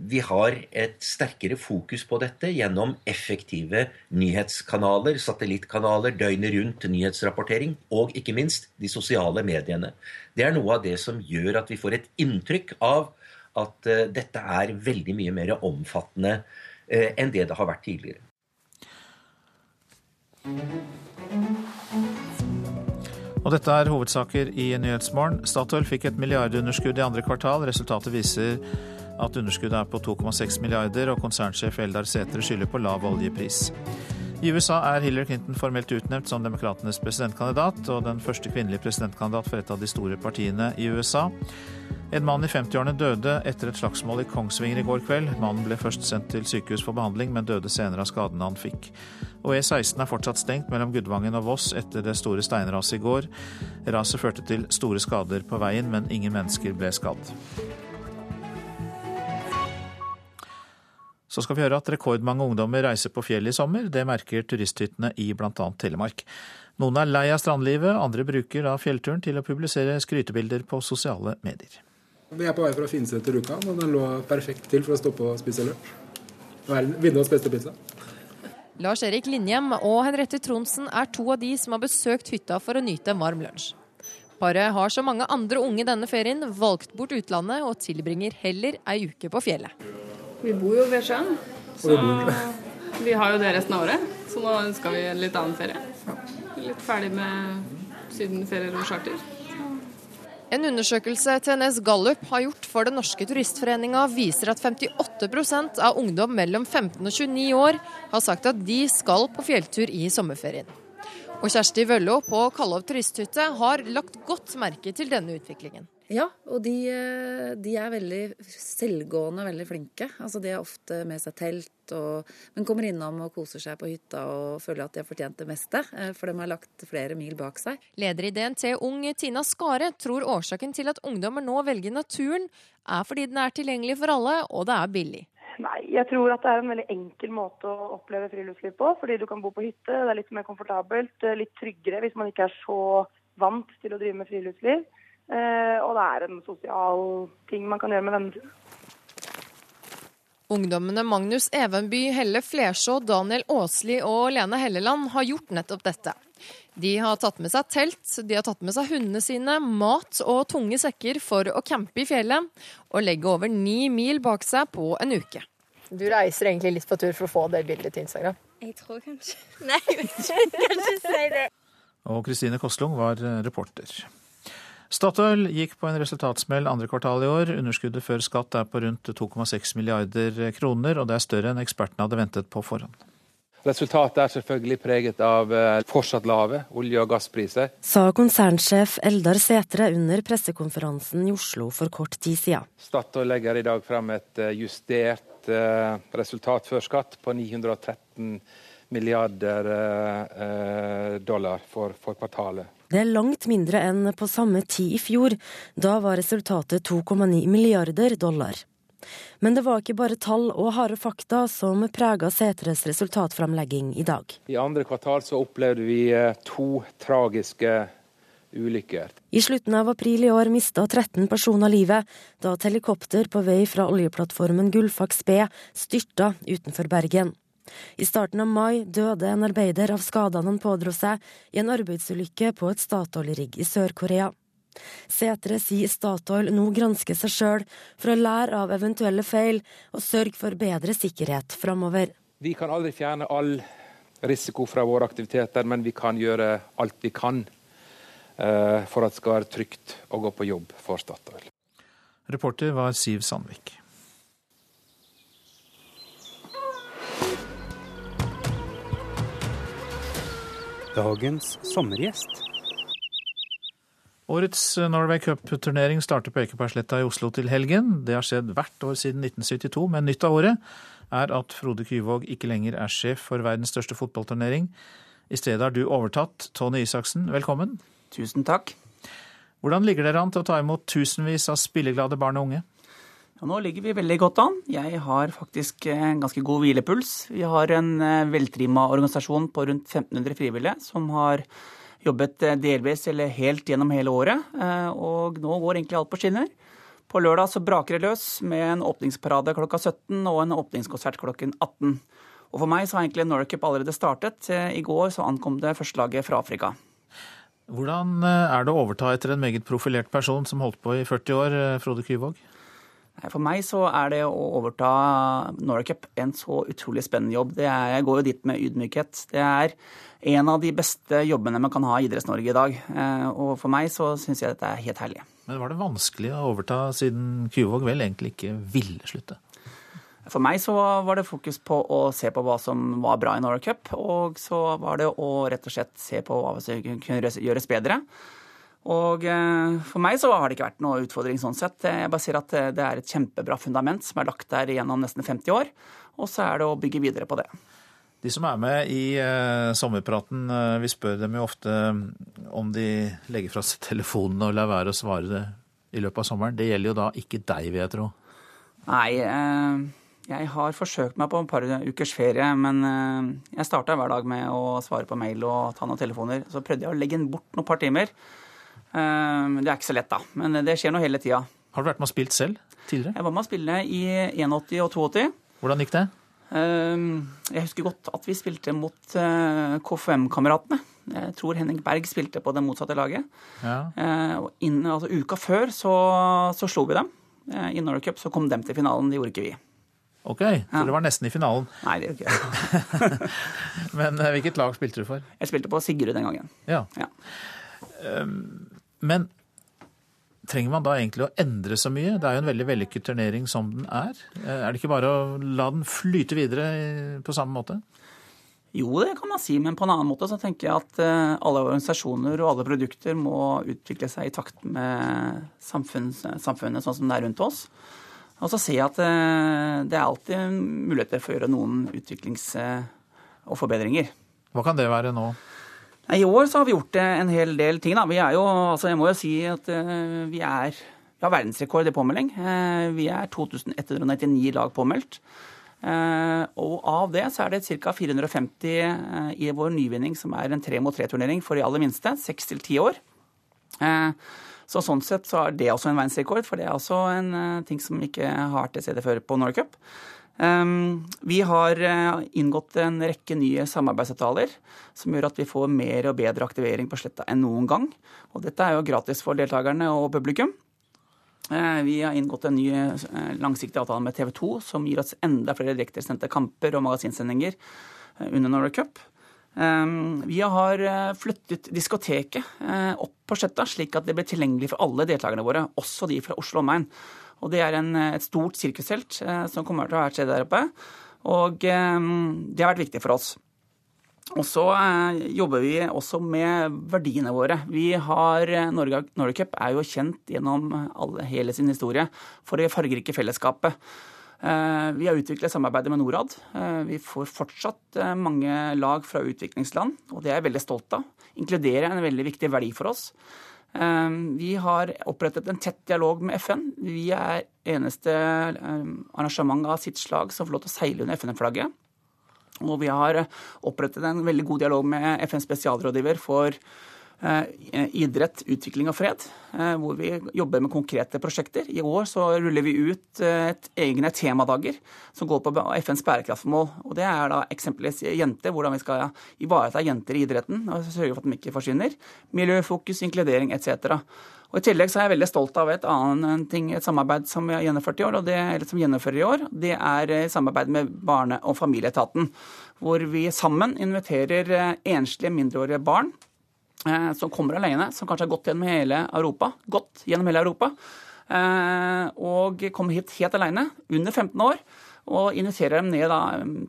vi har et sterkere fokus på dette gjennom effektive nyhetskanaler, satellittkanaler, døgnet rundt nyhetsrapportering, og ikke minst de sosiale mediene. Det er noe av det som gjør at vi får et inntrykk av at uh, dette er veldig mye mer omfattende uh, enn det det har vært tidligere. Og dette er hovedsaker i Nyhetsmorgen. Statoil fikk et milliardunderskudd i andre kvartal. Resultatet viser at underskuddet er på 2,6 milliarder, og konsernsjef Eldar Sætre skylder på lav oljepris. I USA er Hillary Clinton formelt utnevnt som demokratenes presidentkandidat, og den første kvinnelige presidentkandidat for et av de store partiene i USA. En mann i 50-årene døde etter et slagsmål i Kongsvinger i går kveld. Mannen ble først sendt til sykehus for behandling, men døde senere av skadene han fikk. Og E16 er fortsatt stengt mellom Gudvangen og Voss etter det store steinraset i går. Raset førte til store skader på veien, men ingen mennesker ble skadd. Så skal vi høre at rekordmange ungdommer reiser på fjellet i sommer. Det merker turisthyttene i bl.a. Telemark. Noen er lei av strandlivet, andre bruker da fjellturen til å publisere skrytebilder på sosiale medier. Vi er på vei fra Finse til Rjukan, og den lå perfekt til for å stoppe og spise lunsj. Vinduets beste pizza. Lars Erik Linjem og Henriette Tronsen er to av de som har besøkt hytta for å nyte en varm lunsj. Paret har som mange andre unge denne ferien valgt bort utlandet og tilbringer heller ei uke på fjellet. Vi bor jo ved sjøen, så vi har jo det resten av året. Så nå ønsker vi en litt annen ferie. Litt ferdig med sydenferier og charter. En undersøkelse TNS Gallup har gjort for Den norske turistforeninga, viser at 58% av ungdom mellom 15 og 29 år har sagt at de skal på fjelltur i sommerferien. Og Kjersti Vøllo på Kallov turisthytte har lagt godt merke til denne utviklingen. Ja, og de, eh, de, er veldig selvgående veldig flinke. Altså De har ofte med seg telt, og, men kommer innom og koser seg på hytta og føler at de har fortjent det meste, eh, for de har lagt flere mil bak seg. Leder i DNT Ung Tina Skare tror årsaken til at ungdommer nå velger naturen, er fordi den er tilgjengelig for alle, og det er billig. Nei, jeg tror at det er en veldig enkel måte å oppleve friluftsliv på. Fordi du kan bo på hytte, det er litt mer komfortabelt, litt tryggere hvis man ikke er så vant til å drive med friluftsliv. Eh, og det er en sosial ting man kan gjøre med venner. Ungdommene Magnus Evenby, Helle Flerså, Daniel Aasli og Lene Helleland har gjort nettopp dette. De har tatt med seg telt, de har tatt med seg hundene sine, mat og tunge sekker for å campe i fjellet, og legge over ni mil bak seg på en uke. Du reiser egentlig litt på tur for å få det bildet til Instagram? Jeg tror kanskje Nei, jeg kan ikke si det. Og Kristine Koslung var reporter. Statoil gikk på en resultatsmell andre kvartal i år. Underskuddet før skatt er på rundt 2,6 milliarder kroner, og det er større enn ekspertene hadde ventet på forhånd. Resultatet er selvfølgelig preget av eh, fortsatt lave olje- og gasspriser. Sa konsernsjef Eldar Setre under pressekonferansen i Oslo for kort tid siden. Statoil legger i dag frem et eh, justert eh, resultat før skatt på 913 milliarder dollar for, for kvartalet. Det er langt mindre enn på samme tid i fjor. Da var resultatet 2,9 milliarder dollar. Men det var ikke bare tall og harde fakta som prega Setres resultatframlegging i dag. I andre kvartal så opplevde vi eh, to tragiske ulykker. I slutten av april i år mista 13 personer livet da et helikopter på vei fra oljeplattformen Gullfaks B styrta utenfor Bergen. I starten av mai døde en arbeider av skadene han pådro seg i en arbeidsulykke på et Statoil-rigg i Sør-Korea. Setre sier Statoil nå gransker seg sjøl for å lære av eventuelle feil og sørge for bedre sikkerhet framover. Vi kan aldri fjerne all risiko fra våre aktiviteter, men vi kan gjøre alt vi kan uh, for at det skal være trygt å gå på jobb for Statoil. Reporter var Siv Sandvik. Dagens sommergjest. Årets Norway Cup-turnering starter på Ekebergsletta i Oslo til helgen. Det har skjedd hvert år siden 1972, men nytt av året er at Frode Kyvåg ikke lenger er sjef for verdens største fotballturnering. I stedet har du overtatt. Tony Isaksen, velkommen. Tusen takk. Hvordan ligger dere an til å ta imot tusenvis av spilleglade barn og unge? Ja, nå ligger vi veldig godt an. Jeg har faktisk en ganske god hvilepuls. Vi har en eh, veltrimma organisasjon på rundt 1500 frivillige som har jobbet eh, delvis eller helt gjennom hele året. Eh, og nå går egentlig alt på skinner. På lørdag så braker det løs med en åpningsparade klokka 17 og en åpningskonsert klokken 18. Og for meg så har egentlig Norcup allerede startet. I går så ankom det første laget fra Afrika. Hvordan er det å overta etter en meget profilert person som holdt på i 40 år, Frode Kyvåg? For meg så er det å overta Norway Cup en så utrolig spennende jobb. Er, jeg går jo dit med ydmykhet. Det er en av de beste jobbene man kan ha i Idretts-Norge i dag. Eh, og for meg så syns jeg dette er helt herlig. Men var det vanskelig å overta siden Kyvåg vel egentlig ikke ville slutte? For meg så var det fokus på å se på hva som var bra i Norway Cup, og så var det å rett og slett se på hva som kunne gjøres bedre. Og eh, for meg så har det ikke vært noe utfordring sånn sett. Jeg bare sier at det er et kjempebra fundament som er lagt der gjennom nesten 50 år, og så er det å bygge videre på det. De som er med i sommerpraten, vi spør dem jo ofte om de legger fra seg telefonen og lar være å svare det i løpet av sommeren. Det gjelder jo da ikke deg, vil jeg tro. Nei, jeg har forsøkt meg på et par ukers ferie, men jeg starta hver dag med å svare på mail og ta noen telefoner. Så prøvde jeg å legge bort noen par timer. Det er ikke så lett, da. Men det skjer noe hele tida. Har du vært med og spilt selv tidligere? Jeg var med å spille i 81 og 82. Hvordan gikk det? Jeg husker godt at vi spilte mot KFM-kameratene. Jeg tror Henning Berg spilte på det motsatte laget. Ja. Innen, altså, uka før så, så slo vi dem. I Norway Cup så kom dem til finalen, det gjorde ikke vi. Ok, så det var nesten i finalen. Nei, det gjorde ikke jeg. Men hvilket lag spilte du for? Jeg spilte på Sigrud den gangen. Ja. ja. Men trenger man da egentlig å endre så mye? Det er jo en veldig vellykket turnering som den er. Er det ikke bare å la den flyte videre på samme måte? Jo, det kan man si, men på en annen måte så tenker jeg at alle organisasjoner og alle produkter må utvikle seg i takt med samfunnet, samfunnet sånn som det er rundt oss. Og så ser jeg at det er alltid muligheter for å gjøre noen utviklings- og forbedringer. Hva kan det være nå? I år så har vi gjort en hel del ting. Da. Vi er jo, altså jeg må jo si at vi er vi har verdensrekord i påmelding. Vi er 2199 lag påmeldt. Og av det så er det ca. 450 i vår nyvinning, som er en tre mot tre-turnering for de aller minste, seks til ti år. Så sånn sett så er det også en verdensrekord, for det er også en ting som ikke har vært til stede før på Norway Cup. Vi har inngått en rekke nye samarbeidsavtaler som gjør at vi får mer og bedre aktivering på Sletta enn noen gang. Og dette er jo gratis for deltakerne og publikum. Vi har inngått en ny langsiktig avtale med TV 2 som gir oss enda flere direktesendte kamper og magasinsendinger under Norway Cup. Vi har flyttet diskoteket opp på Sletta, slik at det blir tilgjengelig for alle deltakerne våre, også de fra Oslo og omegn. Og det er en, et stort sirkushelt som kommer til å være til der oppe. Og det har vært viktig for oss. Og så jobber vi også med verdiene våre. Vi har, Norge, Norge Cup er jo kjent gjennom alle, hele sin historie for det fargerike fellesskapet. Vi har utviklet samarbeidet med Norad. Vi får fortsatt mange lag fra utviklingsland, og det er jeg veldig stolt av. Inkludere en veldig viktig verdi for oss. Vi har opprettet en tett dialog med FN. Vi er eneste arrangement av sitt slag som får lov til å seile under FN-flagget. Og vi har opprettet en veldig god dialog med FNs spesialrådgiver for idrett, utvikling og fred, hvor vi jobber med konkrete prosjekter. I år så ruller vi ut et egne temadager som går på FNs bærekraftsmål. Og Det er da eksempelvis jenter, hvordan vi skal ivareta jenter i idretten og sørge for at de ikke forsvinner. Miljøfokus, inkludering etc. Og I tillegg så er jeg veldig stolt av et annet ting, et samarbeid som vi har gjennomført i år, og det, eller som gjennomfører i år. Det er samarbeid med Barne- og familieetaten. Hvor vi sammen inviterer enslige mindreårige barn som kommer alene, som kanskje har gått gjennom hele Europa, gått gjennom hele Europa, og kommer hit helt alene, under 15 år, og inviterer dem ned da,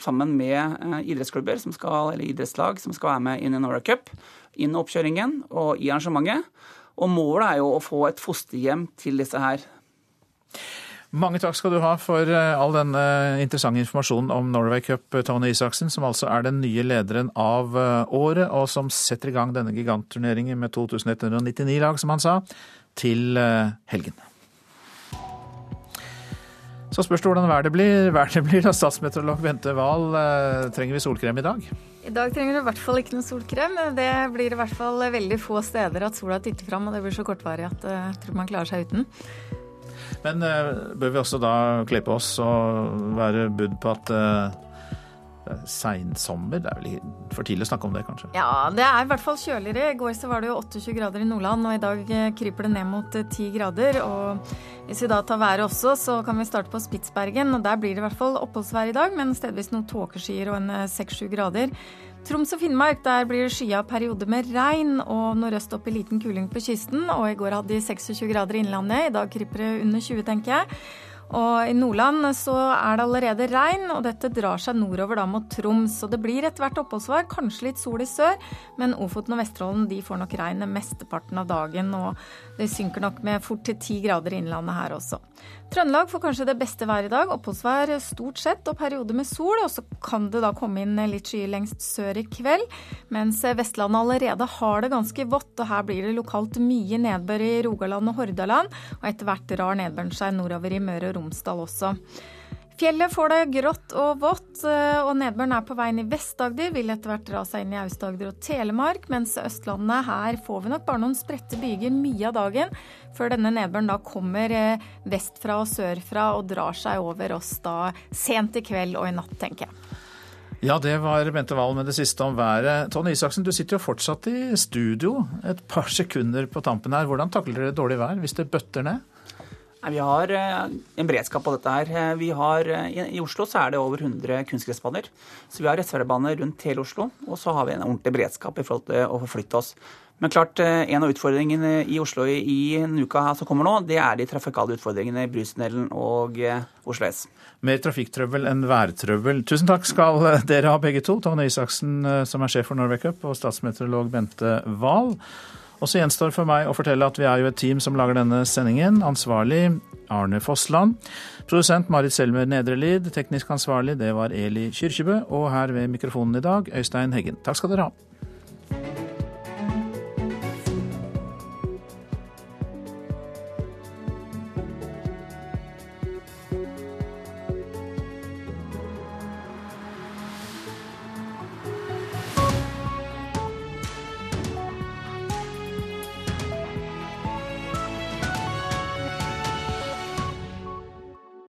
sammen med idrettsklubber skal, eller idrettslag som skal være med inn i Norway Cup, inn i oppkjøringen og i arrangementet. Og målet er jo å få et fosterhjem til disse her. Mange takk skal du ha for all denne interessante informasjonen om Norway Cup, Tony Isaksen, som altså er den nye lederen av året, og som setter i gang denne gigantturneringen med 2199 lag, som han sa, til helgen. Så spørs det hvordan været blir. Været blir da statsmeteorolog Bente Wahl. Trenger vi solkrem i dag? I dag trenger du i hvert fall ikke noe solkrem. Det blir i hvert fall veldig få steder at sola titter fram, og det blir så kortvarig at jeg tror man klarer seg uten. Men bør vi også da kle på oss og være budd på at seinsommer? Det er vel for tidlig å snakke om det, kanskje? Ja, det er i hvert fall kjøligere. I går så var det jo 28 grader i Nordland, og i dag kryper det ned mot 10 grader. Og hvis vi da tar været også, så kan vi starte på Spitsbergen. og Der blir det i hvert fall oppholdsvær i dag, men stedvis noen tåkeskyer og en 6-7 grader. Troms og Finnmark der blir det skya perioder med regn og nordøst opp i liten kuling på kysten. Og i går hadde de 26 grader i Innlandet, i dag kryper det under 20, tenker jeg. Og i Nordland så er det allerede regn, og dette drar seg nordover da mot Troms. Og det blir etter hvert oppholdsvær, kanskje litt sol i sør, men Ofoten og Vesterålen de får nok regnet mesteparten av dagen. Og det synker nok med fort til 10 grader i innlandet her også. Trøndelag får kanskje det beste været i dag. Oppholdsvær stort sett og perioder med sol. Og så kan det da komme inn litt skyer lengst sør i kveld. Mens Vestlandet allerede har det ganske vått, og her blir det lokalt mye nedbør i Rogaland og Hordaland. Og etter hvert drar nedbøren seg nordover i Møre og Romsdal også. Fjellet får det grått og vått, eh, og nedbøren er på vei inn i Vest-Agder. Vil etter hvert dra seg inn i Aust-Agder og Telemark, mens Østlandet her får vi nok bare noen spredte byger mye av dagen, før denne nedbøren da kommer eh, vestfra og sørfra og drar seg over oss da sent i kveld og i natt, tenker jeg. Ja, det var Bente Wahl med det siste om været. Tonje Isaksen, du sitter jo fortsatt i studio et par sekunder på tampen her. Hvordan takler dere dårlig vær hvis det bøtter ned? Vi har eh, en beredskap på dette her. Eh, vi har, eh, I Oslo så er det over 100 kunstgressbaner. Så vi har reservebaner rundt hele Oslo. Og så har vi en ordentlig beredskap i forhold til å forflytte oss. Men klart, en av utfordringene i Oslo i denne uka som kommer nå, det er de trafikale utfordringene i Brustunnelen og Oslo S. Mer trafikktrøbbel enn værtrøbbel. Tusen takk skal dere ha begge to. Tone Isaksen, som er sjef for Norway Cup, og statsmeteorolog Bente Wahl. Og så gjenstår for meg å fortelle at vi er jo et team som lager denne sendingen. Ansvarlig Arne Fossland. Produsent Marit Selmer Nedrelid. Teknisk ansvarlig det var Eli Kyrkjebø. Og her ved mikrofonen i dag Øystein Heggen. Takk skal dere ha.